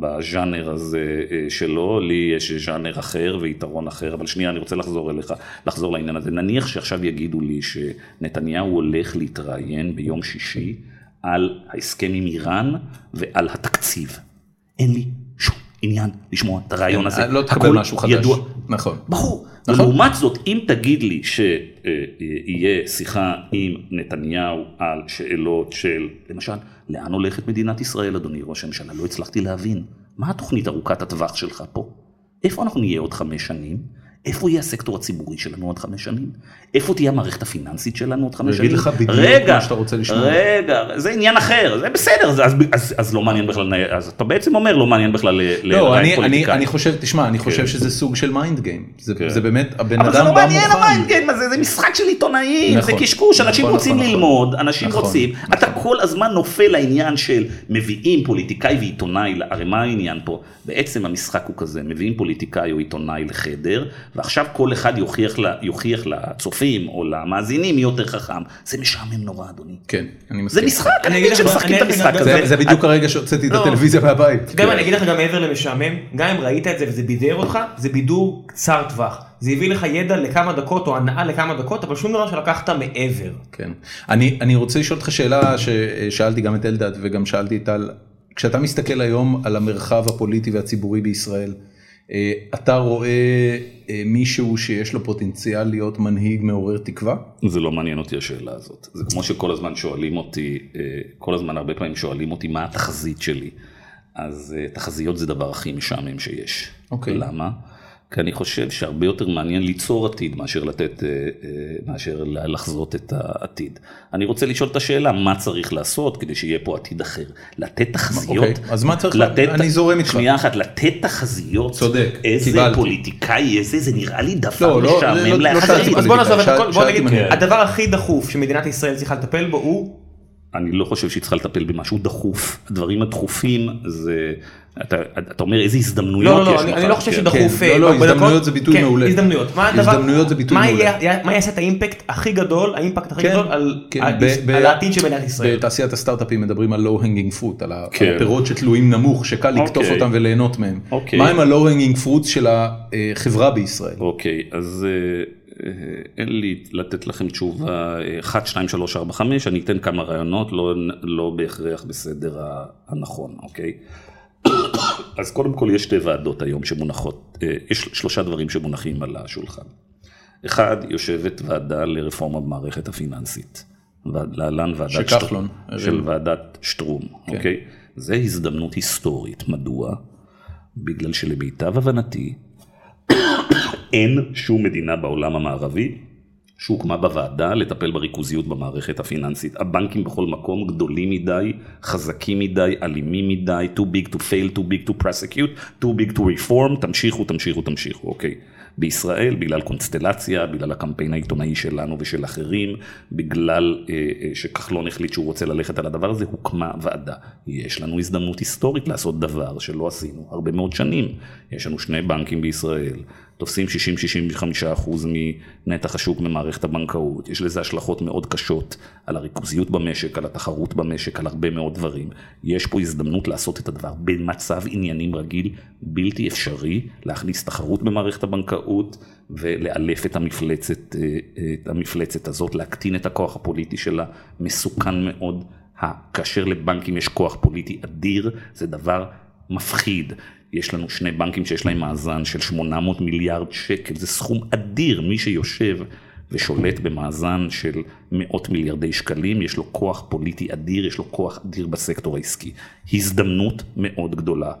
Speaker 3: בז'אנר הזה אה, שלו, לי יש ז'אנר אחר ויתרון אחר, אבל שנייה, אני רוצה לחזור אליך, לחזור לעניין הזה. נניח שעכשיו יגידו לי שנתניהו הולך להתראיין ביום שישי על ההסכם עם איראן ועל התקציב. אין לי שום עניין לשמוע את הרעיון הזה.
Speaker 1: לא תקבל משהו חדש. ידוע. נכון.
Speaker 3: ברור. נכון. לעומת זאת, אם תגיד לי שיהיה שיחה עם נתניהו על שאלות של, למשל, לאן הולכת מדינת ישראל, אדוני ראש הממשלה? לא הצלחתי להבין. מה התוכנית ארוכת הטווח שלך פה? איפה אנחנו נהיה עוד חמש שנים? איפה יהיה הסקטור הציבורי שלנו עוד חמש שנים? איפה תהיה המערכת הפיננסית שלנו עוד חמש שנים?
Speaker 1: אני אגיד לך בדיוק מה שאתה רוצה לשמוע.
Speaker 3: רגע, זה עניין אחר, זה בסדר, אז, אז, אז, אז לא מעניין בכלל, אז אתה בעצם אומר לא מעניין בכלל
Speaker 1: לא, אני, אני, אני חושב, תשמע, אני חושב כן. שזה סוג של mind game. זה, כן. זה באמת, הבן אדם בא מוכן. אבל זה לא
Speaker 3: מעניין ה mind game הזה, זה משחק של עיתונאים, נכון, זה קשקוש, נכון, אנשים נכון, רוצים נכון, ללמוד, אנשים נכון, רוצים, נכון. אתה כל הזמן נופל לעניין של מביאים פוליטיקאי ועיתונאי, הרי מה העניין פה? בעצם המשחק הוא כזה, מביאים פוליטיקאי או עיתונאי לחדר, ועכשיו כל אחד יוכיח, לה, יוכיח לצופים או למאזינים מי יותר חכם, זה משעמם נורא אדוני.
Speaker 1: כן, אני
Speaker 3: זה
Speaker 1: מסכים.
Speaker 3: משחק,
Speaker 2: אני
Speaker 3: מבין שמשחקים את המשחק הזה.
Speaker 1: זה- זה בדיוק הרגע שהוצאתי את
Speaker 2: לא.
Speaker 1: הטלוויזיה מהבית.
Speaker 2: גם אני אגיד לך גם מעבר למשעמם, גם אם ראית את זה וזה בידר אותך, זה בידור קצר טווח. זה הביא לך ידע לכמה דקות או הנאה לכמה דקות, אבל שום דבר שלקחת מעבר.
Speaker 1: כן. אני, אני רוצה לשאול אותך שאלה ששאלתי גם את אלדד וגם שאלתי את טל. כשאתה מסתכל היום על המרחב הפוליטי והציבורי בישראל, אתה רואה אה, מישהו שיש לו פוטנציאל להיות מנהיג מעורר תקווה?
Speaker 3: זה לא מעניין אותי השאלה הזאת. זה כמו שכל הזמן שואלים אותי, אה, כל הזמן הרבה פעמים שואלים אותי מה התחזית שלי. אז אה, תחזיות זה הדבר הכי משעמם שיש.
Speaker 1: אוקיי.
Speaker 3: למה? כי אני חושב שהרבה יותר מעניין ליצור עתיד מאשר לתת, אה, אה, מאשר לחזות את העתיד. אני רוצה לשאול את השאלה, מה צריך לעשות כדי שיהיה פה עתיד אחר? לתת תחזיות?
Speaker 1: אוקיי, אז מה צריך-
Speaker 3: לתת-
Speaker 1: אני זורם איתך.
Speaker 3: שנייה אחת, לתת תחזיות?
Speaker 1: צודק,
Speaker 3: איזה
Speaker 1: קיבלתי.
Speaker 3: פוליטיקאי, איזה, זה נראה לי דבר
Speaker 1: לא, לא, לא,
Speaker 3: משעמם
Speaker 1: לא
Speaker 3: להחזיק.
Speaker 1: שאלתי
Speaker 2: אז בוא נעזוב את הכל, בוא נגיד. הדבר הכי דחוף שמדינת ישראל צריכה לטפל בו הוא
Speaker 3: אני לא חושב שהיא צריכה לטפל במשהו דחוף. הדברים הדחופים זה, אתה, אתה אומר איזה הזדמנויות
Speaker 2: לא, לא,
Speaker 3: יש
Speaker 2: לא, אני,
Speaker 3: לך.
Speaker 2: אני לא חושב
Speaker 3: כן.
Speaker 2: שדחוף.
Speaker 1: כן,
Speaker 2: אה,
Speaker 1: לא, לא,
Speaker 2: בדקות-
Speaker 1: הזדמנויות זה ביטוי
Speaker 2: כן,
Speaker 1: מעולה.
Speaker 2: הזדמנויות. מה הדבר,
Speaker 1: הזדמנויות זה ביטוי
Speaker 2: מה
Speaker 1: מעולה.
Speaker 2: יהיה- מה יעשה את האימפקט הכי גדול, האימפקט הכי
Speaker 1: כן,
Speaker 2: גדול על
Speaker 1: כן,
Speaker 2: על-
Speaker 1: ב- ב-
Speaker 2: על העתיד של מדינת ישראל.
Speaker 1: בתעשיית הסטארט-אפים מדברים על hanging fruit, על
Speaker 3: כן.
Speaker 1: הפירות שתלויים נמוך, שקל לקטוף
Speaker 3: אוקיי.
Speaker 1: אותם וליהנות מהם.
Speaker 3: אוקיי.
Speaker 1: מה הם hanging fruit של החברה בישראל?
Speaker 3: אוקיי, אז אה, אה, אין לי לתת לכם תשובה אה, 1, 2, 3, 4, 5, אני אתן כמה רעיונות, לא, לא בהכרח בסדר הנכון, אוקיי? אז קודם כל יש שתי ועדות היום שמונחות, אה, יש שלושה דברים שמונחים על השולחן. אחד, יושבת ועדה לרפורמה במערכת הפיננסית. להלן ועדת
Speaker 1: שכחלון,
Speaker 3: שטרום, של. ועדת שטרום,
Speaker 1: כן.
Speaker 3: אוקיי? זה הזדמנות היסטורית. מדוע? בגלל שלמיטב הבנתי, אין שום מדינה בעולם המערבי שהוקמה בוועדה לטפל בריכוזיות במערכת הפיננסית. הבנקים בכל מקום גדולים מדי, חזקים מדי, אלימים מדי, too big to fail, too big to prosecute, too big to reform, תמשיכו, תמשיכו, תמשיכו, אוקיי. בישראל, בגלל קונסטלציה, בגלל הקמפיין העיתונאי שלנו ושל אחרים, בגלל אה, אה, שכחלון החליט שהוא רוצה ללכת על הדבר הזה, הוקמה ועדה. יש לנו הזדמנות היסטורית לעשות דבר שלא עשינו הרבה מאוד שנים. יש לנו שני בנקים בישראל, תופסים 60-65% מנתח השוק במערכת הבנקאות, יש לזה השלכות מאוד קשות על הריכוזיות במשק, על התחרות במשק, על הרבה מאוד דברים. יש פה הזדמנות לעשות את הדבר במצב עניינים רגיל, בלתי אפשרי, להכניס תחרות במערכת הבנקאות ולאלף את המפלצת, אה, את המפלצת הזאת, להקטין את הכוח הפוליטי שלה, מסוכן מאוד. כאשר לבנקים יש כוח פוליטי אדיר, זה דבר מפחיד. יש לנו שני בנקים שיש להם מאזן של 800 מיליארד שקל, זה סכום אדיר, מי שיושב ושולט במאזן של מאות מיליארדי שקלים, יש לו כוח פוליטי אדיר, יש לו כוח אדיר בסקטור העסקי. הזדמנות מאוד גדולה.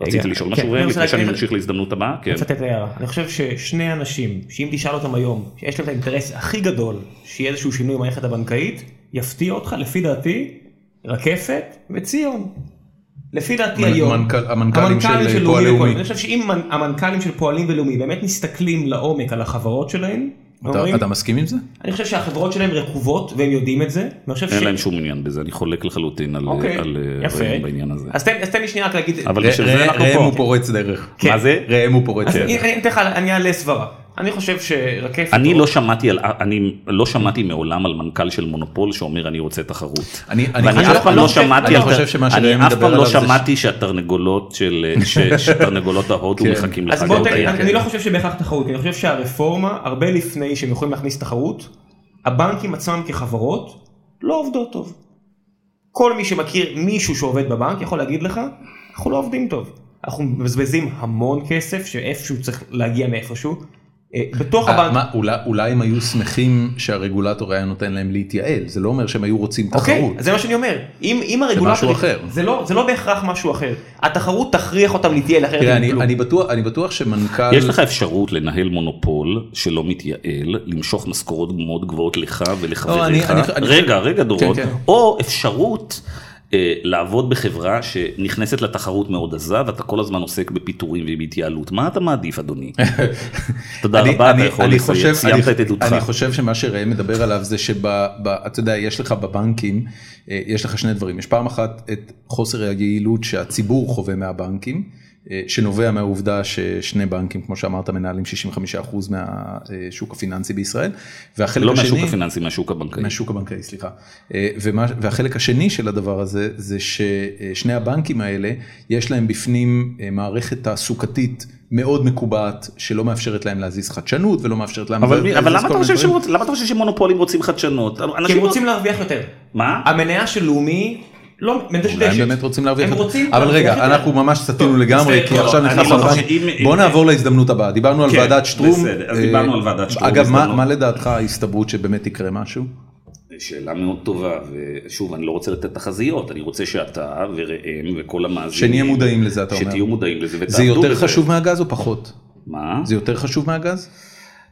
Speaker 3: רצית לשאול
Speaker 2: כן,
Speaker 3: משהו ראם,
Speaker 2: רוצה
Speaker 3: לפני שאני ממשיך להזדמנות הבאה? כן.
Speaker 2: אני רוצה לתת הערה. אני חושב ששני אנשים, שאם תשאל אותם היום, שיש להם את האינטרס הכי גדול, שיהיה איזשהו שינוי במערכת הבנקאית, יפתיע אותך, לפי דעתי, רקפת וציון. לפי דעתי
Speaker 1: מנ-
Speaker 2: היום,
Speaker 1: מנכ"ל- המנכ"לים של,
Speaker 2: לאומי
Speaker 1: פועל לאומי.
Speaker 2: אני חושב שאם מנ- המנכ"לים של פועלים ולאומי באמת מסתכלים לעומק על החברות שלהם,
Speaker 1: אתה,
Speaker 2: אומרים,
Speaker 1: אתה מסכים עם זה?
Speaker 2: אני חושב שהחברות שלהם רקובות והם יודעים את זה,
Speaker 3: אין
Speaker 2: ש...
Speaker 3: להם שום עניין בזה, אני חולק לחלוטין על
Speaker 2: אוקיי,
Speaker 3: על, אה,
Speaker 2: יפה.
Speaker 3: ראם בעניין הזה.
Speaker 2: אז תן אז תן לי שנייה רק להגיד,
Speaker 3: אבל
Speaker 1: ר-
Speaker 3: בשביל זה
Speaker 1: ר-
Speaker 3: אנחנו
Speaker 1: ראם
Speaker 3: פה.
Speaker 1: הוא פורץ דרך.
Speaker 2: כן.
Speaker 3: מה זה?
Speaker 1: ראם הוא פורץ דרך.
Speaker 2: אני אני אתן לך, אני אעלה סברה. אני חושב שרקפת...
Speaker 3: אני לא שמעתי על, אני לא שמעתי מעולם על מנכ"ל של מונופול שאומר אני רוצה תחרות.
Speaker 1: אני- אני
Speaker 3: ואני אף פעם לא
Speaker 2: לא חושב-
Speaker 3: שמעתי,
Speaker 1: אני חושב שמה
Speaker 3: אני אף פעם לא שמעתי שהתרנגולות של, שתרנגולות ההודו
Speaker 1: כן.
Speaker 3: מחכים לך.
Speaker 2: אז בוא. אני אני לא חושב שבהכרח תחרות, אני חושב שהרפורמה, הרבה לפני שהם יכולים להכניס תחרות, הבנקים עצמם כחברות לא עובדות טוב. כל מי שמכיר מישהו שעובד בבנק יכול להגיד לך, אנחנו לא עובדים טוב. אנחנו מבזבזים המון כסף שאיפשהו צריך להגיע מאיפשהו. אה, בתוך
Speaker 1: אה,
Speaker 2: הבנק,
Speaker 1: מה, אולי, אולי הם היו שמחים שהרגולטור היה נותן להם להתייעל, זה לא אומר שהם היו רוצים
Speaker 2: אוקיי,
Speaker 1: תחרות.
Speaker 2: אז זה מה שאני אומר, אם, אם הרגולטור,
Speaker 1: משהו אחר.
Speaker 2: זה לא, זה לא בהכרח משהו אחר, התחרות תכריח אותם להתייעל אחרת
Speaker 1: אני. אני, בטוח, אני בטוח שמנכ"ל...
Speaker 3: יש לך אפשרות לנהל מונופול שלא מתייעל, למשוך משכורות מאוד גבוהות לך
Speaker 1: לא, אני-
Speaker 3: ולחבריך.
Speaker 1: אני-
Speaker 3: רגע, רגע דורון.
Speaker 1: כן, כן.
Speaker 3: או אפשרות לעבוד בחברה שנכנסת לתחרות מאוד עזה ואתה כל הזמן עוסק בפיטורים ובהתייעלות. מה אתה מעדיף אדוני? תודה
Speaker 1: אני-
Speaker 3: רבה, אתה
Speaker 1: אני-
Speaker 3: יכול
Speaker 1: אני
Speaker 3: לסיים,
Speaker 1: חושב-
Speaker 3: סיימת את עדותך.
Speaker 1: אני חושב שמה שראם מדבר עליו זה שאתה יודע, יש לך בבנקים, אה, יש לך שני דברים. יש פעם אחת את חוסר היעילות שהציבור חווה מהבנקים, שנובע מהעובדה ששני בנקים, כמו שאמרת, מנהלים 65% מהשוק הפיננסי בישראל.
Speaker 3: והחלק לא השני... לא מהשוק הפיננסי, מהשוק הבנקאי.
Speaker 1: מהשוק הבנקאי, סליחה. ומה, והחלק השני של הדבר הזה, זה ששני הבנקים האלה, יש להם בפנים מערכת תעסוקתית. מאוד מקובעת שלא מאפשרת להם להזיז חדשנות ולא מאפשרת להם
Speaker 3: אבל, אבל למה, אתה חושב שרוצ... למה אתה חושב שמונופולים רוצים חדשנות?
Speaker 2: כי הם רוצים להרוויח יותר.
Speaker 3: מה?
Speaker 2: המניה של לאומי לא מדשדשת.
Speaker 1: אולי הם באמת רוצים להרוויח יותר. אבל רגע, אנחנו ממש סטינו לגמרי, כי עכשיו נכנס לא בוא נעבור להזדמנות הבאה. דיברנו על כן, ועדת שטרום. בסדר,
Speaker 3: אז דיברנו על ועדת שטרום.
Speaker 1: אגב, מה לדעתך ההסתברות שבאמת יקרה משהו?
Speaker 3: שאלה מאוד טובה, ושוב, אני לא רוצה לתת תחזיות, אני רוצה שאתה וראם וכל המאזינים...
Speaker 1: שנהיה מודעים לזה, אתה אומר.
Speaker 3: שתהיו מודעים לזה
Speaker 1: ותעבדו בזה. זה יותר חשוב מהגז או פחות?
Speaker 3: מה?
Speaker 1: זה יותר חשוב מהגז?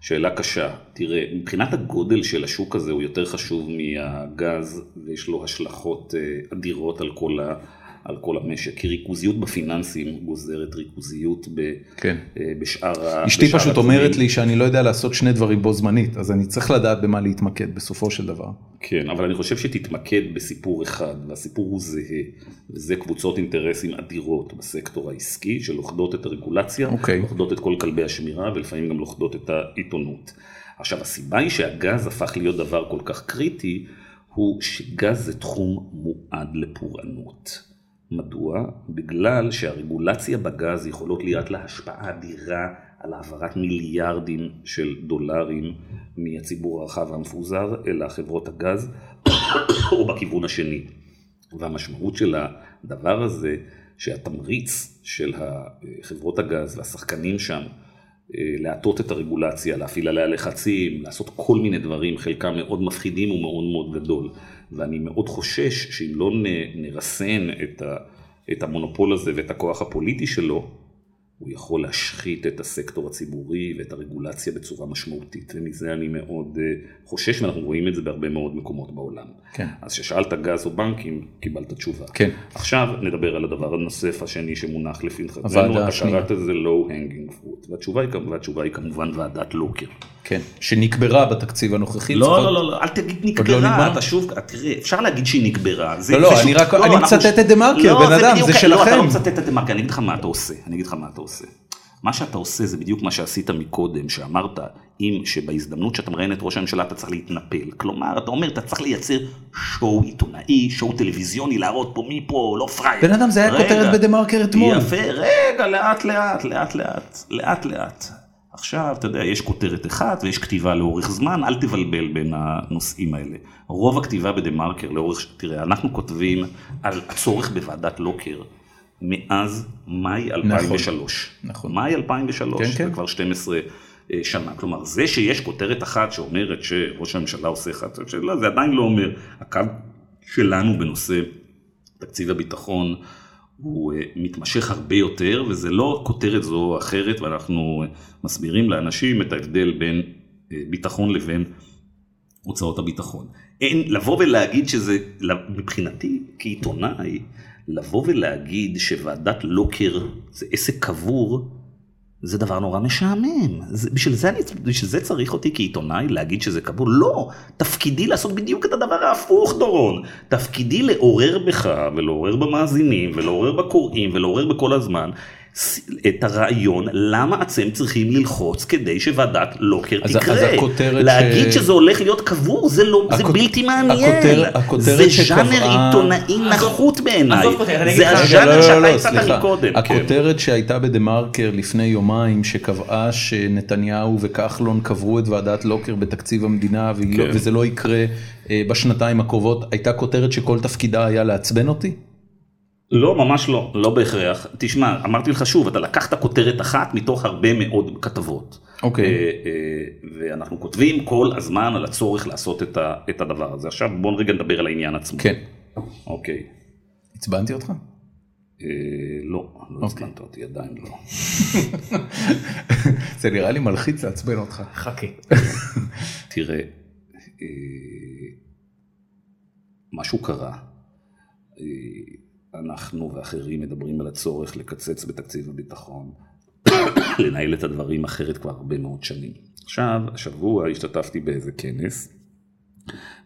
Speaker 3: שאלה קשה. תראה, מבחינת הגודל של השוק הזה הוא יותר חשוב מהגז, ויש לו השלכות אה, אדירות על כל ה... על כל המשק, כי ריכוזיות בפיננסים גוזרת ריכוזיות ב,
Speaker 1: כן.
Speaker 3: אה, בשאר
Speaker 1: אשתי פשוט התחומים. אומרת לי שאני לא יודע לעשות שני דברים בו זמנית, אז אני צריך לדעת במה להתמקד בסופו של דבר.
Speaker 3: כן, אבל אני חושב שתתמקד בסיפור אחד, והסיפור הוא זהה, וזה קבוצות אינטרסים אדירות בסקטור העסקי, שלוכדות את הרגולציה.
Speaker 1: אוקיי.
Speaker 3: לוכדות את כל כלבי השמירה, ולפעמים גם לוכדות את העיתונות. עכשיו, הסיבה היא שהגז הפך להיות דבר כל כך קריטי, הוא שגז זה תחום מועד לפורענות. מדוע? בגלל שהרגולציה בגז יכולות להיות לה השפעה אדירה על העברת מיליארדים של דולרים מהציבור הרחב והמפוזר אל החברות הגז או בכיוון השני. והמשמעות של הדבר הזה שהתמריץ של חברות הגז והשחקנים שם אה, להטות את הרגולציה, להפעיל עליה לחצים, לעשות כל מיני דברים, חלקם מאוד מפחידים ומאוד מאוד גדול. ואני מאוד חושש שאם לא נרסן את, ה, את המונופול הזה ואת הכוח הפוליטי שלו, הוא יכול להשחית את הסקטור הציבורי ואת הרגולציה בצורה משמעותית, ומזה אני מאוד אה, חושש, ואנחנו רואים את זה בהרבה מאוד מקומות בעולם.
Speaker 1: כן.
Speaker 3: אז כששאלת גז או בנקים, קיבלת תשובה.
Speaker 1: כן.
Speaker 3: עכשיו נדבר על הדבר הנוסף השני שמונח לפתחנו, אתה קראת לזה low hanging fruit, והתשובה היא, והתשובה היא כמובן ועדת לוקר.
Speaker 1: כן, שנקברה בתקציב הנוכחי.
Speaker 3: לא, לא, לא, לא, אל תגיד לא נקברה, אתה שוב, תראה, אפשר להגיד שהיא נקברה.
Speaker 1: לא, לא, אני רק, אני מצטט את דה מרקר, בן אדם, זה שלכם. לא,
Speaker 3: אתה לא מצטט את דה מרקר, אני אגיד לך מה אתה עושה, אני אגיד לך מה אתה עושה. מה שאתה עושה זה בדיוק מה שעשית מקודם, שאמרת, אם שבהזדמנות שאתה מראיין את ראש הממשלה אתה צריך להתנפל. כלומר, אתה אומר, אתה צריך לייצר שואו עיתונאי, שואו טלוויזיוני, להראות פה מי פה, לא פראייר.
Speaker 1: בן אדם, זה היה כותרת בדה מרקר אתמול.
Speaker 3: יפה, רגע, לאט לאט, לאט לאט, לאט לאט. עכשיו, אתה יודע, יש כותרת אחת ויש כתיבה לאורך זמן, אל תבלבל בין הנושאים האלה. רוב הכתיבה בדה מרקר לאורך, תראה, אנחנו כותבים על הצורך בוועדת לוקר. מאז מאי 2003.
Speaker 1: נכון. נכון.
Speaker 3: מאי 2003, כן, כן. זה כבר 12 אה, שנה. כלומר, זה שיש כותרת אחת שאומרת שראש הממשלה עושה אחד, שאלה, זה עדיין לא אומר. הקו שלנו בנושא תקציב הביטחון הוא אה, מתמשך הרבה יותר, וזה לא כותרת זו או אחרת, ואנחנו אה, מסבירים לאנשים את ההבדל בין ביטחון לבין הוצאות הביטחון. אין, לבוא ולהגיד שזה, מבחינתי, כעיתונאי, לבוא ולהגיד שוועדת לוקר זה עסק קבור, זה דבר נורא משעמם. זה, בשביל, זה אני, בשביל זה צריך אותי כעיתונאי להגיד שזה קבור? לא, תפקידי לעשות בדיוק את הדבר ההפוך, דורון. תפקידי לעורר בך ולעורר במאזינים ולעורר בקוראים ולעורר בכל הזמן את הרעיון למה אתם צריכים ללחוץ כדי שוועדת לוקר אז, תקרה. אז הכותרת להגיד ש... שזה הולך להיות קבור זה, לא, הכ... זה בלתי מעניין. הכותר, הכותרת זה ז'אנר שקבעה... עיתונאי נחות בעיניי. זה הז'אנר לא, לא, שאתה לא, הצעת מקודם.
Speaker 1: הכותרת כן. שהייתה בדה מרקר לפני יומיים שקבעה שנתניהו וכחלון קברו את ועדת לוקר בתקציב המדינה כן. וזה לא יקרה אה, בשנתיים הקרובות הייתה כותרת שכל תפקידה היה לעצבן אותי?
Speaker 3: לא, ממש לא, לא בהכרח. תשמע, אמרתי לך שוב, אתה לקחת כותרת אחת מתוך הרבה מאוד כתבות.
Speaker 1: אוקיי. Okay. אה,
Speaker 3: אה, ואנחנו כותבים כל הזמן על הצורך לעשות את, ה, את הדבר הזה. עכשיו בואו רגע נדבר על העניין עצמו.
Speaker 1: כן.
Speaker 3: אוקיי.
Speaker 1: עצבנתי אותך?
Speaker 3: אה, לא, לא אוקיי. עצבנת אותי, עדיין לא.
Speaker 1: זה נראה לי מלחיץ לעצבן אותך.
Speaker 2: חכה.
Speaker 3: תראה, משהו קרה. אנחנו ואחרים מדברים על הצורך לקצץ בתקציב הביטחון, לנהל את הדברים אחרת כבר הרבה מאוד שנים. עכשיו, השבוע השתתפתי באיזה כנס,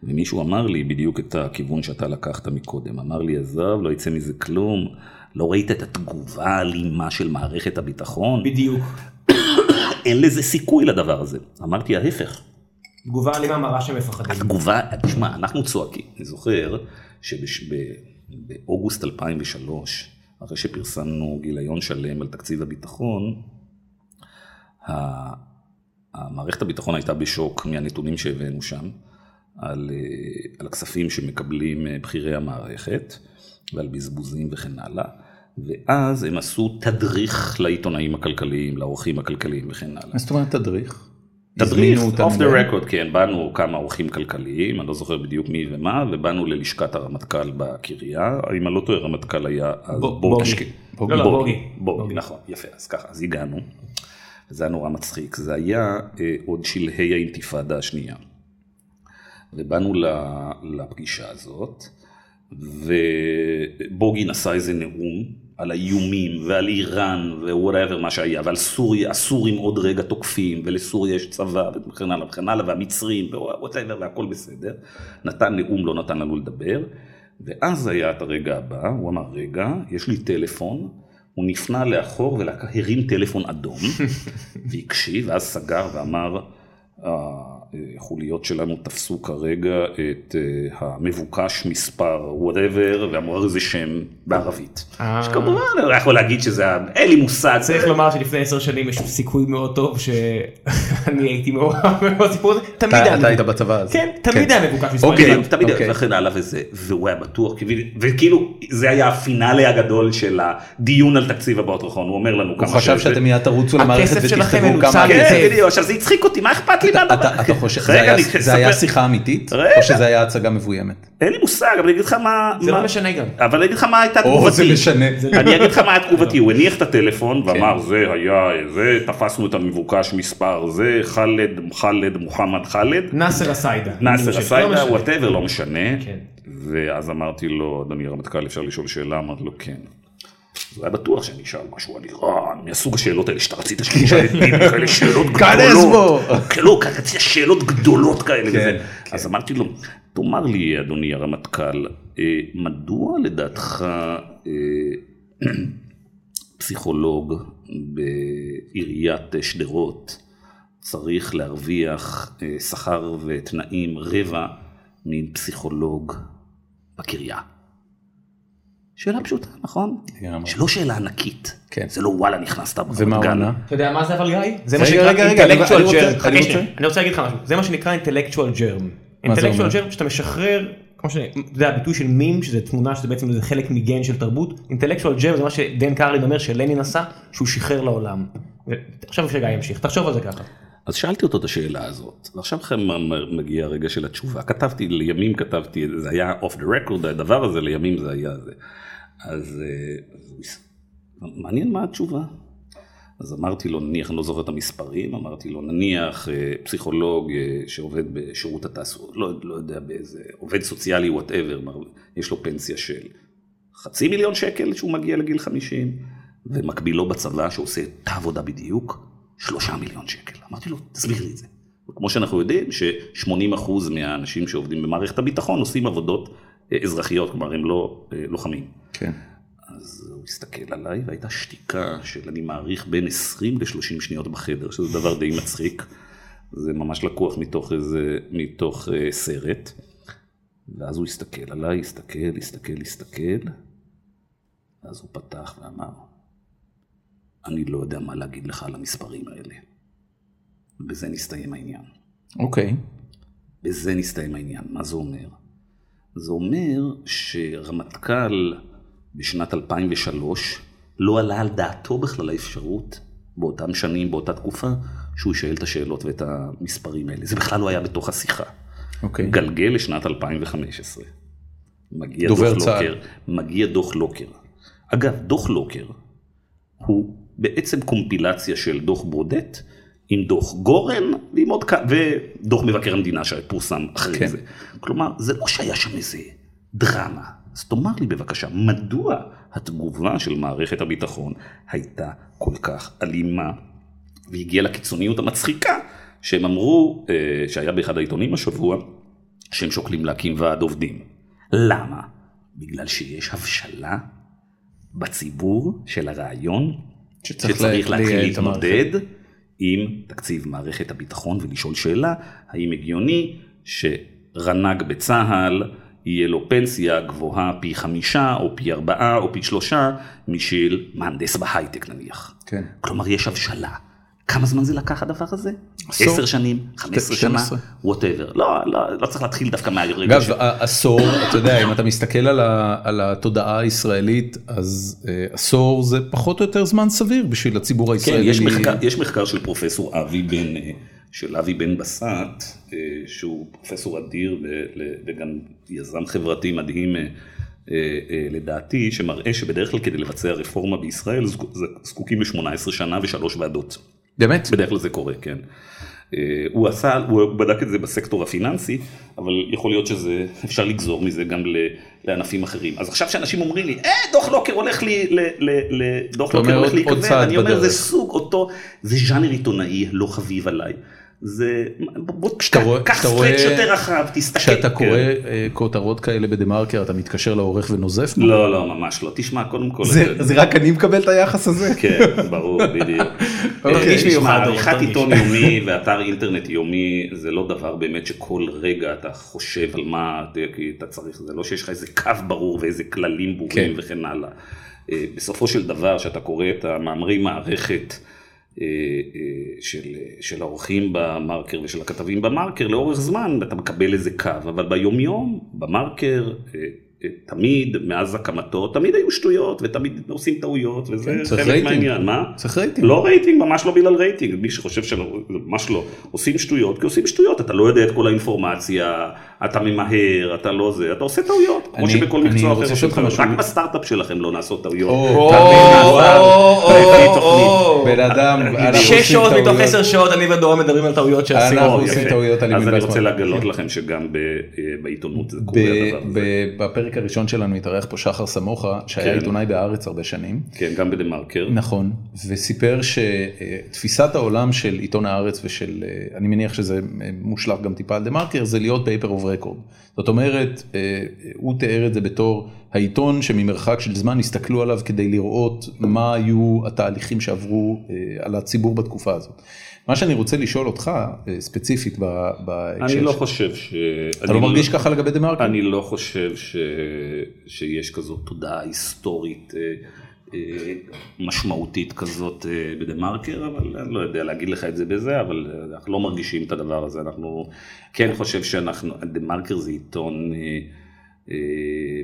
Speaker 3: ומישהו אמר לי בדיוק את הכיוון שאתה לקחת מקודם. אמר לי, עזוב, לא יצא מזה כלום, לא ראית את התגובה האלימה של מערכת הביטחון?
Speaker 2: בדיוק.
Speaker 3: אין לזה סיכוי לדבר הזה. אמרתי ההפך.
Speaker 2: תגובה אלימה מראה שהם מפחדים.
Speaker 3: התגובה, תשמע, אנחנו צועקים. אני זוכר שבאוגוסט 2003, אחרי שפרסמנו גיליון שלם על תקציב הביטחון, המערכת הביטחון הייתה בשוק מהנתונים שהבאנו שם, על, על הכספים שמקבלים בכירי המערכת, ועל בזבוזים וכן הלאה. ואז הם עשו תדריך לעיתונאים הכלכליים, לעורכים הכלכליים וכן הלאה.
Speaker 1: מה זאת אומרת תדריך?
Speaker 3: תדריך, אוף דה רקורד, כן, באנו כמה עורכים כלכליים, אני לא זוכר בדיוק מי ומה, ובאנו ללשכת הרמטכ"ל בקריה, אם אני לא טועה, הרמטכ"ל היה אז
Speaker 2: בוגי.
Speaker 3: בוגי, לא, לא, בוגי, בוגי, נכון, יפה, אז ככה, אז הגענו, וזה היה נורא מצחיק, זה היה אה, עוד שלהי האינתיפאדה השנייה. ובאנו לפגישה הזאת, ובוגי נשא איזה נאום על האיומים ועל איראן ו whatever מה שהיה ועל סוריה, הסורים עוד רגע תוקפים ולסוריה יש צבא וכן הלאה וכן הלאה והמצרים ו whatever והכל בסדר. נתן נאום, לא נתן לנו לדבר. ואז היה את הרגע הבא, הוא אמר רגע, יש לי טלפון, הוא נפנה לאחור והרים טלפון אדום והקשיב ואז סגר ואמר החוליות שלנו תפסו כרגע את אה, המבוקש מספר whatever ואמרו איזה שם בערבית. אה. שכמובן אני יכול להגיד שזה, אין לי מושג.
Speaker 2: צריך לומר שלפני עשר שנים יש סיכוי מאוד טוב שאני הייתי מעורב בסיפור הזה. תמיד
Speaker 1: היה. אתה היית בצבא הזה.
Speaker 2: כן, תמיד כן. היה מבוקש מספר.
Speaker 3: אוקיי, תמיד היה אוקיי. וכן הלאה וזה, והוא היה בטוח, וכאילו זה היה הפינאלי הגדול של הדיון על תקציב הביטחון, הוא אומר לנו כמה
Speaker 1: הוא חשב שאתם מיד תרוצו למערכת ותכתבו כמה...
Speaker 3: כן, עכשיו זה הצחיק אותי, מה אכפת לי
Speaker 1: מהדבר? חושב, זה היה שיחה אמיתית? או שזה היה הצגה מבוימת?
Speaker 3: אין לי מושג, אבל אני אגיד לך מה...
Speaker 2: זה לא משנה גם.
Speaker 3: אבל אני אגיד לך מה הייתה תגובתי.
Speaker 1: או זה משנה.
Speaker 3: אני אגיד לך מה הייתה תגובתי, הוא הניח את הטלפון ואמר זה היה זה, תפסנו את המבוקש מספר זה, חאלד, חאלד, מוחמד חאלד.
Speaker 2: נאסר אסיידה.
Speaker 3: נאסר אסיידה, whatever, לא משנה. ואז אמרתי לו, אדוני הרמטכ"ל, אפשר לשאול שאלה? אמרתי לו, כן. הוא היה בטוח שאני אשאל משהו על איראן, מהסוג השאלות האלה שאתה רצית שאני אשאל את ביבי, כאלה שאלות גדולות. לא, רציתי שאלות גדולות כאלה. כן, כן. אז אמרתי לו, תאמר לי, אדוני הרמטכ"ל, אה, מדוע לדעתך אה, פסיכולוג בעיריית שדרות צריך להרוויח אה, שכר ותנאים רבע מפסיכולוג בקריה? שאלה פשוטה, נכון? שלא שאלה ענקית. כן. זה לא וואלה נכנסת ברמת
Speaker 1: גן. ומה הוא ענה?
Speaker 2: אתה יודע מה זה אבל גיא? זה מה שנקרא intellectual germ. אני רוצה להגיד לך משהו. זה מה שנקרא intellectual germ. intellectual germ שאתה משחרר, כמו שזה הביטוי של מים, שזה תמונה שזה בעצם זה חלק מגן של תרבות. intellectual germ זה מה שדן קרלין אומר שלנין עשה, שהוא שחרר לעולם. עכשיו שגיא ימשיך, תחשוב על זה ככה.
Speaker 3: אז שאלתי אותו את השאלה הזאת, ועכשיו לכם מגיע הרגע של התשובה. כתבתי, לימים כתבתי, זה היה off the record, הדבר הזה, לימים זה היה זה. אז, אז מעניין מה התשובה. אז אמרתי לו, נניח, אני לא זוכר את המספרים, אמרתי לו, נניח אה, פסיכולוג אה, שעובד בשירות התעסוקה, לא, לא יודע באיזה, עובד סוציאלי, whatever, יש לו פנסיה של חצי מיליון שקל שהוא מגיע לגיל 50, ומקבילו בצבא שעושה את העבודה בדיוק, שלושה מיליון שקל. אמרתי לו, תסביר לי את זה. כמו שאנחנו יודעים, ש-80% מהאנשים שעובדים במערכת הביטחון עושים עבודות אה, אזרחיות, כלומר הם לא לוחמים.
Speaker 1: כן.
Speaker 3: אז הוא הסתכל עליי והייתה שתיקה של אני מעריך בין 20 ל-30 שניות בחדר, שזה דבר די מצחיק. זה ממש לקוח מתוך איזה, מתוך uh, סרט. ואז הוא הסתכל עליי, הסתכל, הסתכל, הסתכל. ואז הוא פתח ואמר, אני לא יודע מה להגיד לך על המספרים האלה. בזה נסתיים העניין.
Speaker 1: אוקיי. Okay.
Speaker 3: בזה נסתיים העניין. מה זה אומר? זה אומר שרמטכ"ל בשנת 2003 לא עלה על דעתו בכלל האפשרות, באותם שנים, באותה תקופה, שהוא שואל את השאלות ואת המספרים האלה. זה בכלל לא היה בתוך השיחה.
Speaker 1: אוקיי. Okay.
Speaker 3: גלגל לשנת 2015. מגיע דוח לוקר, מגיע דוח לוקר. אגב, דוח לוקר הוא בעצם קומפילציה של דוח ברודט עם דוח גורן ועם עוד כמה, ודוח מבקר המדינה שפורסם אחרי כן. זה. כלומר, זה לא שהיה שם איזה דרמה. אז תאמר לי בבקשה, מדוע התגובה של מערכת הביטחון הייתה כל כך אלימה והגיעה לקיצוניות המצחיקה שהם אמרו, אה, שהיה באחד העיתונים השבוע, שהם שוקלים להקים ועד עובדים. למה? בגלל שיש הבשלה בציבור של הרעיון
Speaker 1: שצריך
Speaker 3: שצריך
Speaker 1: לה-
Speaker 3: להתחיל. להתמודד עם תקציב מערכת הביטחון ולשאול שאלה, האם הגיוני שרנ"ג בצה"ל יהיה לו פנסיה גבוהה פי חמישה או פי ארבעה או פי שלושה משל מהנדס בהייטק נניח.
Speaker 1: כן.
Speaker 3: כלומר יש הבשלה. כמה זמן זה לקח הדבר הזה? עשר שנים? חמש עשרה שנה?
Speaker 1: 12.
Speaker 3: ווטאבר. לא, לא, לא צריך להתחיל דווקא מהרגע
Speaker 1: אגב,
Speaker 3: ש...
Speaker 1: עשור, אתה יודע, אם אתה מסתכל על, ה, על התודעה הישראלית, אז אה, עשור זה פחות או יותר זמן סביר בשביל הציבור
Speaker 3: כן,
Speaker 1: הישראלי.
Speaker 3: יש מחקר, יש מחקר של פרופסור אבי בן, אה, של אבי בן בסט, אה, שהוא פרופסור אדיר וגם יזם חברתי מדהים אה, אה, לדעתי, שמראה שבדרך כלל כדי לבצע רפורמה בישראל זקו- זקוקים ל-18 שנה ושלוש ועדות.
Speaker 1: באמת?
Speaker 3: בדרך כלל זה קורה, כן. הוא עשה, הוא בדק את זה בסקטור הפיננסי, אבל יכול להיות שזה, אפשר לגזור מזה גם לענפים אחרים. אז עכשיו שאנשים אומרים לי, אה, דוח לוקר הולך לי, ל- ל- ל- דוח לוקר הולך
Speaker 1: צעד
Speaker 3: אני אומר, זה
Speaker 1: בדרך.
Speaker 3: סוג אותו, זה ז'אנר עיתונאי לא חביב עליי. זה, בוא,
Speaker 1: כשאתה רואה-
Speaker 3: קח
Speaker 1: רואה-
Speaker 3: יותר רחב, תסתכל.
Speaker 1: כשאתה
Speaker 3: כן.
Speaker 1: קורא אה, כותרות כאלה בדה מרקר, אתה מתקשר לעורך ונוזף?
Speaker 3: לא, לא, ממש לא. תשמע, קודם כל...
Speaker 1: זה רק אני מקבל את היחס הזה?
Speaker 3: כן, ברור, בדיוק.
Speaker 1: אוקיי.
Speaker 2: תרגיש
Speaker 3: תשמע, עריכת. עיתון יומי ואתר אינטרנט יומי זה לא דבר באמת שכל רגע אתה חושב על מה כי אתה צריך, זה לא שיש לך איזה קו ברור ואיזה כללים ברורים
Speaker 1: כן.
Speaker 3: וכן הלאה. אה, בסופו של דבר, כשאתה קורא את המאמרי מערכת אה, אה, של, של העורכים במרקר ושל הכתבים במרקר, לאורך זמן אתה מקבל איזה קו, אבל ביומיום, במרקר, אה, אה, תמיד, מאז הקמתו, תמיד היו שטויות ותמיד עושים טעויות וזה
Speaker 1: כן,
Speaker 3: חלק
Speaker 1: רייטינג.
Speaker 3: מהעניין, מה?
Speaker 1: צריך רייטינג.
Speaker 3: לא רייטינג, ממש לא בגלל רייטינג, מי שחושב שלא, ממש לא. עושים שטויות, כי עושים שטויות, אתה לא יודע את כל האינפורמציה, אתה ממהר, אתה לא זה, אתה עושה טעויות, כמו שבכל מקצוע אחר עושים טעויות. רק בסטארט-אפ שלכם לא נעשות טעויות.
Speaker 1: בן אדם, אנחנו
Speaker 2: שש
Speaker 1: עושים
Speaker 2: שעות מתוך
Speaker 1: טעויות.
Speaker 2: עשר שעות אני ודורון מדברים על טעויות שעשינו.
Speaker 1: אנחנו
Speaker 3: או,
Speaker 1: עושים
Speaker 3: יפה.
Speaker 1: טעויות על
Speaker 3: אז
Speaker 1: ימין
Speaker 3: אני
Speaker 1: ועל
Speaker 3: רוצה. לגלות לכם שגם ב- אה, בעיתונות זה
Speaker 1: ב-
Speaker 3: קורה הדבר הזה.
Speaker 1: ב- בפרק הראשון שלנו התארח פה שחר סמוכה, שהיה
Speaker 3: כן.
Speaker 1: עיתונאי בהארץ הרבה שנים.
Speaker 3: כן, גם בדה מרקר.
Speaker 1: נכון, וסיפר שתפיסת העולם של עיתון הארץ ושל, אה, אני מניח שזה אה, מושלך גם טיפה על דה מרקר, זה להיות paper of record. זאת אומרת, אה, הוא תיאר את זה בתור העיתון שממרחק של זמן הסתכלו עליו כדי לראות מה היו התהליכים שעברו אה, על הציבור בתקופה הזאת. מה שאני רוצה לשאול אותך אה, ספציפית ב- בהקשר,
Speaker 3: אני לא חושב ש...
Speaker 1: אתה לא מרגיש ככה לגבי דה מרקר?
Speaker 3: אני לא חושב. שיש כזאת תודעה היסטורית משמעותית כזאת אה, בדה מרקר, אבל אני לא יודע להגיד לך את זה בזה, אבל אה, אנחנו לא מרגישים את הדבר הזה, אנחנו כן חושב שאנחנו, דה מרקר זה עיתון אה,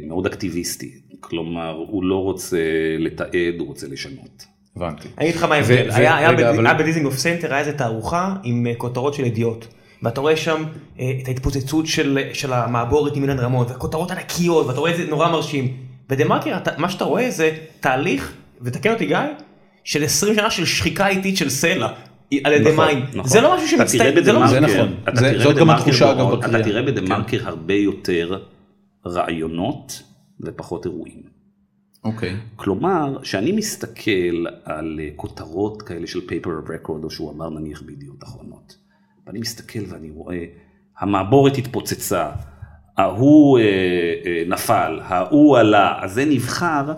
Speaker 3: מאוד אקטיביסטי, כלומר הוא לא רוצה לתעד, הוא רוצה לשנות.
Speaker 1: הבנתי.
Speaker 2: אני אגיד לך מה ההבדל, היה היה
Speaker 1: רגע,
Speaker 2: בד-
Speaker 1: אבל-
Speaker 2: היה בדיזינגוף סנטר, היה איזה תערוכה עם כותרות של ידיעות. ואתה רואה שם את ההתפוצצות של של המעבורת עם אילן רמון, וכותרות ענקיות, ואתה רואה את זה נורא מרשים. בדה מרקר, מה שאתה רואה זה תהליך, ותקן אותי גיא, של 20 שנה של שחיקה איטית של סלע. על ידי
Speaker 3: נכון,
Speaker 2: מים.
Speaker 3: נכון.
Speaker 2: זה לא משהו שמצטיין, זה לא משהו...
Speaker 1: נכון.
Speaker 3: אתה
Speaker 1: זה-
Speaker 3: תראה
Speaker 1: זאת
Speaker 3: בדה
Speaker 1: גם
Speaker 3: מרקר,
Speaker 1: התחושה, אגב, בקריאה.
Speaker 3: אתה תראה בדה
Speaker 1: כן.
Speaker 3: מרקר הרבה יותר רעיונות ופחות אירועים.
Speaker 1: אוקיי.
Speaker 3: כלומר, כשאני מסתכל על אה, כותרות כאלה של paper of record, או שהוא אמר נניח בידיעות אחרונות, ואני מסתכל ואני רואה, המעבורת התפוצצה, ההוא אה, אה, נפל, ההוא עלה, אז זה נבחר,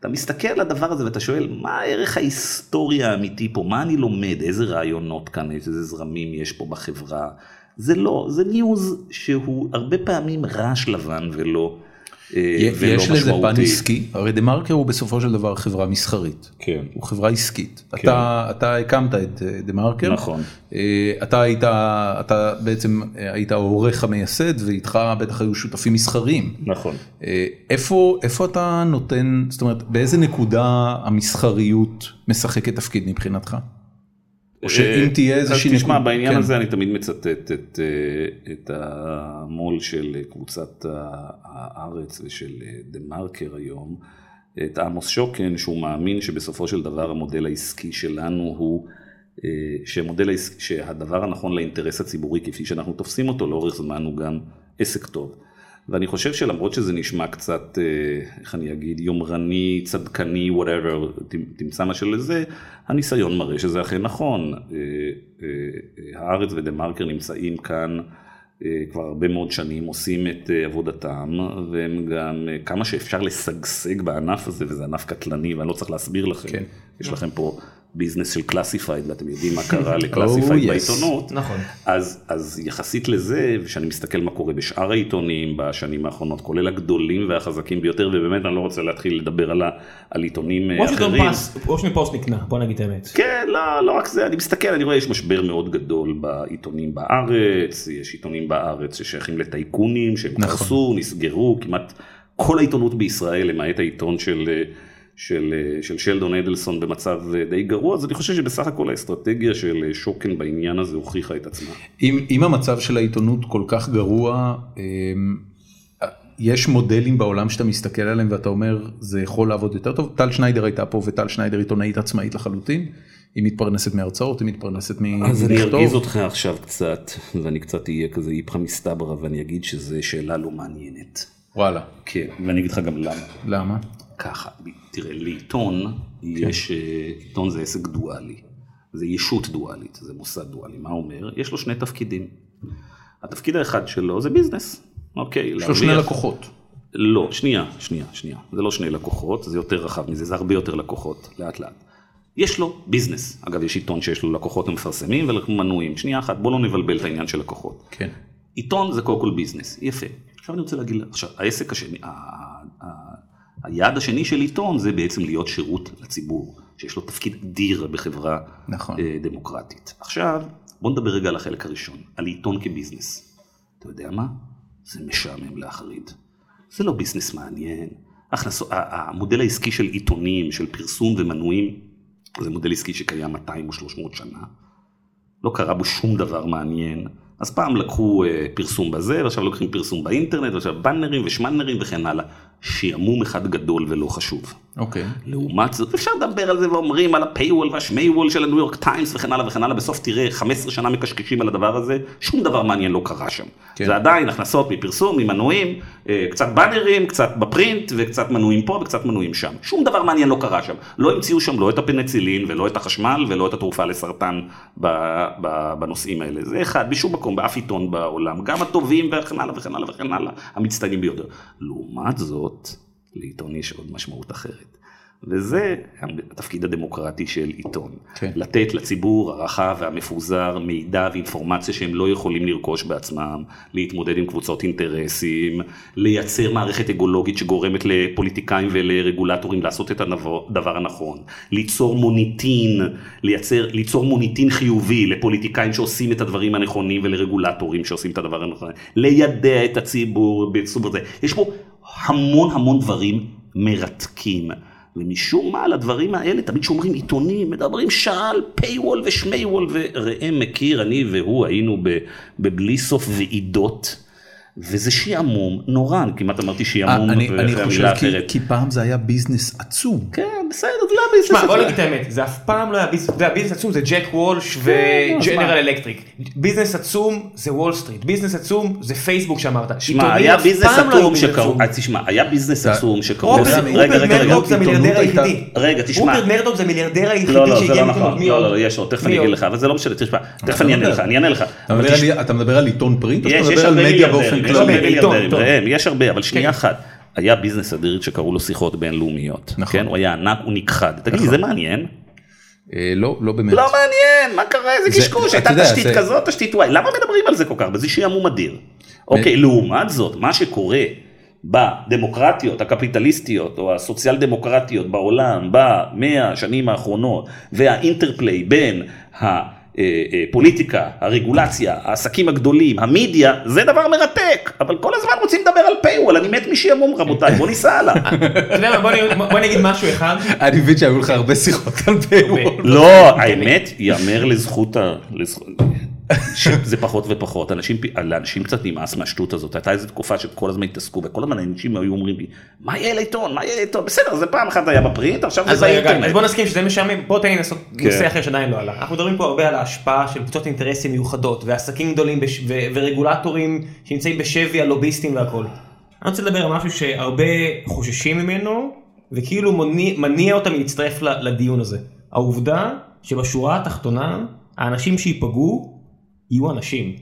Speaker 3: אתה מסתכל על הדבר הזה ואתה שואל, מה הערך ההיסטורי האמיתי פה, מה אני לומד, איזה רעיונות כאן, איזה זרמים יש פה בחברה, זה לא, זה news שהוא הרבה פעמים רעש לבן ולא, אה, ולא
Speaker 1: יש לזה פן. עסקי, הרי דה מרקר הוא בסופו של דבר חברה מסחרית.
Speaker 3: כן.
Speaker 1: הוא חברה עסקית. אתה, אתה הקמת את אה, דה מרקר.
Speaker 3: נכון.
Speaker 1: אה, אתה היית, אתה בעצם היית העורך המייסד ואיתך בטח היו שותפים מסחריים.
Speaker 3: נכון.
Speaker 1: איפה, איפה אתה נותן, זאת אומרת, באיזה נקודה המסחריות משחקת תפקיד מבחינתך? או שאם תהיה איזושהי
Speaker 3: אה, אז תשמע, בעניין
Speaker 1: כן.
Speaker 3: הזה אני תמיד מצטט את, אה, את המו"ל של קבוצת הארץ ושל אה, דה מרקר היום, את עמוס שוקן, שהוא מאמין שבסופו של דבר המודל העסקי שלנו הוא, אה, העסקי, שהדבר הנכון לאינטרס הציבורי כפי שאנחנו תופסים אותו לאורך זמן הוא גם עסק טוב. ואני חושב שלמרות שזה נשמע קצת, אה, איך אני אגיד, יומרני, צדקני, whatever, תמצא מה שלזה, הניסיון מראה שזה אכן נכון. אה, אה, הארץ ודה מרקר נמצאים כאן כבר הרבה מאוד שנים עושים את עבודתם, והם גם כמה שאפשר לשגשג בענף הזה, וזה ענף קטלני ואני לא צריך להסביר לכם, כן. יש לכם פה business של classified ואתם יודעים מה קרה ל classified oh, בעיתונות,
Speaker 2: נכון.
Speaker 3: אז, אז יחסית לזה, כשאני מסתכל מה קורה בשאר העיתונים בשנים האחרונות, כולל הגדולים והחזקים ביותר, ובאמת אני לא רוצה להתחיל לדבר על, על עיתונים אה, אחרים.
Speaker 2: וושינגטון פוסט נקנה, בוא נגיד את האמת.
Speaker 3: כן, לא, לא רק זה, אני מסתכל, אני רואה יש משבר מאוד גדול בעיתונים בארץ, יש עיתונים בארץ ששייכים לטייקונים, שהם נכון. קרסו, נסגרו, כמעט כל העיתונות בישראל, למעט העיתון של... של, אה, של שלדון אדלסון במצב אה, די גרוע, אז אני חושב שבסך הכל האסטרטגיה של אה, שוקן בעניין הזה הוכיחה את עצמה.
Speaker 1: אם, אם המצב של העיתונות כל כך גרוע, אמ, יש מודלים בעולם שאתה מסתכל עליהם ואתה אומר זה יכול לעבוד יותר טוב, טל שניידר הייתה פה וטל שניידר עיתונאית עצמאית לחלוטין, היא מתפרנסת מהרצאות, היא מתפרנסת מלכתוב.
Speaker 3: אז אני ארגיז אותך עכשיו קצת, ואני קצת אהיה כזה איפכא מסתברא ואני אגיד שזו שאלה לא מעניינת.
Speaker 1: וואלה.
Speaker 3: כן, ואני אגיד לך גם למה.
Speaker 1: למה?
Speaker 3: ככה, תראה, לעיתון כן. יש, אה, עיתון זה עסק דואלי, זה ישות דואלית, זה מוסד דואלי, מה אומר? יש לו שני תפקידים. התפקיד האחד שלו זה business, אוקיי?
Speaker 1: יש לו שני לקוחות.
Speaker 3: לא, שנייה, שנייה, שנייה, זה לא שני לקוחות, זה יותר רחב מזה, זה הרבה יותר לקוחות, לאט לאט. יש לו business, אגב יש עיתון שיש לו לקוחות ומפרסמים ומנויים, שנייה אחת, בוא לא נבלבל את העניין של לקוחות.
Speaker 1: כן.
Speaker 3: עיתון זה קודם כל business, יפה. עכשיו אני רוצה להגיד, עכשיו העסק השני, היעד השני של עיתון זה בעצם להיות שירות לציבור, שיש לו תפקיד אדיר בחברה
Speaker 1: נכון.
Speaker 3: אה, דמוקרטית. עכשיו, בוא נדבר רגע על החלק הראשון, על עיתון כביזנס. אתה יודע מה? זה משעמם להחריד. זה לא ביזנס מעניין. הכנסו, המודל העסקי של עיתונים, של פרסום ומנויים, זה מודל עסקי שקיים 200 או 300 שנה. לא קרה בו שום דבר מעניין. אז פעם לקחו אה, פרסום בזה, ועכשיו לוקחים פרסום באינטרנט, ועכשיו באנרים ושמאנרים וכן הלאה. שעמום אחד גדול ולא חשוב.
Speaker 1: אוקיי.
Speaker 3: לעומת זאת, אפשר לדבר על זה ואומרים על ה paywall והשמייוול של הניו יורק טיימס וכן הלאה וכן הלאה, בסוף תראה 15 שנה מקשקשים על הדבר הזה, שום דבר מעניין לא קרה שם. כן. זה עדיין הכנסות מפרסום, ממנויים, אה, קצת באנרים, קצת בפרינט וקצת מנויים פה וקצת מנויים שם. שום דבר מעניין לא קרה שם. לא המציאו שם לא את הפנצילין ולא את החשמל ולא את התרופה לסרטן בנושאים האלה. זה אחד, בשום מקום, באף עיתון בעולם, גם הטובים וכן הלאה וכן הלאה וכן הלאה, המצטיינים ביותר. לעומת זאת, לעיתון יש עוד משמעות אחרת. וזה התפקיד הדמוקרטי של עיתון.
Speaker 1: כן.
Speaker 3: לתת לציבור הרחב והמפוזר מידע ואינפורמציה שהם לא יכולים לרכוש בעצמם, להתמודד עם קבוצות אינטרסים, לייצר מערכת אגולוגית שגורמת לפוליטיקאים ולרגולטורים לעשות את הדבר הנכון, ליצור מוניטין, לייצר, ליצור מוניטין חיובי לפוליטיקאים שעושים את הדברים הנכונים ולרגולטורים שעושים את הדבר הנכון, לידע את הציבור בסוג הזה. יש פה המון המון דברים מרתקים. ומשום מה על הדברים האלה, תמיד שאומרים עיתונים, מדברים שעה על פייוול ושמייוול, וראם מכיר, אני והוא היינו בלי סוף ועידות. וזה שעמום נורא, כמעט אמרתי שעמום,
Speaker 1: אני, אני חושב כי, כי פעם זה היה ביזנס עצום.
Speaker 3: כן, בסדר, זה לא היה ביזנס
Speaker 2: עצום. בוא נגיד את האמת, זה אף פעם לא היה ביזנס, זה ביזנס עצום זה ג'ק וולש וג'נרל אלקטריק. ביזנס עצום זה וול סטריט, ביזנס עצום זה פייסבוק שאמרת.
Speaker 3: שמע, היה ביזנס עצום שקראו, תשמע, היה ביזנס עצום שקראו,
Speaker 2: רגע, רגע, רגע, זה המיליארדר היחידי.
Speaker 3: רגע, תשמע.
Speaker 2: רופרט מרדוק זה המיליארדר היחידי
Speaker 3: שהגיע נכון, לא, לא, יש עוד, תכף אני אגיד לך, אבל זה לא משנה, תשמע, תכף אני אענה לך, אני אענה לך.
Speaker 1: אתה מדבר על עיתון פרינט או שאתה מדבר על מדיה באופן כללי?
Speaker 3: ראם, יש הרבה, אבל שנייה כן. אחת. היה ביזנס אדיר שקראו לו שיחות בינלאומיות.
Speaker 1: נכון.
Speaker 3: כן? הוא היה ענק, הוא נכחד. תגיד, נכון. זה מעניין?
Speaker 1: אה, לא, לא באמת.
Speaker 3: לא מעניין, מה קרה, איזה קשקוש, הייתה תשתית כזאת, תשתית וואי, למה מדברים על זה כל כך? זה שעמום אדיר. אוקיי, לעומת זאת, מה שקורה בדמוקרטיות הקפיטליסטיות או הסוציאל דמוקרטיות בעולם במאה השנים האחרונות והאינטרפליי בין ה... אה, אה, פוליטיקה, הרגולציה, העסקים הגדולים, המדיה, זה דבר מרתק, אבל כל הזמן רוצים לדבר על paywall, אני מת משעמום רבותיי, בוא ניסע הלאה.
Speaker 2: בוא נגיד משהו אחד.
Speaker 1: אני מבין שהיו לך הרבה שיחות על paywall.
Speaker 3: לא, האמת, יאמר לזכות ה... זה פחות ופחות, אנשים, לאנשים קצת נמאס מהשטות הזאת, הייתה איזו תקופה שכל הזמן התעסקו, וכל הזמן אנשים היו אומרים לי, מה יהיה לעיתון, מה יהיה לעיתון, בסדר, זה פעם אחת היה ב print, עכשיו זה באינטרנט.
Speaker 2: אז בוא נסכים שזה משעמם, בוא תן לי לעשות כן. נושא אחר שעדיין לא עלה. אנחנו מדברים פה הרבה על ההשפעה של קבוצות אינטרסים מיוחדות, ועסקים גדולים ורגולטורים שנמצאים בשבי הלוביסטים והכל. אני רוצה לדבר על משהו שהרבה חוששים ממנו, וכאילו מניע אותם להצטרף לדיון הזה. העובדה שבשורה התחתונה, האנשים שייפגעו יהיו אנשים.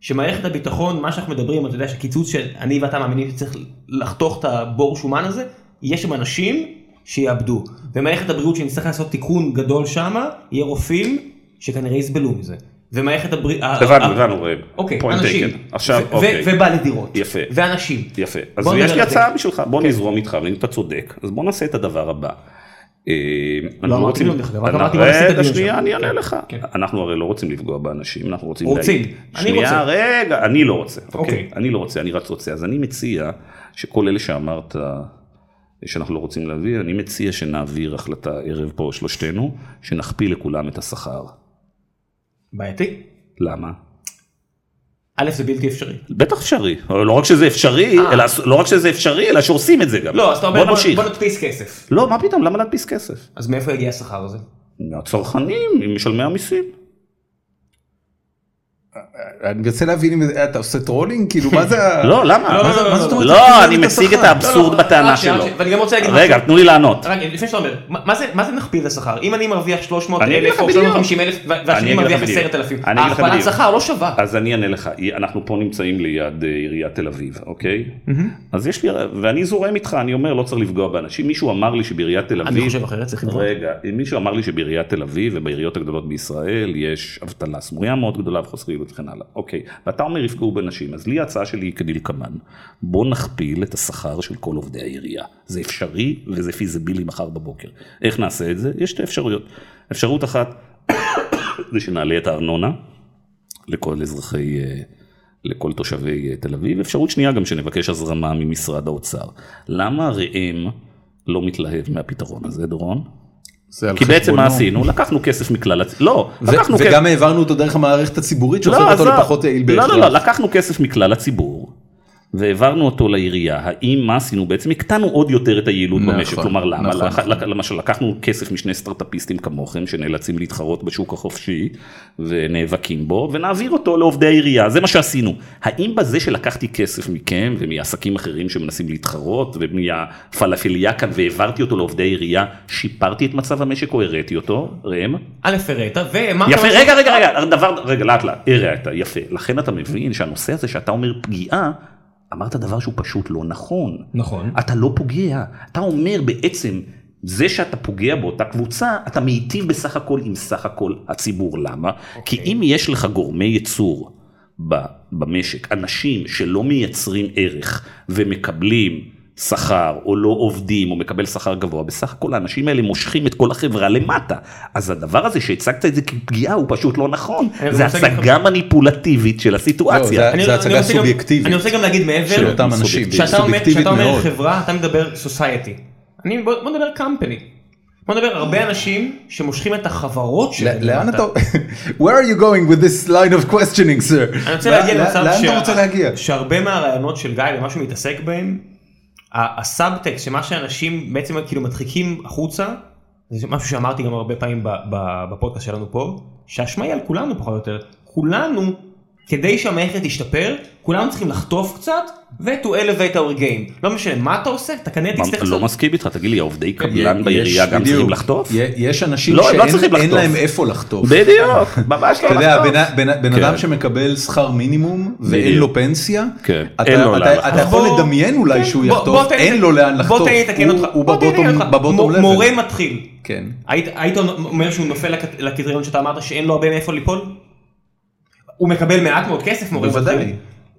Speaker 2: שמערכת הביטחון, מה שאנחנו מדברים, אתה יודע שקיצוץ שאני ואתה מאמינים שצריך לחתוך את הבור שומן הזה, יש שם אנשים שיאבדו. ומערכת הבריאות שנצטרך לעשות תיקון גדול שמה, יהיה רופאים שכנראה יסבלו מזה. ומערכת הבריאות...
Speaker 3: הבנו, הבנו.
Speaker 2: אוקיי, אנשים.
Speaker 3: עכשיו, אוקיי.
Speaker 2: ובעלי דירות.
Speaker 3: יפה.
Speaker 2: ואנשים.
Speaker 3: יפה. אז יש לי. הצעה בשבילך, בוא נזרום איתך, ואם אתה צודק, אז בוא נעשה את הדבר הבא. אה, אנחנו
Speaker 2: אמרתי
Speaker 3: רוצים-
Speaker 2: כלום, דרך אגב, רק אמרתי, בוא
Speaker 3: שנייה. אני אענה
Speaker 2: כן,
Speaker 3: לך.
Speaker 2: כן.
Speaker 3: אנחנו הרי לא רוצים לפגוע באנשים, אנחנו רוצים...
Speaker 2: רוצים. אני
Speaker 3: שנייה,
Speaker 2: רוצה.
Speaker 3: רגע, אני לא רוצה.
Speaker 2: אוקיי.
Speaker 3: אוקיי. אני לא רוצה, אני רק רוצה. אז אני מציע שכל אלה שאמרת שאנחנו לא רוצים להביא, אני מציע שנעביר החלטה ערב פה שלושתנו, שנכפיל לכולם את השכר.
Speaker 2: בעייתי.
Speaker 3: למה?
Speaker 2: א' זה בלתי אפשרי.
Speaker 3: בטח אפשרי, לא רק שזה אפשרי,
Speaker 2: אה.
Speaker 3: אלא לא רק שזה אפשרי, אלא שעושים את זה גם.
Speaker 2: לא, אז אתה אומר
Speaker 3: בוא
Speaker 2: בוא. בוא נדפיס כסף.
Speaker 3: לא, מה פתאום, למה להדפיס כסף?
Speaker 2: אז מאיפה יגיע השכר הזה?
Speaker 3: מהצרכנים, ממשלמי המיסים.
Speaker 1: אני מנסה להבין אם אתה עושה trolling, כאילו מה זה.
Speaker 3: לא, למה?
Speaker 2: לא, לא, לא, לא,
Speaker 3: אני מציג. את האבסורד בטענה שלו.
Speaker 2: ואני גם רוצה להגיד
Speaker 3: רגע. תנו לי לענות.
Speaker 2: לפני שאתה אומר, מה זה מה זה נכפיל את השכר? אם אני מרוויח 300
Speaker 3: אני אגיד
Speaker 2: אלף או
Speaker 3: בדיוק.
Speaker 2: 350 אלף
Speaker 3: אני
Speaker 2: והשני
Speaker 3: אגיד לך
Speaker 2: מרוויח
Speaker 3: בדיוק.
Speaker 2: 10,000,
Speaker 3: אני אגיד לך
Speaker 2: ההכפלת. שכר לא שווה.
Speaker 3: אז אני אענה לך, אנחנו פה נמצאים ליד אה, עיריית תל אביב, אוקיי? אז יש לי, ואני זורם איתך, אני אומר, לא צריך לפגוע באנשים. מישהו אמר לי שבעיריית תל אביב...
Speaker 2: אני חושב אחרת, צריך לבחור.
Speaker 3: רגע, מישהו אמר לי שבעיריית תל אביב ובעיריות הגדולות בישראל יש אבטלה סמויה מאוד גדולה וחוסר יעילות וכן הלאה. אוקיי, ואתה אומר יפגעו באנשים, אז לי ההצעה שלי היא כדלקמן, בוא נכפיל את השכר של כל עובדי העירייה. זה אפשרי וזה פיזיבילי מחר בבוקר. איך נעשה את זה? יש שתי אפשרויות. אפשרות אחת זה שנעלה את הארנונה לכל אזרחי, אה, לכל תושבי אה, תל אביב. אפשרות שנייה גם שנבקש הזרמה ממשרד האוצר. למה ראם לא מתלהב מהפתרון הזה, דורון? כי בעצם מה. עשינו? לקחנו כסף מכלל, הצ- לא, לקחנו כסף,
Speaker 1: וגם העברנו אותו דרך המערכת הציבורית שהופך
Speaker 3: לא,
Speaker 1: אותו. לפחות יעיל
Speaker 3: לא,
Speaker 1: בהכרח.
Speaker 3: לא, לא, לקחנו כסף מכלל הציבור. והעברנו אותו לעירייה, האם מה עשינו? בעצם הקטנו עוד יותר את היעילות
Speaker 1: נכון,
Speaker 3: במשק, כלומר למה?
Speaker 1: נכון,
Speaker 3: לח-
Speaker 1: נכון.
Speaker 3: למשל לקחנו כסף משני סטארטאפיסטים כמוכם שנאלצים להתחרות בשוק החופשי ונאבקים בו ונעביר אותו לעובדי העירייה, זה מה שעשינו. האם בזה שלקחתי כסף מכם ומעסקים אחרים שמנסים להתחרות ומהפלאפליה כאן והעברתי אותו לעובדי עירייה, שיפרתי את מצב המשק או הראתי אותו? ראם?
Speaker 2: א' הראית, ומה...
Speaker 3: יפה, רגע, רגע, רגע, דבר, רגע, לאט לאט, הראת, יפה. לכן אתה מבין שהנושא הזה שאתה אומר פגיעה, אמרת דבר שהוא פשוט לא נכון.
Speaker 2: נכון.
Speaker 3: אתה לא פוגע, אתה אומר בעצם, זה שאתה פוגע באותה קבוצה, אתה מיטיב בסך הכל עם סך הכל הציבור. למה? כי אם יש לך גורמי ייצור במשק, אנשים שלא מייצרים ערך ומקבלים שכר או לא עובדים או מקבל שכר גבוה, בסך הכל האנשים האלה מושכים את כל החברה למטה. אז הדבר הזה שהצגת את זה כפגיעה הוא פשוט לא נכון. זה הצגה מניפולטיבית של הסיטואציה.
Speaker 1: לא,
Speaker 2: אני-
Speaker 1: זה
Speaker 2: אני
Speaker 1: הצגה סובייקטיבית
Speaker 2: אני רוצה גם להגיד מעבר,
Speaker 1: של אותם אנשים,
Speaker 3: סובייקטיבית.
Speaker 2: כשאתה אומר. חברה, אתה מדבר סוסייטי. אני, בוא, נדבר קמפני. בוא נדבר הרבה אנשים שמושכים את החברות שלהם.
Speaker 1: לאן. אתה... Where are you going with this line of questioning, sir?
Speaker 2: אני רוצה להגיע למצב? שהרבה מהרעיונות של גיא ומה שהוא מתעסק בהם, הסאבטקסט שמה שאנשים בעצם כאילו מדחיקים החוצה, זה משהו שאמרתי גם הרבה פעמים בפודקאסט שלנו פה, שהאשמה היא על כולנו פחות או יותר. כולנו, כדי שהמערכת תשתפר, כולנו צריכים לחטוף קצת ו- to elevate our game. לא משנה מה אתה עושה, אתה כנראה תצטרך
Speaker 3: לא. מסכים איתך, תגיד לי, עובדי קבלן
Speaker 1: יש-
Speaker 3: בעירייה גם. צריכים לחטוף?
Speaker 1: יש אנשים
Speaker 3: לא, לא
Speaker 1: שאין. להם איפה לחטוף.
Speaker 3: בדיוק, ממש
Speaker 1: אתה
Speaker 3: לא
Speaker 1: יודע,
Speaker 3: לחטוף.
Speaker 1: בן- בן בן
Speaker 3: כן.
Speaker 1: אדם שמקבל שכר מינימום ואין. לו פנסיה,
Speaker 3: כן,
Speaker 1: אתה- אתה-. אתה יכול לדמיין אולי
Speaker 2: כן,
Speaker 1: שהוא יחטוף, אין לו לאן לחטוף,
Speaker 2: בוא תן לי לתקן אותך.
Speaker 1: הוא בבוטום.
Speaker 2: מורה מתחיל.
Speaker 1: כן.
Speaker 2: היית אומר שהוא נופל לק- לקריטריון שאתה אמרת שאין לו הרבה מאיפה ליפול? הוא מקבל מעט מאוד כסף מורה
Speaker 1: בוודאי.
Speaker 2: מתחיל.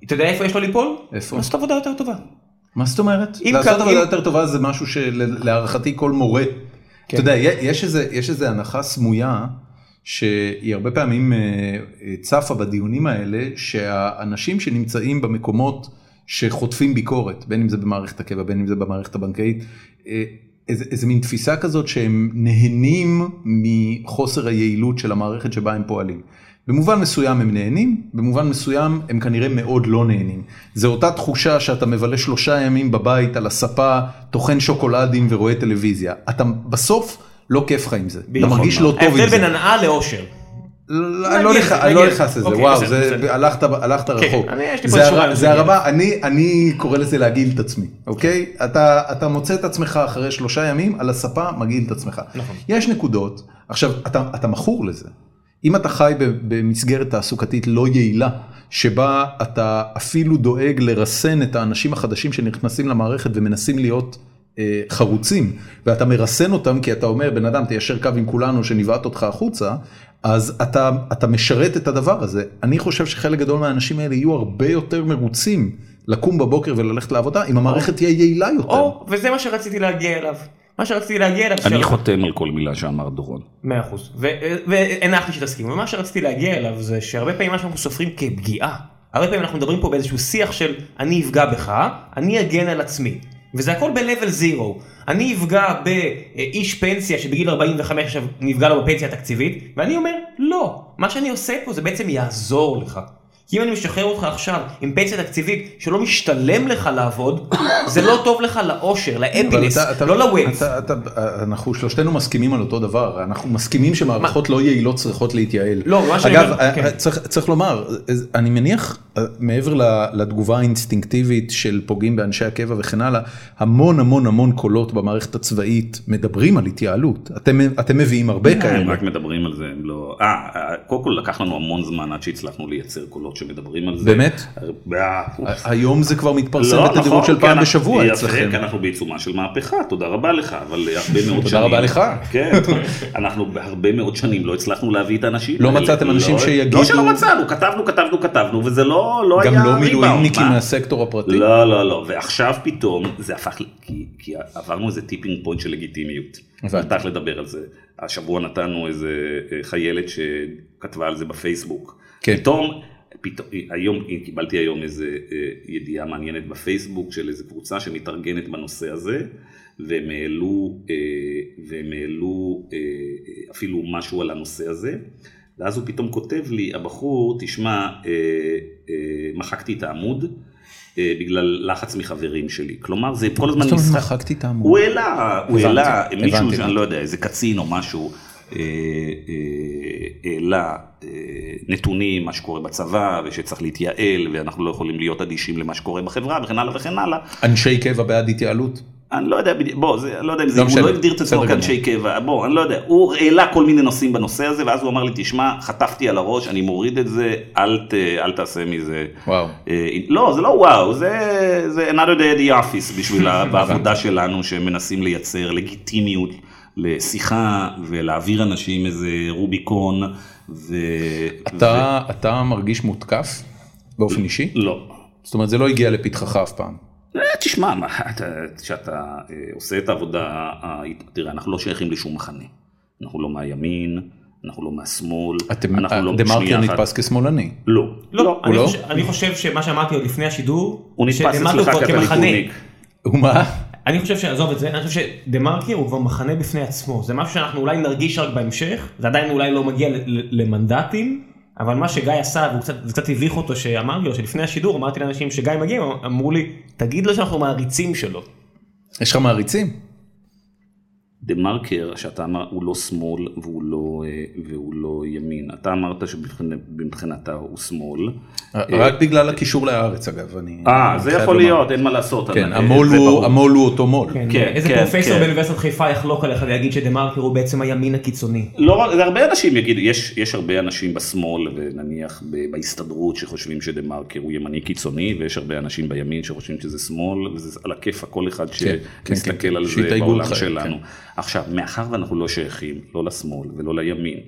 Speaker 2: אתה יודע איפה יש לו ליפול?
Speaker 1: איפה?
Speaker 2: לעשות עבודה יותר טובה.
Speaker 1: מה זאת אומרת?
Speaker 2: אם
Speaker 1: לעשות עבודה יותר טובה זה משהו שלהערכתי כל מורה. אתה יודע, יש איזה- יש איזה הנחה סמויה שהיא הרבה פעמים אה, אה, צפה בדיונים האלה, שהאנשים שנמצאים במקומות שחוטפים ביקורת, בין אם זה במערכת הקבע, בין אם זה במערכת הבנקאית, אה, איזה, איזה מין תפיסה כזאת שהם נהנים מחוסר היעילות של המערכת שבה הם פועלים. במובן מסוים הם נהנים, במובן מסוים הם כנראה מאוד לא נהנים. זו אותה תחושה שאתה מבלה שלושה ימים בבית על הספה, טוחן שוקולדים ורואה טלוויזיה. אתה בסוף לא כיף לך עם זה. אתה
Speaker 2: נכון.
Speaker 1: מרגיש לא טוב עם
Speaker 2: ההבדל
Speaker 1: זה.
Speaker 2: בין הנאה לאושר.
Speaker 1: לא, אני לא לא. נכנס לזה,
Speaker 2: אוקיי,
Speaker 1: וואו. הלכת הלכת רחוק.
Speaker 2: אני- יש לי פה
Speaker 1: זה. הרבה, אני- קורא לזה להגעיל את עצמי, אוקיי? אתה מוצא את עצמך אחרי שלושה ימים על הספה, מגעיל את עצמך.
Speaker 2: נכון.
Speaker 1: יש נקודות, עכשיו, אתה מכור לזה. אם אתה חי במסגרת תעסוקתית לא יעילה, שבה אתה אפילו דואג לרסן את האנשים החדשים שנכנסים למערכת ומנסים להיות אה, חרוצים, ואתה מרסן אותם כי אתה אומר, בן אדם תיישר קו עם כולנו שנבעט אותך החוצה, אז אתה, אתה משרת את הדבר הזה. אני חושב שחלק גדול מהאנשים האלה יהיו הרבה יותר מרוצים לקום בבוקר וללכת לעבודה, אם המערכת תהיה יעילה יותר.
Speaker 2: או, וזה מה שרציתי להגיע אליו. מה שרציתי להגיע אליו,
Speaker 3: אני חותם. על כל מילה שאמר דורון.
Speaker 2: מאה אחוז, והנחתי שתסכימו, ומה שרציתי להגיע אליו זה שהרבה פעמים מה שאנחנו סופרים כפגיעה, הרבה פעמים אנחנו מדברים פה באיזשהו שיח של אני אפגע בך, אני אגן על עצמי, וזה הכל ב-level zero, אני אפגע באיש פנסיה שבגיל 45 עכשיו נפגע לו בפנסיה התקציבית, ואני אומר לא, מה שאני עושה פה זה בעצם יעזור לך. כי אם אני משחרר אותך עכשיו עם פנסיה תקציבית שלא משתלם לך לעבוד, זה לא טוב לך לאושר,
Speaker 1: אתה-
Speaker 2: לא לווילס.
Speaker 1: אתה- אתה- אנחנו שלושתנו מסכימים על אותו דבר, אנחנו מסכימים שמערכות לא יעילות צריכות להתייעל.
Speaker 2: לא, מה שאני
Speaker 1: אגב,
Speaker 2: אומר-
Speaker 1: אה,
Speaker 2: כן.
Speaker 1: צריך צריך לומר, אה, אני מניח, אה, מעבר לתגובה האינסטינקטיבית של פוגעים באנשי הקבע וכן הלאה, המון המון המון קולות במערכת הצבאית מדברים על התייעלות. אתם אתם מביאים הרבה
Speaker 3: הם
Speaker 1: כאלה.
Speaker 3: רק מדברים על זה, הם לא... אה, אה, קודם כל לקח לנו המון זמן עד שהצלחנו לייצר קולות שמדברים על זה.
Speaker 1: באמת?
Speaker 3: אה,
Speaker 1: היום זה כבר מתפרסם
Speaker 3: לא,
Speaker 1: בתדירות
Speaker 3: נכון,
Speaker 1: של פעם
Speaker 3: אנחנו-
Speaker 1: בשבוע
Speaker 3: יפה,
Speaker 1: אצלכם.
Speaker 3: כי אנחנו בעיצומה של מהפכה, תודה רבה לך, אבל הרבה מאוד שנים...
Speaker 1: תודה רבה לך.
Speaker 3: כן, אנחנו בהרבה מאוד שנים לא הצלחנו להביא את האנשים
Speaker 1: לא. מצאתם אנשים
Speaker 3: לא-
Speaker 1: שיגידו-
Speaker 3: לא שלא מצאנו, כתבנו, כתבנו, כתבנו, וזה לא לא היה
Speaker 1: גם לא מילואימניקים
Speaker 3: מה?
Speaker 1: מהסקטור הפרטי.
Speaker 3: לא, לא, לא, ועכשיו פתאום זה הפך, כי, עברנו איזה tipping point של לגיטימיות. נתחיל לדבר על זה. השבוע נתנו איזה אה, חיילת שכתבה על זה בפייסבוק.
Speaker 1: כן.
Speaker 3: פתאום, פתאום, היום, קיבלתי היום איזה אה, ידיעה מעניינת בפייסבוק של איזה קבוצה שמתארגנת בנושא הזה, והם העלו, אה, והם העלו אה, אפילו משהו על הנושא הזה. ואז הוא פתאום כותב לי, הבחור, תשמע, מחקתי את העמוד בגלל לחץ מחברים שלי. כלומר, זה כל הזמן
Speaker 1: זאת אומרת,
Speaker 3: משחק.
Speaker 1: מחקתי את העמוד.
Speaker 3: הוא העלה, הוא העלה, מישהו
Speaker 1: הבנתי.
Speaker 3: שאני לא יודע, איזה קצין או משהו, העלה אה, נתונים, מה שקורה בצבא, ושצריך להתייעל, ואנחנו לא יכולים להיות אדישים למה שקורה בחברה, וכן הלאה וכן הלאה.
Speaker 1: אנשי קבע בעד התייעלות?
Speaker 3: אני לא יודע, בוא, זה, לא יודע אם זה,
Speaker 1: לא
Speaker 3: הוא לא הגדיר את עצמו כאנשי קבע, בוא, אני לא יודע, הוא העלה כל מיני נושאים בנושא הזה, ואז הוא אמר לי, תשמע, חטפתי על הראש, אני מוריד את זה, אל, ת, אל תעשה מזה.
Speaker 1: וואו.
Speaker 3: אה, לא, זה לא וואו, זה, זה another day at the office בשביל ה- בעבודה שלנו, שמנסים לייצר לגיטימיות לשיחה ולהעביר אנשים איזה רוביקון, ו...
Speaker 1: אתה אתה מרגיש מותקף באופן אישי?
Speaker 3: ו... לא.
Speaker 1: זאת אומרת זה לא הגיע לפתחך אף פעם.
Speaker 3: אה, תשמע, מה, אתה- כשאתה אה, עושה את העבודה, תראה, אנחנו לא שייכים לשום מחנה. אנחנו לא מהימין, אנחנו לא מהשמאל,
Speaker 1: אתם,
Speaker 3: אנחנו לא...
Speaker 1: דה מרקר. נתפס כשמאלני.
Speaker 3: לא.
Speaker 2: לא, אני
Speaker 1: לא?
Speaker 2: חושב- אני חושב שמה שאמרתי עוד לפני השידור,
Speaker 3: הוא נתפס אצלך
Speaker 2: כמחנה.
Speaker 3: כקליפורניק.
Speaker 1: ומה?
Speaker 2: אני חושב שעזוב את זה, אני חושב שדה מרקר הוא כבר מחנה בפני עצמו, זה משהו שאנחנו אולי נרגיש רק בהמשך, זה עדיין אולי לא מגיע למנדטים, אבל מה שגיא עשה, והוא קצת, הביך אותו שאמרתי לו שלפני השידור אמרתי לאנשים שגיא מגיע, אמרו לי, תגיד לו שאנחנו מעריצים שלו.
Speaker 1: יש לך מעריצים?
Speaker 3: דה מרקר, שאתה אמר, הוא לא שמאל והוא לא, אה, והוא לא ימין. אתה אמרת שבמבחינתה הוא שמאל.
Speaker 1: רק בגלל הקישור להארץ אגב. אני-
Speaker 3: אה,
Speaker 1: אני
Speaker 3: זה יכול
Speaker 1: לומר.
Speaker 3: להיות, אין מה לעשות.
Speaker 1: כן,
Speaker 3: אה,
Speaker 1: המו"ל
Speaker 3: זה
Speaker 1: הוא. המו"ל הוא אותו מו"ל.
Speaker 2: כן,
Speaker 3: כן,
Speaker 2: איזה
Speaker 3: כן,
Speaker 2: פרופסור
Speaker 3: כן.
Speaker 2: באוניברסיטת חיפה יחלוק עליך ויגיד שדה מרקר הוא בעצם הימין הקיצוני.
Speaker 3: לא, זה הרבה אנשים יגידו, יש, יש הרבה אנשים בשמאל ונניח בהסתדרות שחושבים שדה מרקר הוא ימני קיצוני ויש הרבה אנשים בימין שחושבים שזה שמאל וזה על הכיף כל אחד
Speaker 1: כן, כן,
Speaker 3: שמסתכל
Speaker 1: כן.
Speaker 3: על זה בעולם
Speaker 1: אותך,
Speaker 3: שלנו. עכשיו, מאחר ואנחנו לא שייכים לא לשמאל ולא לימין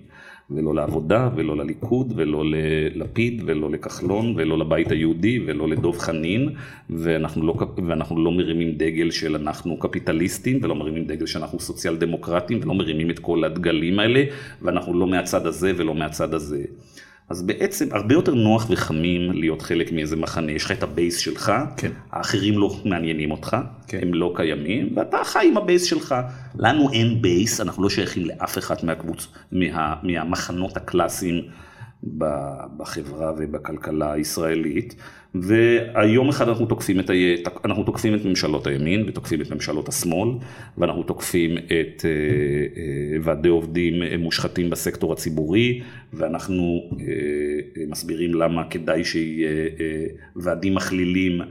Speaker 3: ולא לעבודה ולא לליכוד ולא ללפיד ולא לכחלון ולא לבית היהודי ולא לדוב חנין ואנחנו לא, ואנחנו לא מרימים דגל של אנחנו קפיטליסטים ולא מרימים דגל שאנחנו סוציאל דמוקרטים ולא מרימים את כל הדגלים האלה ואנחנו לא מהצד הזה ולא מהצד הזה. אז בעצם הרבה יותר נוח וחמים להיות חלק מאיזה מחנה, יש לך את ה base שלך,
Speaker 1: כן.
Speaker 3: האחרים לא מעניינים אותך,
Speaker 1: כן.
Speaker 3: הם לא קיימים, ואתה חי עם ה base שלך. לנו אין בייס, אנחנו לא שייכים לאף אחת מהקבוצ... מה... מהמחנות הקלאסיים בחברה ובכלכלה הישראלית, והיום אחד אנחנו תוקפים את, ה... אנחנו תוקפים את ממשלות הימין ותוקפים את ממשלות השמאל, ואנחנו תוקפים את אה, אה, ועדי עובדים מושחתים בסקטור הציבורי, ואנחנו אה, אה, מסבירים למה כדאי שיהיה אה, ועדים מכלילים אה,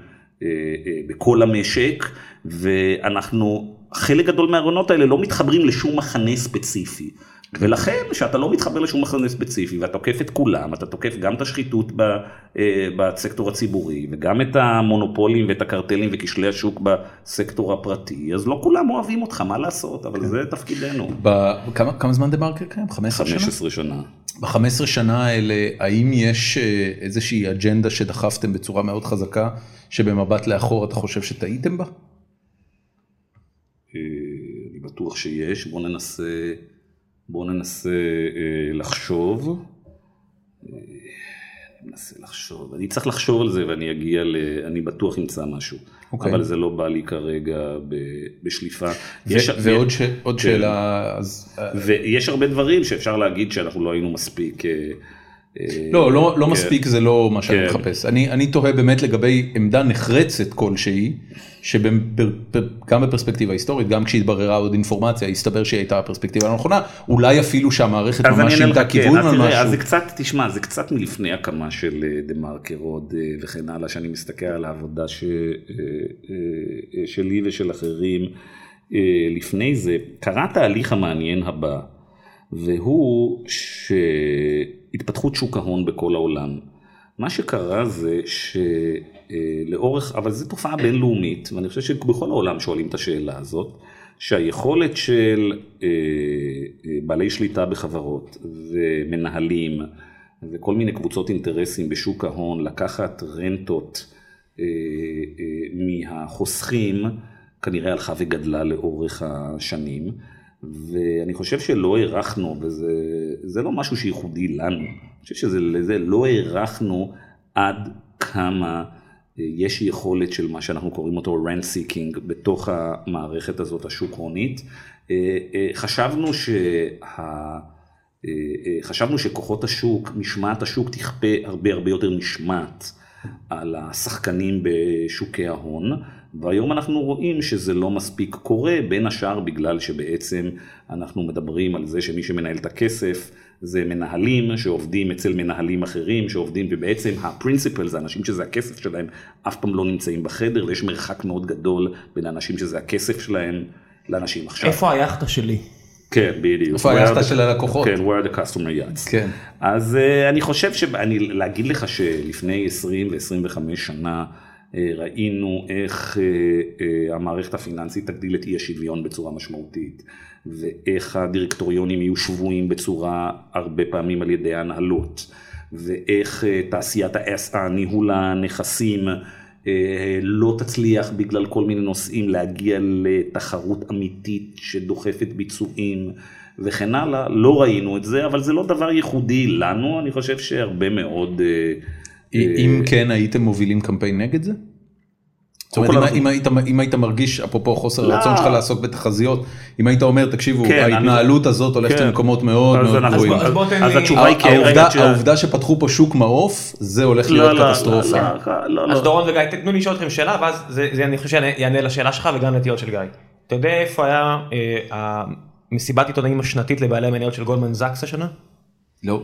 Speaker 3: אה, בכל המשק, ואנחנו, חלק גדול מהרעיונות האלה לא מתחברים לשום מחנה ספציפי. ולכן כשאתה לא מתחבר לשום מחנה ספציפי ואתה תוקף את כולם, אתה תוקף גם את השחיתות ב, אה, בסקטור הציבורי וגם את המונופולים ואת הקרטלים וכשלי השוק בסקטור הפרטי, אז לא כולם אוהבים אותך, מה לעשות, אבל זה תפקידנו.
Speaker 1: כמה, כמה זמן דה מרקר קיים? 15 שנה?
Speaker 3: 15 שנה.
Speaker 1: ב-15 שנה האלה, האם יש אה, איזושהי אג'נדה שדחפתם בצורה מאוד חזקה, שבמבט לאחור אתה חושב שטעיתם בה?
Speaker 3: אה, אני בטוח שיש, בוא ננסה, בוא ננסה אה, לחשוב. אני מנסה לחשוב, אני צריך לחשוב על זה ואני אגיע ל... אני בטוח אמצא משהו, okay.
Speaker 1: אוקיי.
Speaker 3: אבל זה לא בא לי כרגע ב, בשליפה.
Speaker 1: ו- יש, ועוד ש- עוד כן. שאלה, אז...
Speaker 3: ויש הרבה דברים שאפשר להגיד שאנחנו לא היינו מספיק...
Speaker 1: לא, לא, לא כן. מספיק זה לא מה שאני כן. מחפש. אני, אני תוהה באמת לגבי עמדה נחרצת כלשהי, שגם בפרספקטיבה היסטורית, גם כשהתבררה עוד אינפורמציה, הסתבר שהיא הייתה הפרספקטיבה הנכונה, אולי אפילו שהמערכת ממש שינתה כיוון
Speaker 3: על משהו. אז זה קצת, תשמע, זה קצת מלפני הקמה של דה מרקר עוד וכן הלאה, שאני מסתכל על העבודה ש, שלי ושל אחרים. לפני זה, קרה תהליך המעניין הבא, והוא ש... התפתחות שוק ההון בכל העולם. מה שקרה זה שלאורך, אבל זו תופעה בינלאומית, ואני חושב שבכל העולם שואלים את השאלה הזאת, שהיכולת של אה, אה, בעלי שליטה בחברות ומנהלים וכל מיני קבוצות אינטרסים בשוק ההון לקחת רנטות אה, מהחוסכים כנראה הלכה וגדלה לאורך השנים. ואני חושב שלא הערכנו, וזה לא משהו שייחודי לנו, אני חושב שזה לא הערכנו עד כמה אה, יש יכולת של מה שאנחנו קוראים אותו rent seeking בתוך המערכת הזאת השוק-הונית. אה, אה, חשבנו שה... חשבנו שכוחות השוק, משמעת השוק תכפה הרבה הרבה יותר משמעת על השחקנים בשוקי ההון. והיום אנחנו רואים שזה לא מספיק קורה, בין השאר בגלל שבעצם אנחנו מדברים על זה שמי שמנהל את הכסף זה מנהלים שעובדים אצל מנהלים אחרים שעובדים ובעצם הפרינציפל זה אנשים שזה הכסף שלהם אף פעם לא נמצאים בחדר ויש מרחק מאוד גדול בין האנשים שזה הכסף שלהם לאנשים עכשיו.
Speaker 2: איפה היאכטה שלי?
Speaker 3: כן, בדיוק.
Speaker 1: איפה היאכטה של הלקוחות?
Speaker 3: כן, where the customer yachts.
Speaker 1: כן.
Speaker 3: אז uh, אני חושב שאני, להגיד לך שלפני 20 ו-25 שנה, ראינו איך אה, אה, המערכת הפיננסית תגדיל את אי השוויון בצורה משמעותית ואיך הדירקטוריונים יהיו שבויים בצורה הרבה פעמים על ידי ההנהלות ואיך תעשיית ניהול הנכסים לא תצליח בגלל כל מיני נושאים להגיע לתחרות אמיתית שדוחפת ביצועים וכן הלאה, לא ראינו את זה, אבל זה לא דבר ייחודי לנו, אני חושב שהרבה מאוד
Speaker 1: אם אה, כן הייתם מובילים קמפיין נגד זה? זאת אומרת, אם, היית, אם היית מרגיש, אפרופו חוסר לא. הרצון שלך לעסוק בתחזיות, אם היית אומר, תקשיבו, כן, ההתנהלות אני... הזאת הולכת כן. למקומות מאוד
Speaker 3: אז
Speaker 1: מאוד
Speaker 3: גרועים. אז, אז, אז התשובה היא כן,
Speaker 1: העובדה, רגע, העובדה שפתחו פה שוק מעוף, זה הולך לא, להיות לא, קטסטרופה. לא,
Speaker 2: לא, לא, לא. אז דורון וגיא, תנו לי לשאול אתכם שאלה, ואז זה, זה אני חושב שיענה לשאלה שלך וגם לתיאות של גיא. אתה יודע איפה היה אה, המסיבת עיתונאים השנתית לבעלי המניות של גולדמן זאקס השנה?
Speaker 1: לא.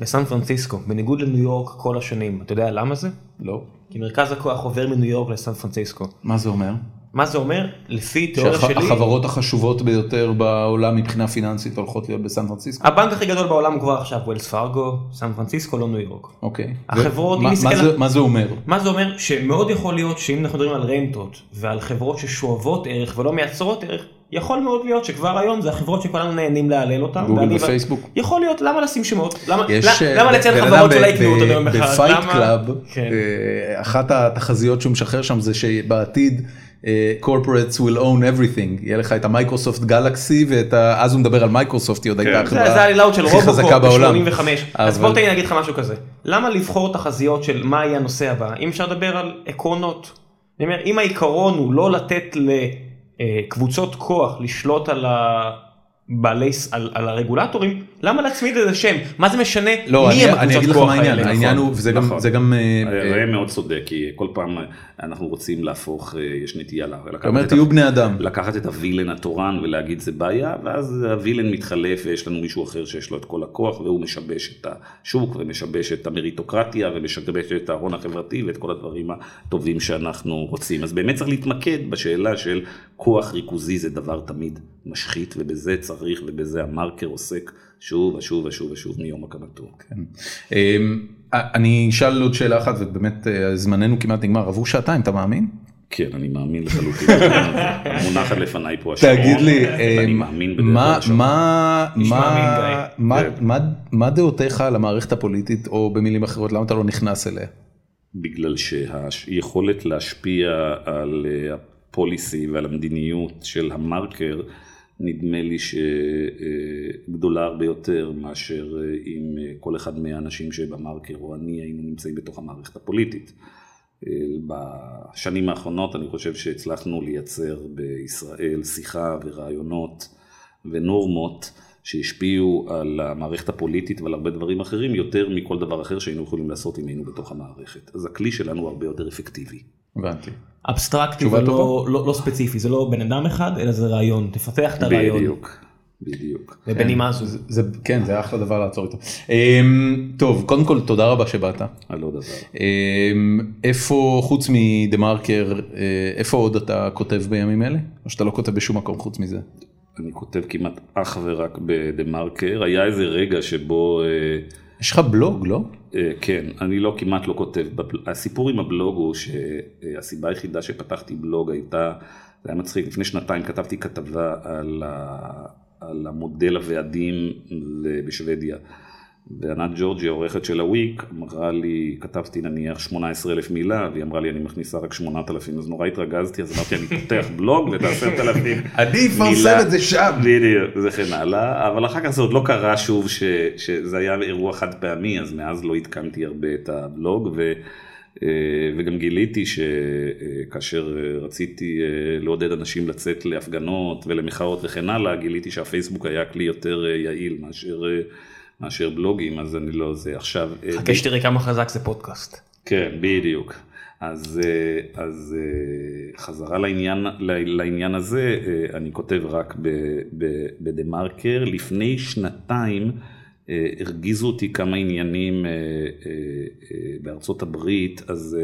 Speaker 2: בסן פרנסיסקו, בניגוד לניו יורק כל השנים. אתה יודע למה זה?
Speaker 1: לא.
Speaker 2: כי מרכז הכוח עובר מניו יורק לסן פרנסיסקו.
Speaker 1: מה זה אומר?
Speaker 2: מה זה אומר? לפי תיאוריה שלי...
Speaker 1: שהחברות החשובות ביותר בעולם מבחינה פיננסית הולכות להיות בסן פרנסיסקו?
Speaker 2: הבנק הכי גדול בעולם כבר עכשיו ווילס פארגו, סן פרנסיסקו, לא ניו יורק.
Speaker 1: אוקיי.
Speaker 2: החברות...
Speaker 1: מה, מה, זה, מה זה אומר?
Speaker 2: מה זה אומר? שמאוד יכול להיות שאם אנחנו מדברים על רנטות ועל חברות ששואבות ערך ולא מייצרות ערך, יכול מאוד להיות שכבר היום זה החברות שכולנו נהנים להלל אותן.
Speaker 1: גוגל ופייסבוק.
Speaker 2: יכול להיות, למה לשים שמות? למה, יש, למה לציין חברות שאולי יקנו אותנו יום אחד?
Speaker 1: בפייט קלאב, כן. אה, אחת התחזיות שהוא משחרר שם זה שבעתיד... corporates will own everything יהיה לך את ה Microsoft Galaxy ואת ה... אז הוא מדבר על מייקרוסופט היא עוד הייתה
Speaker 2: החברה הכי חזקה בעולם. אז בוא תן לי להגיד לך משהו כזה למה לבחור תחזיות של מה יהיה הנושא הבא אם אפשר לדבר על עקרונות. אם העיקרון הוא לא לתת לקבוצות כוח לשלוט על ה... בעלי, על, על הרגולטורים, למה להצמיד לזה שם? מה זה משנה
Speaker 1: לא, מי הם הקבוצות כוח האלה? העניין, העניין הוא, וזה נכון. גם, זה גם...
Speaker 3: ראם uh, מאוד צודק, כי כל פעם אנחנו רוצים להפוך, uh, יש נטייה לקחת,
Speaker 1: אומר, תהיו בני אדם.
Speaker 3: לקחת את הווילן התורן ולהגיד זה בעיה, ואז הווילן מתחלף ויש לנו מישהו אחר שיש לו את כל הכוח, והוא משבש את השוק ומשבש את המריטוקרטיה ומשבש את ההון החברתי ואת כל הדברים הטובים שאנחנו רוצים. אז באמת צריך להתמקד בשאלה של כוח ריכוזי זה דבר תמיד משחית, ובזה צריך... ובזה המרקר עוסק שוב ושוב ושוב ושוב מיום הקמתו.
Speaker 1: כן. אמ, אני אשאל עוד שאלה אחת ובאמת אה, זמננו כמעט נגמר, עברו שעתיים, אתה מאמין?
Speaker 3: כן, אני מאמין לחלוטין. מונחת לפניי פה השעון.
Speaker 1: תגיד לי, אמ,
Speaker 3: מאמין בדרך כלל.
Speaker 1: מה-
Speaker 3: כן.
Speaker 1: מה- מה דעותיך על המערכת הפוליטית, או במילים אחרות, למה אתה לא נכנס אליה?
Speaker 3: בגלל שהיכולת להשפיע על אה, הפוליסי ועל המדיניות של המרקר, נדמה לי שגדולה הרבה יותר מאשר אה, אם אה, כל אחד מהאנשים שבמרקר או אני היינו נמצאים בתוך המערכת הפוליטית. אה, בשנים האחרונות אני חושב שהצלחנו לייצר בישראל שיחה ורעיונות ונורמות שהשפיעו על המערכת הפוליטית ועל הרבה דברים אחרים יותר מכל דבר אחר שהיינו יכולים לעשות אם היינו בתוך המערכת. אז הכלי שלנו הרבה יותר אפקטיבי.
Speaker 1: הבנתי.
Speaker 2: אבסטרקטי ולא. לא, לא ספציפי זה לא בן אדם אחד אלא זה רעיון תפתח את הרעיון.
Speaker 3: בדיוק, בדיוק.
Speaker 2: ובנימה זו.
Speaker 1: זה- זה, כן, זה אחלה דבר לעצור איתו. אמ, טוב, קודם כל תודה רבה שבאת.
Speaker 3: על עוד דבר.
Speaker 1: אמ, איפה, חוץ מדה מרקר, איפה עוד אתה כותב בימים אלה? או שאתה לא כותב בשום מקום חוץ מזה?
Speaker 3: אני כותב כמעט אך ורק בדה מרקר. היה איזה רגע שבו... אה,
Speaker 1: יש לך בלוג, לא?
Speaker 3: אה, כן, אני לא כמעט לא כותב, הסיפור עם הבלוג הוא שהסיבה היחידה שפתחתי בלוג הייתה, זה היה מצחיק, לפני שנתיים כתבתי כתבה על, ה, על המודל הוועדים בשוודיה. וענת ג'ורג'י, העורכת של הוויק, אמרה לי, כתבתי נניח 18 אלף מילה, והיא אמרה לי, אני מכניסה רק 8,000, אז נורא התרגזתי, אז אמרתי, אני פותח בלוג ואת ה-10,000
Speaker 1: אני אפרסם
Speaker 3: מילה.
Speaker 1: את זה שם.
Speaker 3: בדיוק, וכן הלאה, אבל אחר כך זה עוד לא קרה שוב ש, שזה היה אירוע חד פעמי, אז מאז לא עדכנתי הרבה את הבלוג, ו, אה, וגם גיליתי שכאשר אה, רציתי אה, לעודד אנשים לצאת להפגנות ולמחאות וכן הלאה, גיליתי שהפייסבוק היה כלי יותר יעיל מאשר, מאשר בלוגים, אז אני לא זה עכשיו. אה,
Speaker 2: חכה שתראה כמה חזק זה פודקאסט.
Speaker 3: כן, בדיוק. אז, אה, אז אה, חזרה לעניין, לעניין הזה, אני כותב רק בדה מרקר. לפני שנתיים הרגיזו אותי כמה עניינים בארצות הברית, אז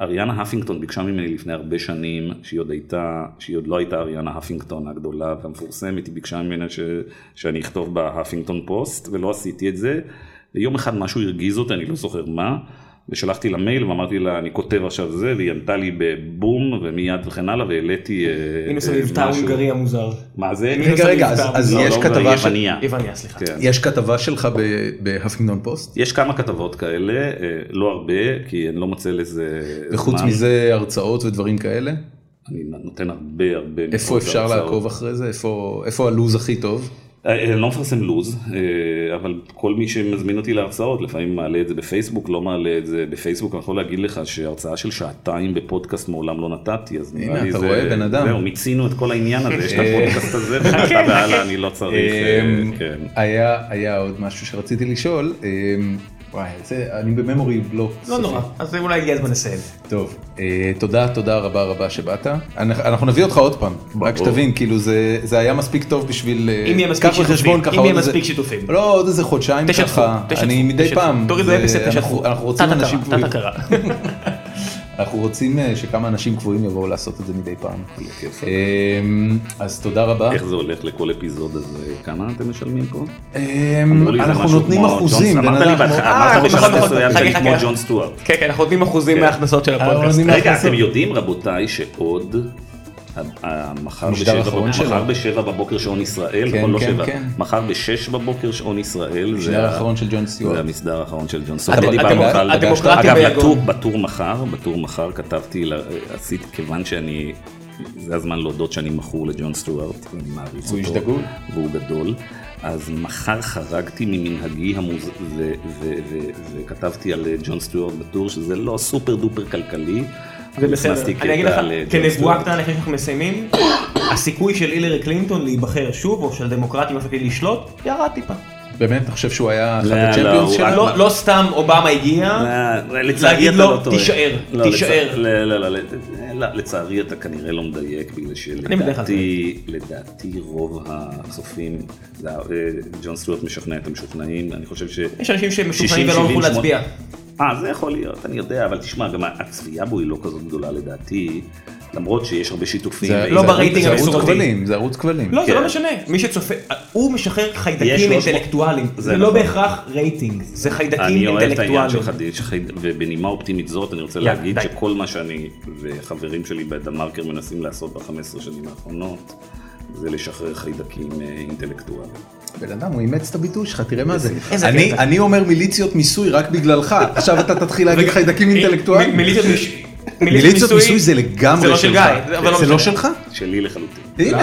Speaker 3: אריאנה הפינגטון ביקשה ממני לפני הרבה שנים, שהיא עוד הייתה, שהיא עוד לא הייתה אריאנה הפינגטון הגדולה והמפורסמת, היא ביקשה ממני ש, שאני אכתוב בהפינגטון פוסט, ולא עשיתי את זה. ויום אחד משהו הרגיז אותי, אני לא זוכר מה, ושלחתי לה מייל ואמרתי לה, אני כותב עכשיו זה, והיא ענתה לי בבום ומיד וכן הלאה, והעליתי אה,
Speaker 2: הנה
Speaker 3: אה,
Speaker 2: מבטא
Speaker 3: משהו.
Speaker 2: הונגרי המוזר.
Speaker 3: מה זה?
Speaker 1: רגע, רגע, אז- אז
Speaker 3: לא,
Speaker 1: יש
Speaker 3: לא,
Speaker 1: כתבה
Speaker 3: זה
Speaker 1: של-
Speaker 3: יווניה.
Speaker 2: יווניה סליחה.
Speaker 3: כן.
Speaker 1: יש כתבה שלך ב- בהפינגטון פוסט?
Speaker 3: יש כמה כתבות כאלה, אה, לא הרבה, כי אני לא מוצא לזה
Speaker 1: וחוץ. מזה הרצאות ודברים כאלה?
Speaker 3: אני נותן הרבה הרבה
Speaker 1: איפה אפשר. לעקוב אחרי זה? איפה הלו"ז הכי טוב?
Speaker 3: אה, אני לא מפרסם לו"ז, אה, אבל כל מי שמזמין אותי להרצאות, לפעמים מעלה את זה בפייסבוק, לא מעלה את זה בפייסבוק, אני יכול להגיד לך שהרצאה של שעתיים בפודקאסט מעולם לא נתתי, אז נראה
Speaker 1: הנה,
Speaker 3: לי
Speaker 1: אתה
Speaker 3: זה,
Speaker 1: רואה, בן אדם.
Speaker 3: זהו, מיצינו את כל העניין הזה, יש את
Speaker 1: אה.
Speaker 3: הפודקאסט הזה, ומעתה והלאה אני לא צריך, אה, כן.
Speaker 1: היה היה עוד משהו שרציתי לשאול. וואי, זה, אני בממורי בלוק.
Speaker 2: לא
Speaker 1: סופי.
Speaker 2: נורא אז אולי הגיע הזמן לסיים.
Speaker 1: טוב, אה, תודה, תודה רבה רבה שבאת. אנחנו נביא אותך עוד פעם, רק שתבין, כאילו זה זה היה מספיק טוב בשביל... אה,
Speaker 2: אם יהיה מספיק שיתופים, אם יהיה
Speaker 1: איזה-
Speaker 2: מספיק שיתופים.
Speaker 1: לא, עוד איזה חודשיים
Speaker 2: תשתפו,
Speaker 1: ככה.
Speaker 2: תשתפו,
Speaker 1: אני מדי
Speaker 2: תשתפו.
Speaker 1: פעם.
Speaker 2: תורידו
Speaker 1: זה-
Speaker 2: אפס,
Speaker 1: אנחנו-
Speaker 2: תשתפו.
Speaker 1: אנחנו רוצים
Speaker 2: תת
Speaker 1: אנשים.
Speaker 2: תת הכרה.
Speaker 1: אנחנו רוצים אה, שכמה אנשים קבועים יבואו לעשות את זה מדי פעם. אמ, אז תודה רבה.
Speaker 3: איך זה הולך לכל אפיזוד הזה, כמה אתם משלמים פה?
Speaker 1: אמ, אנחנו נותנים אחוזים.
Speaker 3: אמרת לי
Speaker 2: אה,
Speaker 3: אמרת
Speaker 2: נכון,
Speaker 3: בשלב
Speaker 2: נכון,
Speaker 3: מסוים
Speaker 2: חכה,
Speaker 3: שאני. כמו ג'ון סטוארט.
Speaker 2: כן כן אנחנו נותנים אחוזים
Speaker 3: כן.
Speaker 2: מההכנסות של
Speaker 1: אנחנו
Speaker 2: הפודקאסט.
Speaker 3: רגע. אתם יודעים רבותיי שעוד מחר בשבע בבוקר-
Speaker 1: שלו.
Speaker 3: מחר בשבע בבוקר שעון ישראל,
Speaker 1: כן,
Speaker 3: לא
Speaker 1: כן,
Speaker 3: שבע,
Speaker 1: כן.
Speaker 3: מחר בשש בבוקר שעון ישראל, זה
Speaker 1: המשדר האחרון של ג'ון
Speaker 3: זה
Speaker 1: סטיוארט.
Speaker 3: המסדר האחרון של ג'ון
Speaker 2: הדמוקרטיה
Speaker 3: אגב. בטור- מחר, בטור מחר כתבתי, עשיתי, כיוון שאני, זה הזמן להודות שאני מכור לג'ון סטוארט, ואני מעריץ אותו,
Speaker 1: דגול.
Speaker 3: והוא גדול. אז מחר חרגתי ממנהגי המוז... ו- ו- ו- וכתבתי על ג'ון סטיוארט בטור, שזה לא סופר דופר כלכלי.
Speaker 2: זה בסדר. אני אגיד לך, כנבואה. קטנה לפני שאנחנו מסיימים, הסיכוי של הילרי קלינטון להיבחר שוב, או של דמוקרטים אפילו לשלוט, ירד טיפה.
Speaker 1: באמת, אתה חושב שהוא היה אחד
Speaker 3: לא, לא,
Speaker 1: הצ'מפיונס שלנו?
Speaker 2: לא לא סתם אובמה הגיע,
Speaker 3: לא,
Speaker 2: להגיד לו,
Speaker 3: לא.
Speaker 2: תישאר,
Speaker 3: לא,
Speaker 2: תישאר.
Speaker 3: לא, לא, לא, לא, לא, לצערי אתה כנראה לא מדייק, בגלל שלדעתי, לדעתי רוב הצופים, אה, ג'ון סטוארט משכנע את המשוכנעים, אני חושב ש...
Speaker 2: יש אנשים שהם
Speaker 3: 60,
Speaker 2: משוכנעים ולא הלכו
Speaker 3: 70,
Speaker 2: להצביע.
Speaker 3: אה, זה יכול להיות, אני יודע, אבל תשמע, גם הצביעה בו היא לא כזאת גדולה לדעתי. למרות שיש הרבה שיתופים.
Speaker 1: זה-
Speaker 2: לא
Speaker 1: זה
Speaker 2: ברייטינג
Speaker 1: ערוץ- זה ערוץ
Speaker 2: המסורתי.
Speaker 1: כבלים, זה ערוץ כבלים.
Speaker 2: לא, זה
Speaker 3: כן.
Speaker 2: לא משנה, מי שצופה, הוא משחרר חיידקים
Speaker 3: 300
Speaker 2: אינטלקטואליים,
Speaker 3: זה
Speaker 2: זה לא
Speaker 3: נכון.
Speaker 2: בהכרח רייטינג, זה חיידקים
Speaker 3: אני אוהב את העניין
Speaker 2: אינטלקטואליים.
Speaker 3: שלך, שחי- ובנימה אופטימית זאת אני רוצה להגיד
Speaker 2: די.
Speaker 3: שכל מה שאני וחברים שלי בדה מרקר מנסים לעשות ב-15 שנים האחרונות, זה לשחרר חיידקים אה, אינטלקטואליים.
Speaker 1: בן אדם, הוא אימץ את הביטוי שלך, תראה מה זה. אני- אומר מיליציות מיסוי רק בגללך, עכשיו אתה תתחיל להגיד חיידקים אינטלקטואליים.
Speaker 2: מיליציות
Speaker 1: מיסוי זה לגמרי
Speaker 2: זה לא של
Speaker 1: שלך.
Speaker 2: אבל לא
Speaker 1: זה לא
Speaker 2: משנה.
Speaker 1: שלך?
Speaker 3: שלי לחלוטין.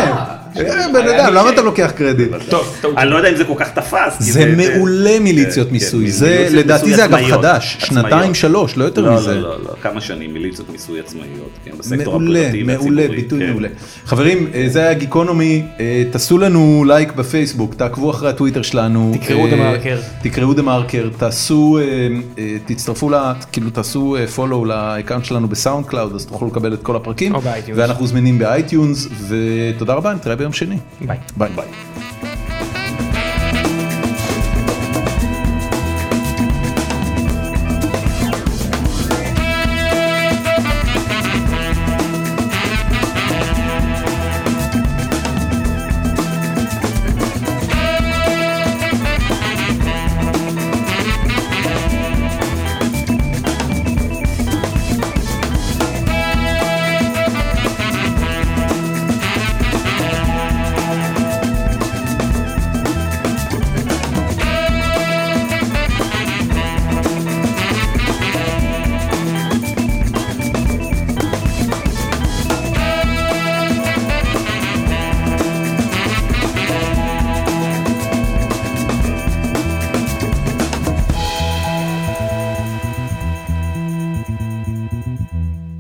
Speaker 1: אה, בן אדם, למה אתה לוקח קרדיט?
Speaker 2: טוב.
Speaker 3: אני לא יודע אם זה כל כך תפס.
Speaker 1: זה מעולה מיליציות
Speaker 3: כן,
Speaker 1: מיסוי,
Speaker 3: כן,
Speaker 1: זה
Speaker 3: מיליציות
Speaker 1: לדעתי
Speaker 3: מיסוי
Speaker 1: זה אגב. חדש. שנתיים שלוש, לא יותר
Speaker 3: לא,
Speaker 1: מזה.
Speaker 3: לא, לא, לא, כמה שנים מיליציות מיסוי עצמאיות, כן, בסקטור
Speaker 1: מעולה,
Speaker 3: הפרטי
Speaker 1: מעולה,
Speaker 3: והציבורי.
Speaker 1: ביטוי
Speaker 3: כן.
Speaker 1: מעולה. חברים, אה, זה היה גיקונומי, אה, תעשו לנו לייק בפייסבוק, תעקבו אחרי הטוויטר שלנו.
Speaker 2: תקראו
Speaker 1: אה,
Speaker 2: דה מרקר.
Speaker 1: תקראו דה מרקר, תעשו, אה, אה, תצטרפו, ל- כאילו תעשו follow ל account שלנו בסאונד קלאוד, אז תוכלו לקבל את כל הפרקים.
Speaker 2: או באייטיונס.
Speaker 1: ואנחנו זמינים באייטיונס, ותודה רבה, נתראה ביום שני.
Speaker 2: ביי.
Speaker 1: ביי.
Speaker 3: ביי.